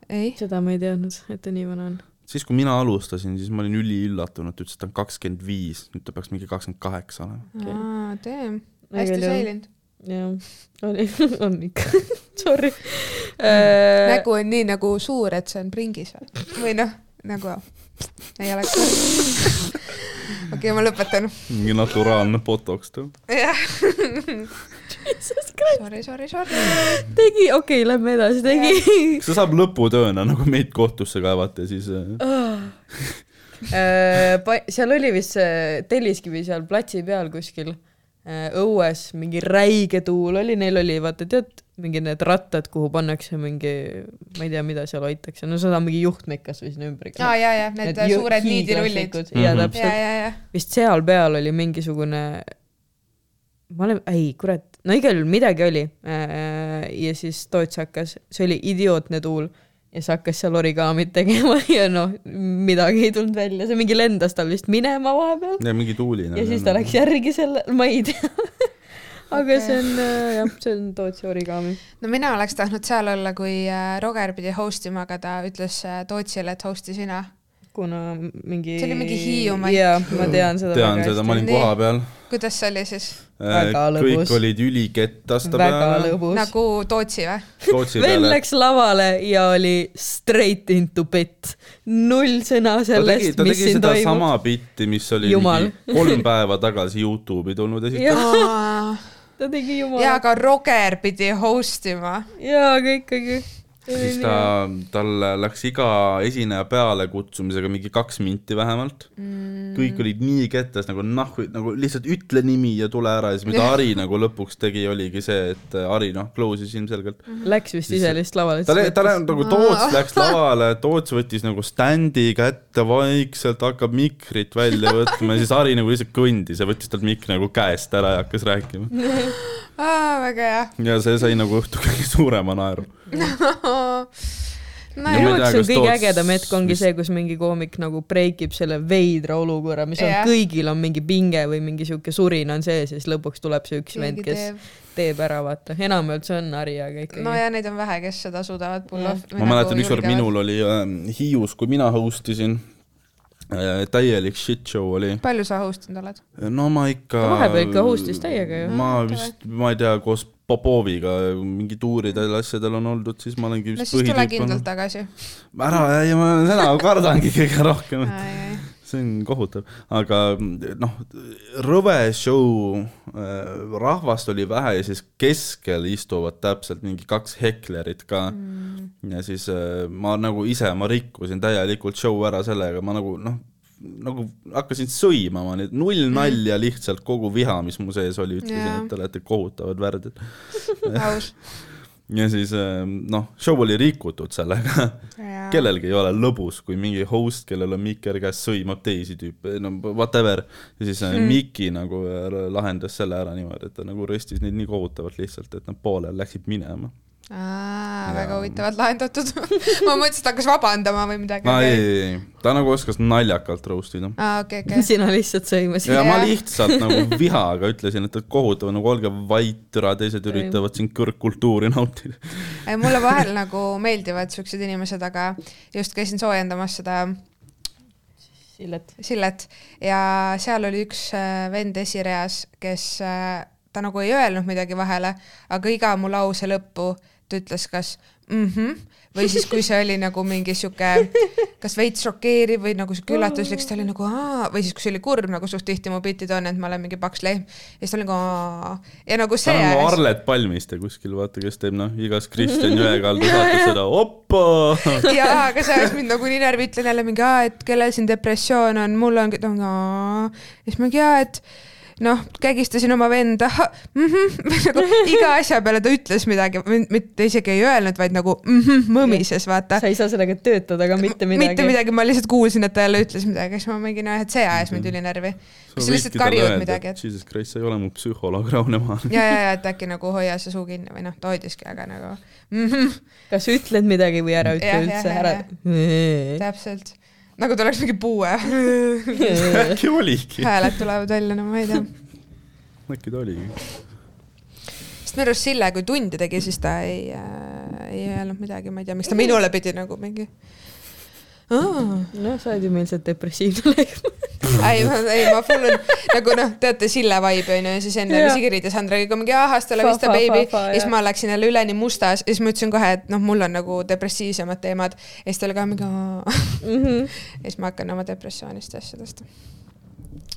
ei,
seda ma ei teadnud, et ta nii vana on.
siis, kui mina alustasin, siis ma olin üliüllatunud, ta ütles, et ta on kakskümmend viis, nüüd ta peaks mingi kakskümmend kaheksa olema.
Okei.
aa, damn, hästi säilinud.
jah, oli, on ikka, sorry äh,.
nägu on nii nagu suur, et see on pringis või, või noh, nagu ei oleks. okei, ma lõpetan.
mingi naturaalne botox tõu.
jah. Sorry, sorry, sorry.
tegi, okei okay,, lähme edasi, tegi.
kas see saab lõputööna nagu meid kohtusse kaevata, siis äh,
Äh, seal oli vist see Telliskivi seal platsi peal kuskil õues mingi räige tuul oli, neil oli vaata tead mingi need rattad, kuhu pannakse mingi, ma ei tea, mida seal hoitakse, no seda on mingi juhtmeid kasvõi sinna ümber.
aa, ja, ja need
ju-
suured niidirullid.
Mhm.
jaa,
ja,
täpselt. vist seal peal oli mingisugune, ma olen, ei kurat, no igal juhul midagi oli. ja siis Toots hakkas, see oli idiootne tuul ja siis hakkas seal origaamit tegema ja noh, midagi ei tulnud välja, see mingi lendas tal vist minema vahepeal
ja mingi tuuline.
ja siis ta läks järgi selle, ma ei tea. aga
Okei.
see on äh, jah, see on Tootsi origami.
no mina oleks tahtnud seal olla, kui äh, Roger pidi host ima, aga ta ütles äh, Tootsile, et host'i sina.
kuna mingi.
See oli mingi Hiiumaa-
jaa, ma tean seda
tean seda, ma olin kohapeal.
kuidas see oli siis?
Lõbus.
kõik olid ülikettas ta
väga
peale.
nagu Tootsi või?
Vend läks lavale ja oli straight into bit. null sõna
ta tegi,
sellest,
ta
mis
tegi
siin
seda
toimub.
sama bitti, mis oli kolm päeva tagasi Youtube'i tulnud
jah, ta tegi
ja
jumala.
aga Roger pidi host ima.
jaa, aga ikkagi.
Siis ta, tal läks iga esineja pealekutsumisega mingi kaks minti vähemalt mm.. kõik olid nii kettas nagu nahhu, nagu lihtsalt ütle nimi ja tule ära ja siis mida Ari nagu lõpuks tegi, oligi see, et Ari noh, close'is ilmselgelt.
Läks vist ise lihtsalt lavale.
ta, ta nagu Toots läks lavale, Toots võttis nagu standi kätte vaikselt, hakkab mikrit välja võtma ja siis Ari nagu lihtsalt kõndis ja võttis talt mikri nagu käest ära ja hakkas rääkima.
väga hea.
ja see sai nagu õhtu kõige suurema naeru.
no
ma
jaoks on
kas
kõige
Toots
ägedam hetk ongi see, kus mingi koomik nagu breikib selle veidra olukorra, mis on
Jah.
kõigil on mingi pinge või mingi sihuke surin on sees ja siis lõpuks tuleb see üks vend, kes
teeb.
teeb ära, vaata, enamjaolt see on Harri, aga ikkagi
no ja neid on vähe, kes seda suudavad pull off.
ma mäletan ükskord minul oli äh, Hiius, kui mina host isin äh,, täielik shit show oli.
palju sa host inud oled?
no ma ikka.
Vahepeal ikka host'is täiega ju.
ma vist, ma ei tea, koos Popoviga mingi tuuridel asjadel on oldud, siis ma olengi
no siis tule kindlalt tagasi.
ära, ei ma seda kardangi kõige rohkem. see on kohutav, aga noh, rõve show, rahvast oli vähe ja siis keskel istuvad täpselt mingi kaks heklerit ka mm.. ja siis äh, ma nagu ise, ma rikkusin täielikult show ära sellega, ma nagu noh, nagu hakkasin sõimama neid, null nalja lihtsalt kogu viha, mis mu sees oli, ütlesin yeah., et te olete kohutavad värdjad. ja siis äh, noh, show oli rikutud sellega kellelgi ei ole lõbus, kui mingi host, kellel on mikker käes, sõimab teisi tüüpe, no whatever. ja siis mm. Miki nagu äh, lahendas selle ära niimoodi, et ta nagu röstis neid nii kohutavalt lihtsalt, et nad poolel läksid minema.
Väga huvitavalt lahendatud. ma mõtlesin, et ta hakkas vabandama või midagi.
aa ei, ei, ei, ta nagu oskas naljakalt roast ida.
aa, okei, okei.
sina lihtsalt sõimasid.
ja ma lihtsalt nagu vihaga ütlesin, et kohutav, nagu olge vait, türa, teised üritavad siin kõrgkultuuri nautida.
ei, mulle vahel nagu meeldivad siuksed inimesed, aga just käisin soojendamas seda
Sillet.
Sillet ja seal oli üks äh, vend esireas, kes, ta nagu ei öelnud midagi vahele, aga iga mu lause lõppu ta ütles kas mhmh või siis, kui see oli nagu mingi sihuke, kas veits šokeeriv või nagu sihuke üllatuslik, siis ta oli nagu aa, või siis, kui see oli kurb, nagu suht tihti mu bitid on, et ma olen mingi paks lehm. Ja siis ta oli nagu aa. Ja nagu
ta
see
on nagu Arlet Palmiste kuskil, vaata, kes teeb noh, igas Kristjan Jõekalda saates seda oppa.
jaa, aga see ajas mind nagu nii närvi, ütlen jälle mingi aa, et kellel siin depressioon on, mul on, ja siis mingi jaa, et noh, kägistasin oma venda mm, -hmm. nagu iga asja peale ta ütles midagi, mitte isegi ei öelnud, vaid nagu mm -hmm, mõmises, vaata.
sa ei saa sellega töötada ka mitte midagi.
mitte midagi, ma lihtsalt kuulsin, et ta jälle ütles midagi, siis ma mingi noh, et see ajas mind ülinärvi. siis sa lihtsalt karjud midagi, et
Jesus Christ, sa ei ole mu psühholoog, rahune maha.
ja, ja, ja et äkki nagu hoia see suu kinni või noh, ta hoidiski, aga nagu mm -hmm,
kas ütled midagi või ära ütle
Jah,
üldse ära
jah,. täpselt. Nagu ta oleks mingi puue.
äkki oligi,
hääled tulevad välja, no ma ei tea.
äkki ta oligi.
sest minu arust Sille, kui tundi tegi, siis ta ei äh,, ei öelnud midagi, ma ei tea, miks ta minule pidi nagu mingi.
noh, sa oled ju meil see depressiivne leib.
ei, ma, ei ma full on nagu noh, teate Sille vibe onju ja siis enne oli Sigrid ja Sandra oli ka mingi ahah, hasta la vista baby ja siis ma läksin jälle üleni mustas ja siis ma ütlesin kohe, et noh, mul on nagu depressiivsemad teemad ja siis ta oli ka mingi aa.
Mhm.
ja siis ma hakkan oma depressioonist ja asjadest.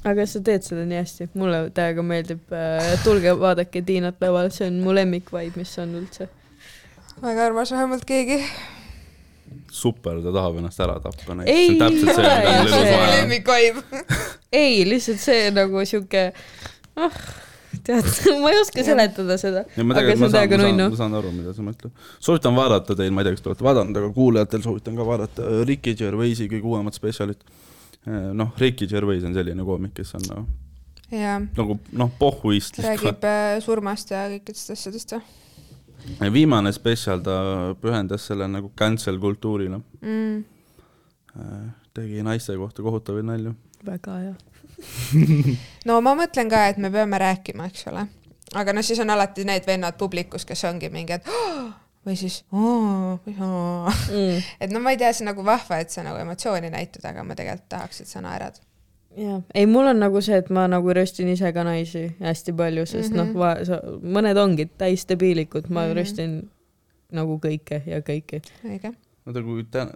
aga sa teed seda nii hästi, mulle täiega meeldib. tulge vaadake Tiinat laval, see on mu lemmikvibe, mis on üldse.
väga armas vähemalt keegi.
super, ta tahab ennast ära tappa. On täpselt see, on.
lemmikvibe.
ei, lihtsalt see nagu sihuke, ah, tead, ma ei oska seletada seda.
ja ma tegelikult, ma saan, ma saan, ma. saan aru, mida sa mõtled. soovitan vaadata teil, ma ei tea, kas te olete vaadanud, aga kuulajatel soovitan ka vaadata äh, Ricky Gervaisi kõige uuemat spetsialit. noh, Ricky Gervais on selline koomik, kes on nagu,
jaa,
nagu noh, pohhuistlik.
räägib äh, surmast ja kõikidest asjadest või
viimane spetsial ta pühendas selle nagu cancel kultuurile.
mm.?
tegi naiste kohta kohutavaid nalju.
väga hea.
no ma mõtlen ka, et me peame rääkima, eks ole. aga noh, siis on alati need vennad publikus, kes ongi mingi, et "Oh!" või siis "Oo," või "Oo."
Mm.
et no ma ei tea, see on nagu vahva, et sa nagu emotsiooni näitad, aga ma tegelikult tahaks, et sa naerad.
jaa, ei, mul on nagu see, et ma nagu röstin ise ka naisi hästi palju, sest mm
Mhm.
-hmm. noh, mõned ongi täis debiilikud, ma mm
Mhm.
-hmm. röstin nagu kõike ja kõiki.
õige.
oota, kui täna,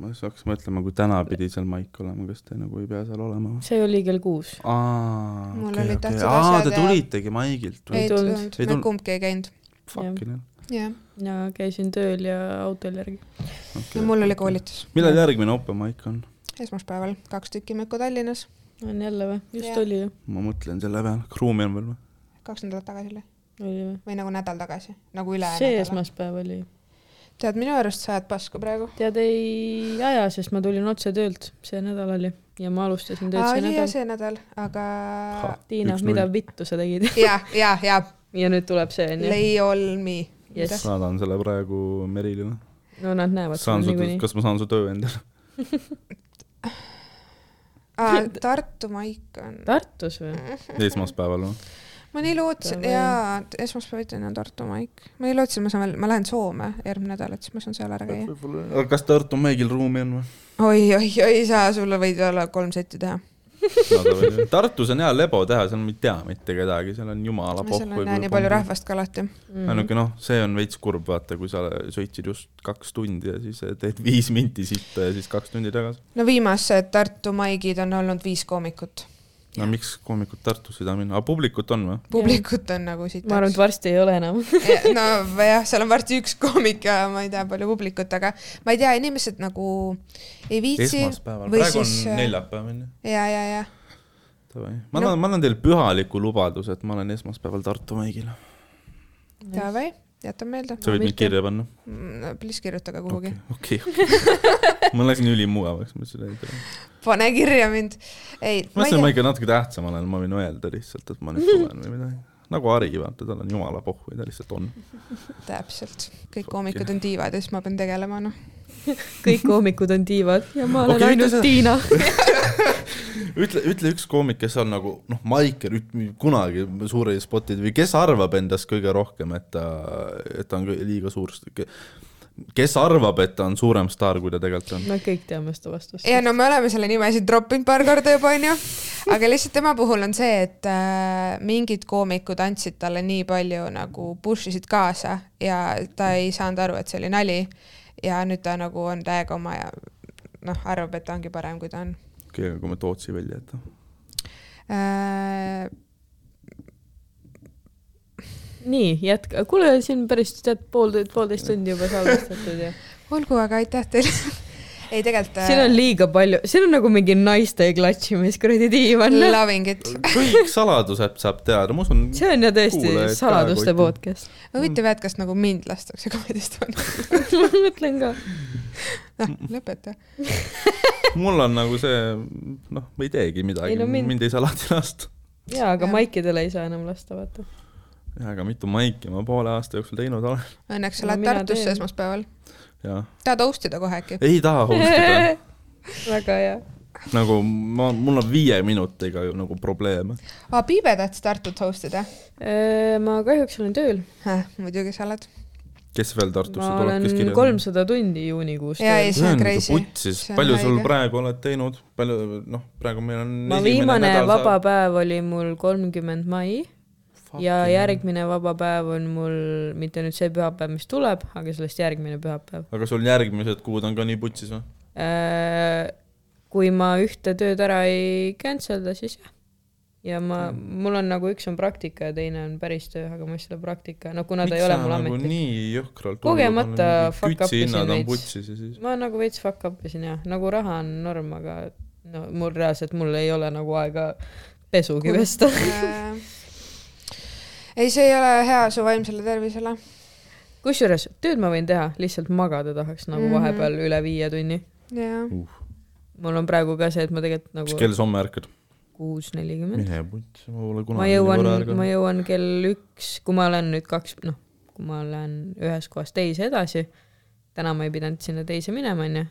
ma siis hakkasin mõtlema, kui täna pidi seal maik olema, kas te nagu ei pea seal olema
see oli kell kuus.
aa,
Mul
okei, okei, aa, te
ja-
tulitegi maigilt
ei
või?
tulnud.
tulnud,
Ei
me kumbki ei käinud.
Fucking hell,
jah,
ja käisin tööl ja autol järgi.
ja
okei.
mul oli koolitus
millal järgmine open mic on?
esmaspäeval, kaks tükki Mökku Tallinnas,
on jälle või? just ja. oli ju.
ma mõtlen selle peale, kas ruumi on veel või?
kaks nädalat tagasi oli
oli või?
või nagu nädal tagasi, nagu üle
see
nädala.
esmaspäev oli.
tead, minu arust sa ajad pasku praegu.
tead, ei aja, sest ma tulin otse töölt, see nädal oli ja ma alustasin tööd see nädal.
see nädal, aga
Tiina, mida vittu sa tegid?
ja, ja, ja
ja nüüd tuleb see onju.
lay all me.
Yes.
saadan selle praegu Merilile.
no nad näevad
saan su, kas ma saan su töö endale?
Tartu maik on.
Tartus või?
esmaspäeval või?
ma nii lootsin, jaa, esmaspäeviti on Tartu maik. ma nii lootsin, ma saan veel, ma lähen Soome järgmine nädal, et siis ma saan seal ära käia.
aga kas Tartu Maigil ruumi on või?
oi, oi, oi, sa, sul võid olla kolm setti teha.
Tartus on hea lebo teha, seal ei tea mitte kedagi, seal on jumala pohhu.
seal on jah nii palju. rahvast ka alati.
Mhm.
ainuke noh, see on veits kurb, vaata, kui sa sõitsid just kaks tundi ja siis teed viis minti sitta ja siis kaks tundi tagasi.
no viimased Tartu maigid on olnud viis koomikut.
No miks koomikud Tartusse ei taha minna, aga publikut on või?
publikut on nagu siit.
ma arvan, et varsti ei ole enam.
no jah, seal on varsti üks koomik ja ma ei tea, palju publikut, aga ma ei tea, inimesed nagu ei viitsi.
esmaspäeval,
või
praegu
siis,
on
äh,
neljapäev on ju.
ja, ja, ja
ma annan, ma annan teile pühaliku lubaduse, et ma olen esmaspäeval Tartu Maigil.
davai, jätan meelde.
sa võid mind kirja panna.
Please kirjutage kuhugi
okei, okei. mul läks nii ülimugavaks, ma ütlesin, et
pane kirja mind. ei,
ma
ma ei
mõtlesin, ma
tea,
ikka natuke tähtsam olen, ma võin öelda lihtsalt, et ma nüüd tulen või midagi. nagu Ari, vaata, tal on jumala pohhu ja ta lihtsalt on.
täpselt, kõik koomikud on tiivad ja siis ma pean tegelema, noh.
kõik koomikud on tiivad ja ma olen okay,
ütle
ainult
seda.
Tiina.
ütle, ütle üks koomik, kes on nagu noh, Maiker, kunagi suuri spotid või kes arvab endast kõige rohkem, et ta, et ta on liiga suur, kes arvab, et ta on suurem staar, kui ta tegelikult on?
me kõik teame seda vastust.
ja no me oleme selle nime siin troppinud paar korda juba onju, aga lihtsalt tema puhul on see, et äh, mingid koomikud andsid talle nii palju nagu push isid kaasa ja ta ei saanud aru, et see oli nali. Ja nüüd ta nagu on täiega oma ja noh, arvab, et ta ongi parem, kui ta on
okei, aga kui me Tootsi välja jätame.
äh,.
nii, jätka, kuule, siin päris tead pool, poolteist tundi juba salvestatud ja.
olgu, aga aitäh teile. Ei tegelikult
siin on liiga palju, siin on nagu mingi naiste klatšimis kuradi diivan.
loving it.
kõik saladused saab teada, ma usun.
see on ju tõesti
ka
saladuste podcast.
huvitav jah, et kas nagu mind lastakse komedist panna.
ma mõtlen ka.
noh, lõpeta.
mul on nagu see, noh, ma ei teegi midagi
no mind-
mind..., ei saa lahti lasta.
jaa, aga
Jah.
maikidele ei saa enam lasta, vaata.
jaa, aga mitu maiki ma poole aasta jooksul teinud olen
Õnneks sa lähed Tartusse esmaspäeval.
Ja
tahad host ida kohe äkki?
ei taha hostida
väga hea.
nagu ma, mul on viie minutiga ju nagu probleeme.
aa, Piibe tahtis Tartut host ida?
ma kahjuks olen tööl.
muidugi sa oled.
kes veel Tartusse
ma
tuleb, kes
olen
kirjab?
kolmsada tundi juunikuus
Jaa, ei,
tööl.
see on crazy.
putsis
See, on
palju sul
haige.
praegu oled teinud, palju, noh, praegu meil on
ma viimane vaba päev oli mul kolmkümmend mai ja järgmine vaba päev on mul mitte nüüd see pühapäev, mis tuleb, aga sellest järgmine pühapäev.
aga sul järgmised kuud on ka nii putsis või?
kui ma ühte tööd ära ei cancelda, siis jah. ja ma, mul on nagu üks on praktika ja teine on päris töö, aga ma seda praktika, no kuna ta ei ole mul
nagu
ametlik.
nii jõhkralt
Kogemata fuck up isin veits.
putsis ja siis
ma nagu veits fuck up isin jah, nagu raha on norm, aga no mul reaalselt, mul ei ole nagu aega pesugi pesta.
ei, see ei ole hea su vaimsele tervisele.
kusjuures tööd ma võin teha, lihtsalt magada tahaks nagu
Mhm.
vahepeal üle viie tunni.
jah.
uh,.
mul on praegu ka see, et ma tegelikult
mis
nagu
kell sa homme ärkad?
kuus nelikümmend.
mine putsi, ma pole
ma
kunagi
jõuan
nii vara,
ma jõuan kell üks, kui ma olen nüüd kaks, noh, kui ma olen ühest kohast teise edasi, täna ma ei pidanud sinna teise minema, onju,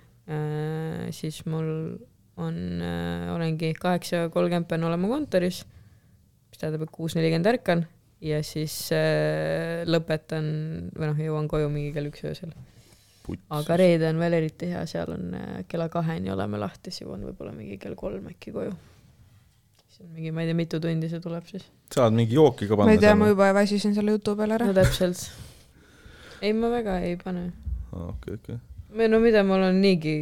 siis mul on, olengi kaheksa kolmkümmend pean olema kontoris, mis tähendab, et kuus nelikümmend ärkan ja siis äh, lõpetan või noh, jõuan koju mingi kell üks öösel. aga reede on veel eriti hea, seal on äh, kella kaheni oleme lahti, siis jõuan võib-olla mingi kell kolm äkki koju. siis on mingi, ma ei tea, mitu tundi see tuleb siis.
saad mingi jooki ka panna
ma ei tea, ma juba väsisin selle jutu peale ära
no. täpselt. ei, ma väga ei pane.
okei, okei.
või no mida mul on niigi,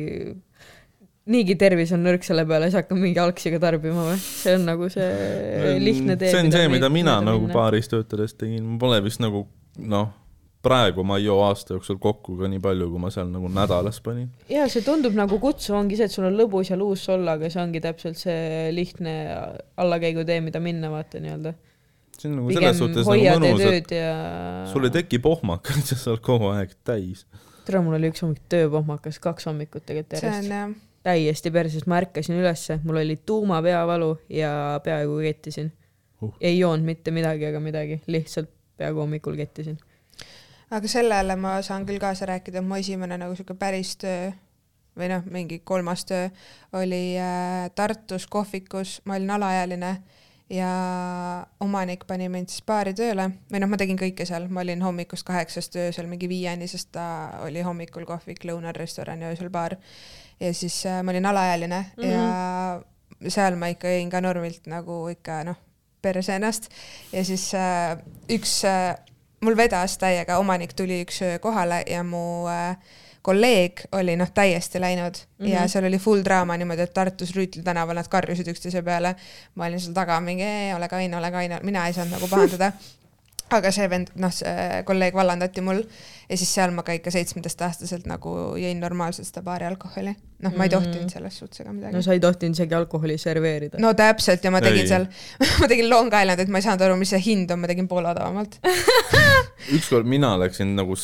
niigi tervis on nõrk selle peale, siis hakkan mingi algsiga tarbima või? see on nagu see lihtne tee.
see on see, mida mina nagu baaris töötades tegin, ma pole vist nagu noh, praegu ma ei joo aasta jooksul kokku ka nii palju, kui ma seal nagu nädalas panin.
ja see tundub nagu kutsuv ongi see, et sul on lõbus ja luus olla, aga see ongi täpselt see lihtne allakäigutee, mida minna vaata nii-öelda.
see on nagu selles
pigem
suhtes nagu mõnus, et
ja.
sul ei teki pohmakaid, sa oled kogu aeg täis.
tere, mul oli üks hommik tööpohmakas, kaks hommikut tegelikult
see on
järjest.
jah,
täiesti perses, ma ärkasin ülesse, mul oli tuuma peavalu ja peaaegu kettisin
Uh.
ei joonud mitte midagi ega midagi, lihtsalt peaaegu hommikul kettisin.
aga sellele ma saan küll kaasa rääkida, mu esimene nagu sihuke päris töö või noh, mingi kolmas töö oli äh, Tartus kohvikus, ma olin alaealine ja omanik pani mind siis baari tööle või noh, ma tegin kõike seal, ma olin hommikust kaheksast öösel mingi viieni, sest ta oli hommikul kohvik, lõunal restoran ja öösel baar. Ja siis äh, ma olin alaealine mm -hmm. ja seal ma ikka jõin ka normilt nagu ikka noh, perse ennast ja siis äh, üks äh, mul vedas täiega, omanik tuli üks öö kohale ja mu äh, kolleeg oli noh, täiesti läinud mm -hmm. ja seal oli full draama niimoodi, et Tartus Rüütli tänaval nad karjusid üksteise peale. ma olin seal taga mingi ole kaine, ole kaine, mina ei saanud nagu pahandada. aga see vend, noh, see kolleeg vallandati mul ja siis seal ma ka ikka seitsmeteistaastaselt nagu jõin normaalselt seda baari alkoholi. noh, ma ei tohtinud selles suhtes ega midagi
no sa ei tohtinud isegi alkoholi serveerida no..
täpselt ja ma tegin
Ei.
seal, ma tegin Long Islandit, ma ei saanud aru, mis see hind on, ma tegin poole odavamalt.
ükskord mina läksin nagu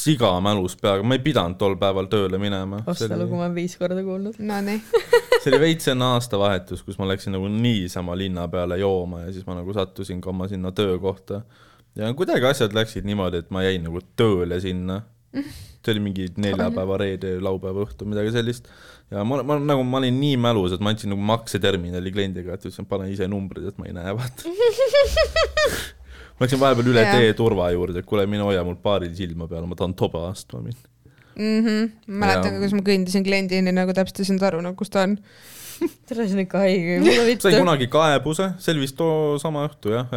siga mälus peaga, ma ei pidanud tol päeval tööle minema.
osta lugu ma olen viis korda kuulnud.
Nonii,
see oli veits enne aastavahetust, kus ma läksin nagu niisama linna peale jooma ja siis ma nagu sattusin ka oma sinna töökohta. Ja kuidagi asjad läksid niimoodi, et ma jäin nagu tööle sinna. see oli mingi neljapäeva, reede, laupäeva õhtu, midagi sellist. ja ma, ma nagu, ma olin nii mälus, et ma andsin nagu makseterminali kliendiga, et ütlesin, pane ise numbrid, et ma ei näe, vaata. ma läksin vahepeal üle
Jah.
tee turva juurde, et kuule, mine hoia mul paaril silma peal, ma tahan toba astma minna.
mäletan ka, kuidas ma kõndisin kliendini nagu täpselt ei saanud aru, nagu kus ta on.
tere, see on ikka haige,
sain kunagi kaebuse, see oli vist too sama õhtu jah,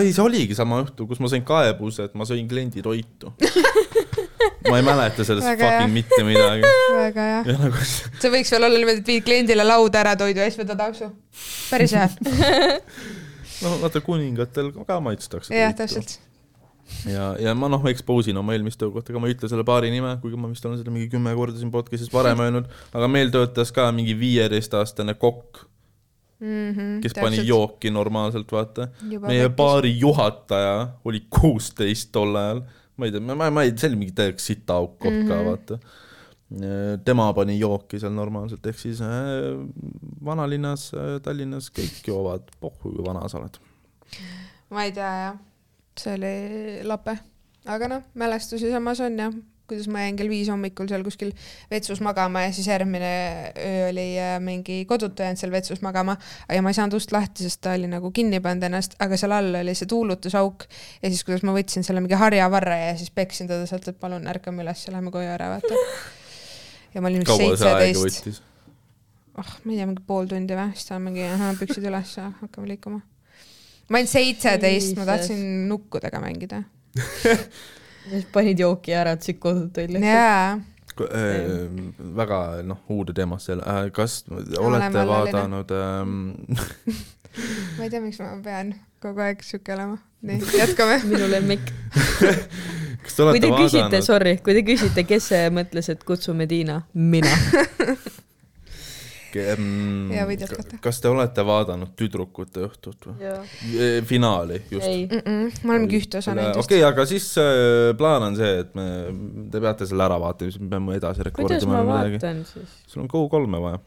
ei see oligi sama õhtu, kus ma sain kaebuse, et ma sõin kliendi toitu. ma ei mäleta sellest
Väga
fucking mitte midagi.
väga hea.
ja nagu
see võiks veel olla niimoodi, et viid kliendile lauda ära toidu ja siis võtad aksu. päris hea.
noh, vaata kuningatel ka maitstakse.
jah, täpselt.
ja, ja ma noh, expose in oma eelmist töökohta, ega ma ei ütle selle baari nime, kuigi ma vist olen seda mingi kümme korda siin podcast'is varem öelnud, aga meil töötas ka mingi viieteistaastane kokk,
mm. -hmm,
kes pani. jooki normaalselt, vaata. Meie baari juhataja oli kuusteist tol ajal, ma ei tea, ma, ma ei, see oli mingi täielik sitaauk koht ka,
Mhm.
vaata. tema pani jooki seal normaalselt, ehk siis äh, vanalinnas äh,, Tallinnas kõik joovad, pohhu kui vana sa oled.
ma ei tea jah, see oli lape, aga noh, mälestusi samas on jah, kuidas ma jäin kell viis hommikul seal kuskil vetsus magama ja siis järgmine öö oli äh, mingi kodutu jäänud seal vetsus magama. Ja ma ei saanud ust lahti, sest ta oli nagu kinni pannud ennast, aga seal all oli see tuulutusauk. Ja siis, kuidas ma võtsin selle mingi harjavarre ja siis peksin teda sealt, et palun ärkame üles, lähme koju ära, vaata. ja ma olin vist seitseteist,
võttis?
oh, ma ei tea, mingi pool tundi või, siis ta mingi ahah, püksid üles ja hakkame liikuma. Ma olin seitseteist, ma tahtsin nukkudega mängida.
siis panid jooki ära, et siit kodult välja.
jaa,
Äh, väga noh, uude teemasse jälle, kas olete
alaline.
vaadanud ähm,
ma ei tea, miks ma pean kogu aeg siuke olema. nii, jätkame.
minu lemmik.
te
kui te küsite,
vaadanud,
sorry, kui te küsite, kes mõtles, et kutsume Tiina, mina.
Ja võid jätkata.
kas te olete vaadanud Tüdrukute õhtut või? finaali just.
ei,
me oleme mingi ühte osa näinud
okei, aga siis äh, plaan on see, et me, te peate selle ära vaatama, siis me peame edasi
kuidas
rekordima
ma
või midagi.
vaatan siis?
sul on Go3-e vaja.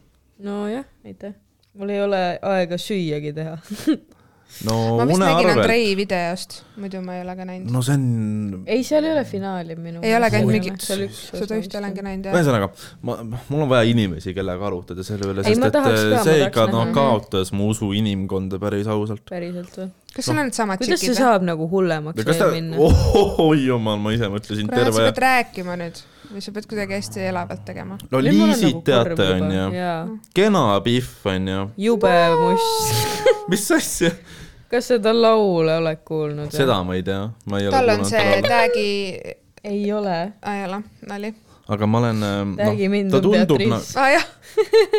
nojah, aitäh. mul ei ole aega süüagi teha.
no
ma vist nägin
unearved,
Andrei videost, muidu ma ei ole ka näinud.
no see on,
ei, seal ei ole finaali minu
Ei olegi, ainult
mingit-
seda ühte olengi näinud jah.
ühesõnaga, ma, mul on vaja inimesi, kellega arutada selle üle, sest
ma
et
tahaks ka,
see ikka no
näha.
kaotas mu usu inimkonda päris ausalt.
päriselt või?
kas sul on needsamad
kuidas see
tšikid või?
saab nagu hullemaks
kas ta
veel, minna?
oi jumal, ma ise mõtlesin
sa
terve
pead, rääkima nüüd või sa pead kuidagi hästi elavalt tegema.
no
Nüüd
Liisit
nagu
teate onju, kena Pihv onju,
jube must.
mis asja,
kas seda laule oled kuulnud?
seda ma ei tea, ma ei ole
tal on see tag'i,
ei ole.
aa ei ole, nali.
aga ma olen,
Tag'i mind
noh, ta
on
tundub,
Beatrice.
aa jah,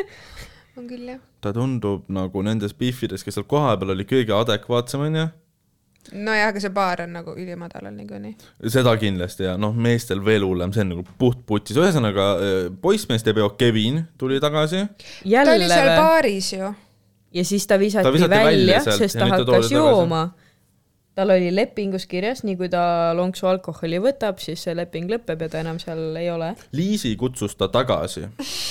on küll jah.
ta tundub nagu nendest Pihvidest, kes seal kohapeal oli kõige adekvaatsem onju
nojah, aga see baar on nagu ülimadalal niikuinii.
seda kindlasti ja noh, meestel veel hullem, see on nagu puht putis, ühesõnaga äh, poissmeeste peo Kevin tuli tagasi,
ta oli seal baaris ju.
Ja siis ta visati,
Ta visati välja
välja, sest ta hakkas jooma. tal oli lepingus kirjas, nii kui ta lonksu alkoholi võtab, siis see leping lõpeb ja ta enam seal ei ole.
Liisi kutsus ta tagasi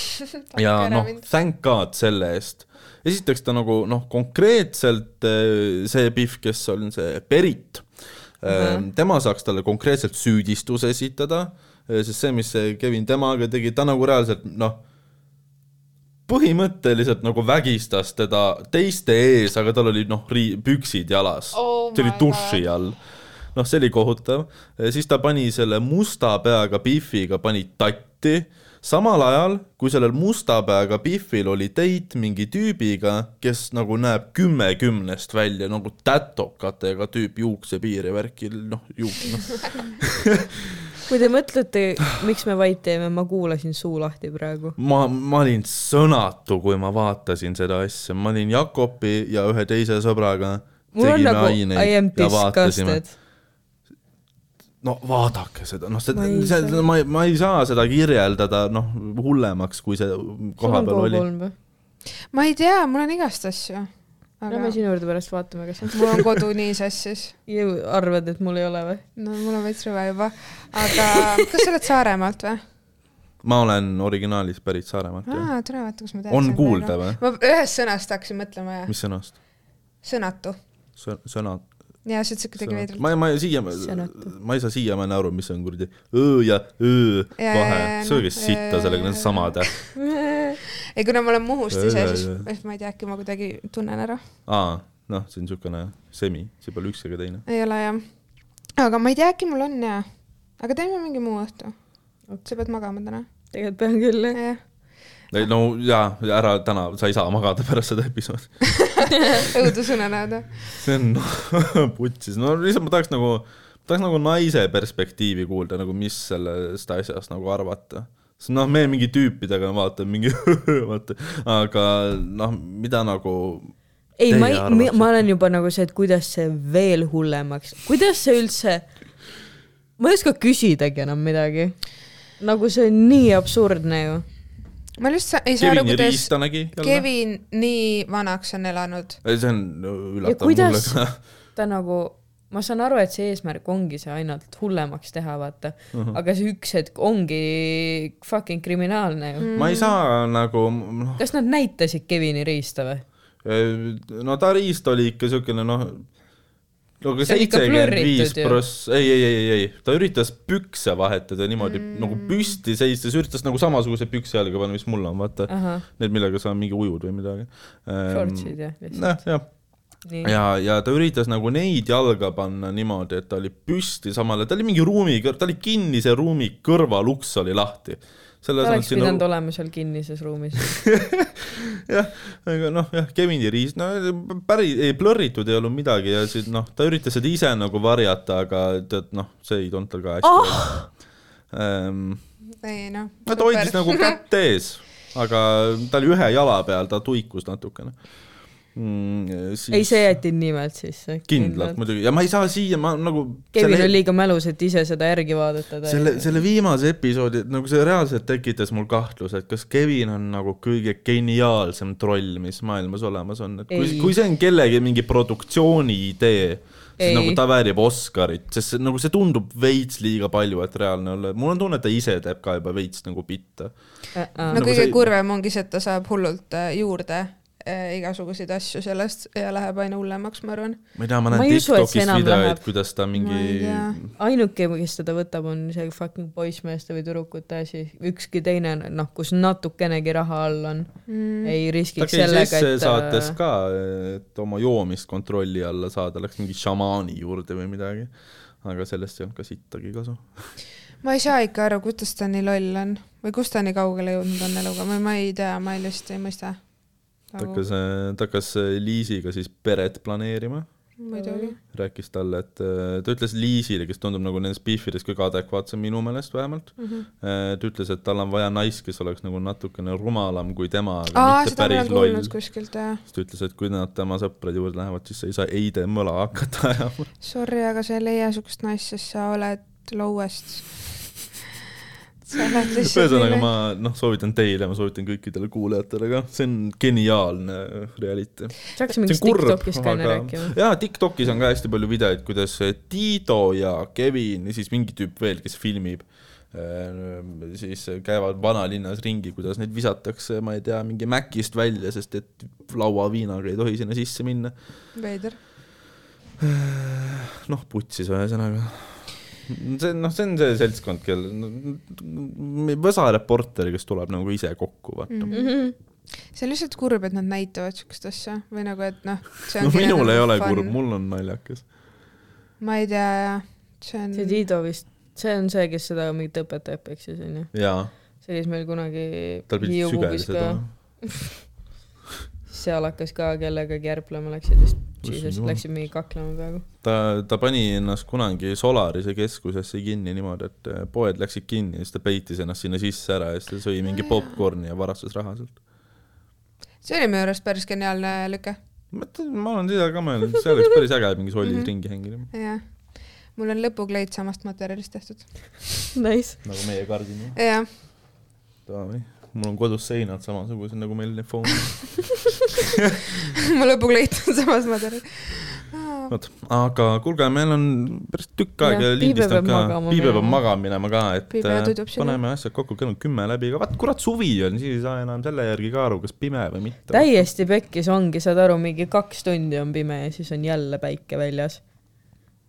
ja noh, thank god selle eest. esiteks ta nagu noh, konkreetselt eh, see Pihv, kes on see Berit uh, -huh. tema saaks talle konkreetselt süüdistuse esitada, sest see, mis see Kevin temaga tegi, ta nagu reaalselt noh, põhimõtteliselt nagu vägistas teda teiste ees, aga tal oli noh, püksid jalas
Oh
see oli duši all. noh, see oli kohutav, siis ta pani selle musta peaga Biffiga pani tatti, samal ajal kui sellel musta peaga Biffil oli date mingi tüübiga, kes nagu näeb kümme kümnest välja nagu tätokatega tüüp juuksepiir ja värki, noh, juuk-, noh.
kui te mõtlete, miks me vait teeme, ma kuulasin suu lahti praegu.
ma, ma olin sõnatu, kui ma vaatasin seda asja, ma olin Jakobi ja ühe teise sõbraga.
mul on nagu I am disgusted.
no vaadake seda, noh, see
Ma, ei
see,
saa.
ma ei, ma ei saa seda kirjeldada, noh, hullemaks, kui see kohapeal oli.
või?
ma ei tea, mul on igast asju. Aga
Lähme sinu juurde pärast vaatame, kas on.
mul on kodu nii sassis.
arvad, et mul ei ole või?
no mul on veits rõve juba. aga kas sa oled Saaremaalt või?
ma olen originaalis pärit Saaremaalt, jah.
aa, tule vaata, kus ma tean.
on kuulda või?
ma ühest sõnast hakkasin mõtlema ja
mis sõnast?
sõnatu.
sõnad?
Ja sa ütlesid kuidagi veidralt.
ma, ma siia, ma ei saa siiamaani aru, mis on kuradi õ ja õ vahe sööge
noh,
sitta sellega, need samad.
ei, kuna ma olen Muhust ise, siis ma ei tea, äkki ma kuidagi tunnen ära.
aa, noh, see on niisugune semi, see pole üks ega teine.
ei ole jah. aga ma ei tea, äkki mul on ja. aga teeme mingi muu õhtu. sa pead magama täna.
tegelikult pean küll, jah.
ei no jaa, ära täna, sa ei saa magada pärast seda episoodi.
õudusunenäod või?
see on putsis, no lihtsalt ma tahaks nagu, tahaks nagu naise perspektiivi kuulda nagu, mis sellest asjast nagu arvata. sest noh, me mingi tüüpidega vaatame mingi vaata, aga noh, mida nagu
ei, ma ei, ma olen juba nagu see, et kuidas see veel hullemaks, kuidas see üldse ma ei oska küsidagi enam midagi. nagu see on nii absurdne ju.
Ma lihtsalt ei saa aru, kuidas. Kevin nii vanaks on elanud.
see on üllatav mulle ka.
ta nagu, ma saan aru, et see eesmärk ongi see ainult hullemaks teha, vaata uh. -huh. aga see üks hetk ongi fucking kriminaalne ju mm..
ma ei saa nagu, noh,
kas nad näitasid Kevini riista või?
no ta riist oli ikka siukene noh, no aga seitsekümmend viis pross, ei, ei, ei, ei, ta üritas pükse vahetada niimoodi mm. nagu püsti seistes, üritas nagu samasuguseid pükse jalga panna, mis mul on, vaata. Need, millega sa mingi ujud või midagi.
shortsid jah, lihtsalt.
jah, jah, ja, ja ta üritas nagu neid jalga panna niimoodi, et ta oli püsti samale, ta oli mingi ruumi kõr-, ta oli kinnise ruumi kõrvaluks oli lahti.
Oleks pidanud olema seal kinnises ruumis.
jah, aga noh, jah, Kevini riist, no päris, ei blurritud ei olnud midagi ja siis noh, ta üritas seda ise nagu varjata, aga tead noh, see ei tulnud tal ka hästi
Ah!
välja.
ei noh.
no ta hoidis nagu kätt ees, aga ta oli ühe jala peal, ta tuikus natukene mm,.
ei, see jäeti nimelt sisse.
kindlalt. muidugi ja ma ei saa siia, ma nagu
Kevin
selle-
on liiga mälus, et ise seda järgi vaadata.
selle, selle viimase episoodi, nagu see reaalselt tekitas mul kahtluse, et kas Kevin on nagu kõige geniaalsem troll, mis maailmas olemas on, et kui kui see on kellegi mingi produktsiooni idee, siis
Ei.
nagu ta väärib Oscarit, sest see, nagu see tundub veits liiga palju, et reaalne olla, mul on tunne, et ta ise teeb ka juba veits nagu bitte.
no
Nagu
kõige
see-
kurvem ongi see, et ta saab hullult äh, juurde äh, igasuguseid asju sellest ja läheb aina hullemaks, ma arvan.
ma ei tea, ma näen Tiktokis videoid kuidas ta mingi
ainuke, kes teda võtab, on see fucking poissmeeste või tüdrukute asi, ükski teine, noh, kus natukenegi raha all on mm., ei riskiks sellega, et
saates ka, et oma joomist kontrolli alla saada, läks mingi šamaani juurde või midagi. aga sellest ei olnud ka sittagi kasu.
ma ei saa ikka aru, kuidas ta nii loll on või kus ta nii kaugele jõudnud on eluga, ma, ma ei tea, ma lihtsalt ei mõista.
Ta hakkas, ta hakkas Liisiga siis peret planeerima,
muidugi.
rääkis talle, et äh, ta ütles Liisile, kes tundub nagu nendest Beefidest kõige adekvaatsem minu meelest vähemalt mm. -hmm. ta ütles, et tal on vaja naist, kes oleks nagu natukene rumalam kui tema,
aa, seda ma olen kuulnud. kuskilt jah.
siis ta ütles, et kui nad tema sõprade juurde lähevad, siis sa ei saa Eide mõla hakata ajama.
Sorry, aga sa ei leia siukest naist, sest sa oled lowest.
ühesõnaga ma noh, soovitan teile, ma soovitan kõikidele kuulajatele ka, see on geniaalne reality.
saaks mingist Tiktokist ka enne rääkima.
jaa, Tiktokis on ka hästi palju videoid, kuidas Tiido ja Kevin ja siis mingi tüüp veel, kes filmib, siis käivad vanalinnas ringi, kuidas neid visatakse, ma ei tea, mingi Mäkist välja, sest et lauaviinaga ei tohi sinna sisse minna.
veider.
noh, putsis ühesõnaga. See on noh, see on see seltskond, kel, Võsa reporter, kes tuleb nagu ise kokku, vaata mm.
Mhm.
see on lihtsalt kurb, et nad näitavad siukest asja või nagu, et noh.
no minul ei ole kurb, mul on naljakas.
ma ei tea jah, see on.
see Tiido vist, see on see, kes seda mingit õpetajat peksis, onju. see käis meil kunagi
tal pidid sügelised olema.
seal hakkas ka kellegagi ärplema, läksid vist, siis läksid mingi kaklema peaaegu.
ta, ta pani ennast kunagi Solarise keskusesse kinni niimoodi, et eh, poed läksid kinni ja siis ta peitis ennast sinna sisse ära ja siis ta sõi mingi popkorni ja varastas raha sealt.
see oli minu arust päris geniaalne lüke.
ma olen seda ka mõelnud, see oleks päris äge mingi sollis mm -hmm. ringi hängida,
jah. mul on lõpukleit samast materjalist tehtud.
Nice.
nagu meie kardin.
jah,
mul on kodus seinad samasugused nagu meil need foonid.
mu lõpukleit on samast materjalist.
vot, aga kuulge, meil on päris tükk aega lindistanud ka Piibe peab magama minema ka, et äh, paneme asjad kokku, kell on kümme läbi, aga vaat kurat suvi on, siis ei saa enam selle järgi ka aru, kas pime või mitte.
täiesti pekkis ongi, saad aru, mingi kaks tundi on pime ja siis on jälle päike väljas.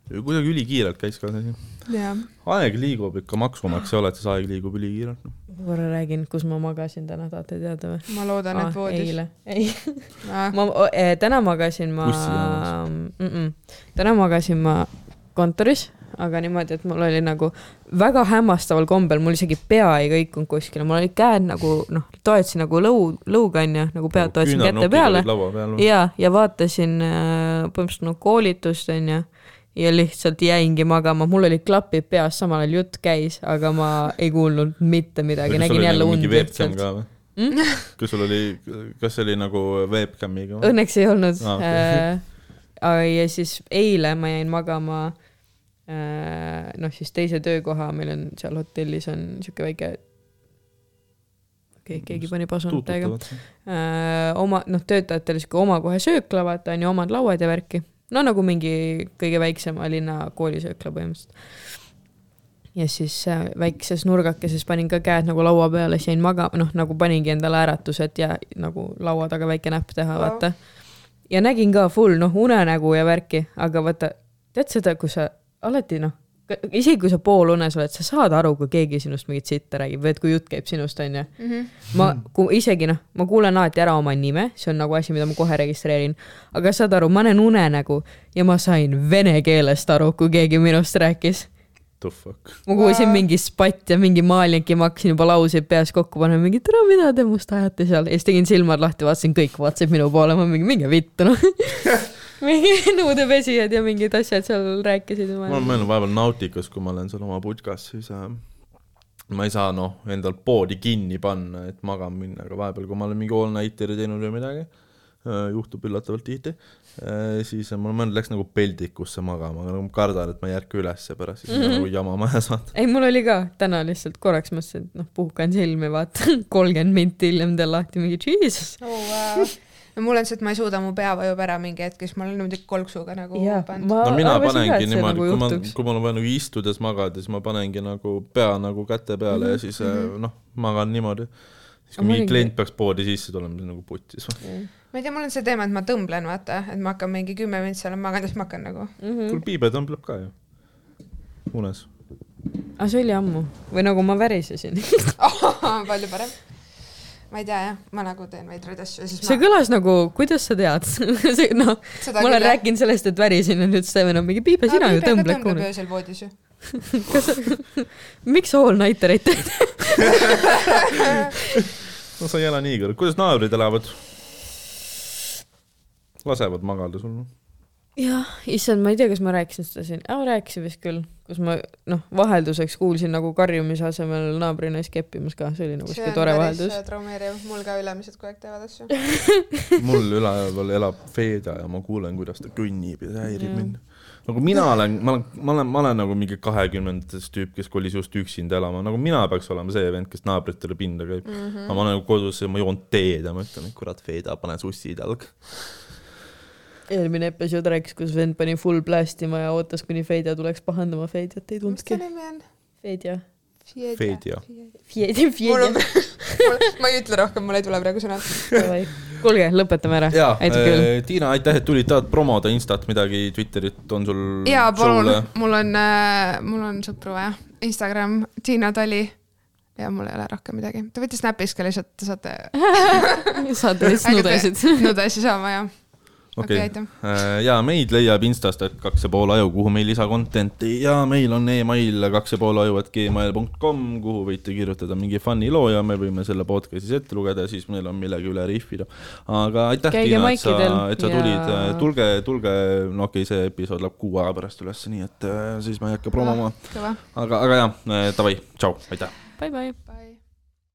kuidagi ülikiirelt käis ka see asi. aeg liigub ikka maksumaksja oled, siis aeg liigub ülikiirelt.
Ma korra räägin, kus ma magasin täna, tahate teada või?
ma loodan, et voodis.
eile, ei,
Ah,
ma eh, täna magasin ma mm, -mm, täna magasin ma kontoris, aga niimoodi, et mul oli nagu väga hämmastaval kombel, mul isegi pea ei kõikunud kuskile, mul olid käed nagu noh, toetasin nagu lõu, lõuga onju, nagu pead toetasin käte peale. ja, ja vaatasin äh, põhimõtteliselt nagu koolitust onju ja lihtsalt jäingi magama, mul olid klapid peas, samal ajal jutt käis, aga ma ei kuulnud mitte midagi, nägin jälle und
webcam
lihtsalt. Mm?
kas sul oli, kas see oli nagu webcamiga?
Õnneks ei olnud ah, okay. ja siis eile ma jäin magama noh, siis teise töökoha, meil on seal hotellis on sihuke väike okay,, keegi pani pasunat täiega. Äh, oma, noh, töötajatele sihuke oma kohe söökla, vaata on ju omad lauad ja värki. No nagu mingi kõige väiksema linna koolisöökla põhimõtteliselt. ja siis äh, väikses nurgakeses panin ka käed nagu laua peale, siis jäin magama, noh nagu paningi endale äratused ja nagu laua taga väike näpp teha,
Vau.
vaata. ja nägin ka full noh unenägu ja värki, aga vaata, tead seda, kui sa alati noh, isegi kui sa poolunes oled, sa saad aru, kui keegi sinust mingit sitta räägib või et kui jutt käib sinust, onju
Mhm.
ma, kui isegi noh, ma kuulen alati ära oma nime, see on nagu asi, mida ma kohe registreerin, aga saad aru, ma näen unenägu ja ma sain vene keelest aru, kui keegi minust rääkis.
The fuck.
ma kuulsin
Wow.
mingi spatt ja mingi maalink ja ma hakkasin juba lauseid peas kokku panema, mingi tere, mida te must ajate seal ja siis tegin silmad lahti, vaatasin, kõik vaatasid minu poole, ma mingi, minge vittu noh. mingi nõudepesijad ja mingid asjad seal rääkisid.
ma olen mõelnud vahepeal Nautikas, kui ma olen seal oma putkas, siis äh, ma ei saa noh, endal poodi kinni panna, et magama minna, aga vahepeal, kui ma olen mingi all night'i teinud või midagi äh,, juhtub üllatavalt tihti äh,, siis mul mõned läks nagu peldikusse magama, aga nagu ma kardan, et ma ei ärka ülesse pärast, siis mm -hmm. nagu jama maja saada.
ei, mul oli ka täna lihtsalt korraks mõtlesin, et noh, puhkan silmi, vaatan kolmkümmend minti hiljem teen lahti mingi jesus.
oh,. Wow. No mul on see, et ma ei suuda, mu pea vajub ära mingi hetk, siis ma olen niimoodi kolksuga nagu
Jaa,
pannud.
no mina panengi niimoodi,
nagu
kui ma kui mul on vaja nagu istudes magada, siis ma panengi nagu pea nagu käte peale mm -hmm. ja siis mm -hmm. noh, magan niimoodi. siis kui mingi klient peaks poodi sisse tulema, siis nagu putis.
ma ei tea, mul on see teema, et ma tõmblen, vaata, et ma hakkan mingi kümme minutit seal magama, siis ma hakkan nagu.
kuule, piibe tõmbleb ka ju. unes.
aga see oli ammu või nagu ma värisesin.
palju parem. Ma ei tea jah, ma nagu teen veidraid asju ja siis
see
ma
kõlas nagu, kuidas sa tead see noh, ma olen rääkinud sellest, et värisin ja nüüd Steven on mingi piibe, sina ju tõmbled
tõmbleb
kuule.
öösel voodis ju.
miks sa all nightereid teed?
no sa ei ela nii kõrgel, kuidas naabrid elavad? lasevad magada sul?
jah, issand, ma ei tea, kas ma rääkisin seda siin, rääkisin vist küll, kus ma noh, vahelduseks kuulsin nagu karjumise asemel naabrinaist keppimas ka, see oli nagu siuke tore vaheldus.
traumeeriv, mul ka ülemised kogu aeg teevad asju.
mul üleval elab Feeda ja ma kuulen, kuidas ta kõnnib ja see häirib
Jah.
mind. nagu mina olen, ma olen, ma olen, ma olen nagu mingi kahekümnendates tüüp, kes kolis just üksinda elama, nagu mina peaks olema see vend, kes naabritele pinda käib mm. -hmm. aga ma olen nagu kodus ja ma joon teed ja ma ütlen, et kurat, Feeda, pane sussid jalga.
Eelmine episood rääkis, kuidas vend pani full blast ima ja ootas, kuni Feidja tuleks pahandama, Feidjat ei
mis ta
tulnudki.
nimi on?
Feidja.
Feidja..
Feidja,
mul on
Feidja.,
ma ei ütle rohkem, mul ei tule praegu sõna.
kuulge, lõpetame ära.
äh,, Tiina, aitäh, et tulid, tahad promoda Instat midagi, Twitterit on sul
jaa, palun mul on, mul on sõpru vaja. Instagram, Tiina Tali. ja mul ei ole rohkem midagi. Te võite Snapis ka lihtsalt, te saate
saate vist nudesid.
nudesid saama ja. okei, aitäh.
okay.. ja meid leiab Instast, et kaks ja pool aju, kuhu meil lisa content'i ja meil on email kaks ja pool aju, et gmail.com, kuhu võite kirjutada mingi fun'i loo ja me võime selle podcast'is ette lugeda, siis meil on millegi üle rihvida. aga aitäh, Tiina, et sa et sa
ja-
tulid, tulge, tulge, no okei okay,, see episood läheb kuu aja pärast ülesse, nii et äh, siis ma ei hakka promoma, aga, aga jah, davai, tšau, aitäh.
Bye bye.
Bye.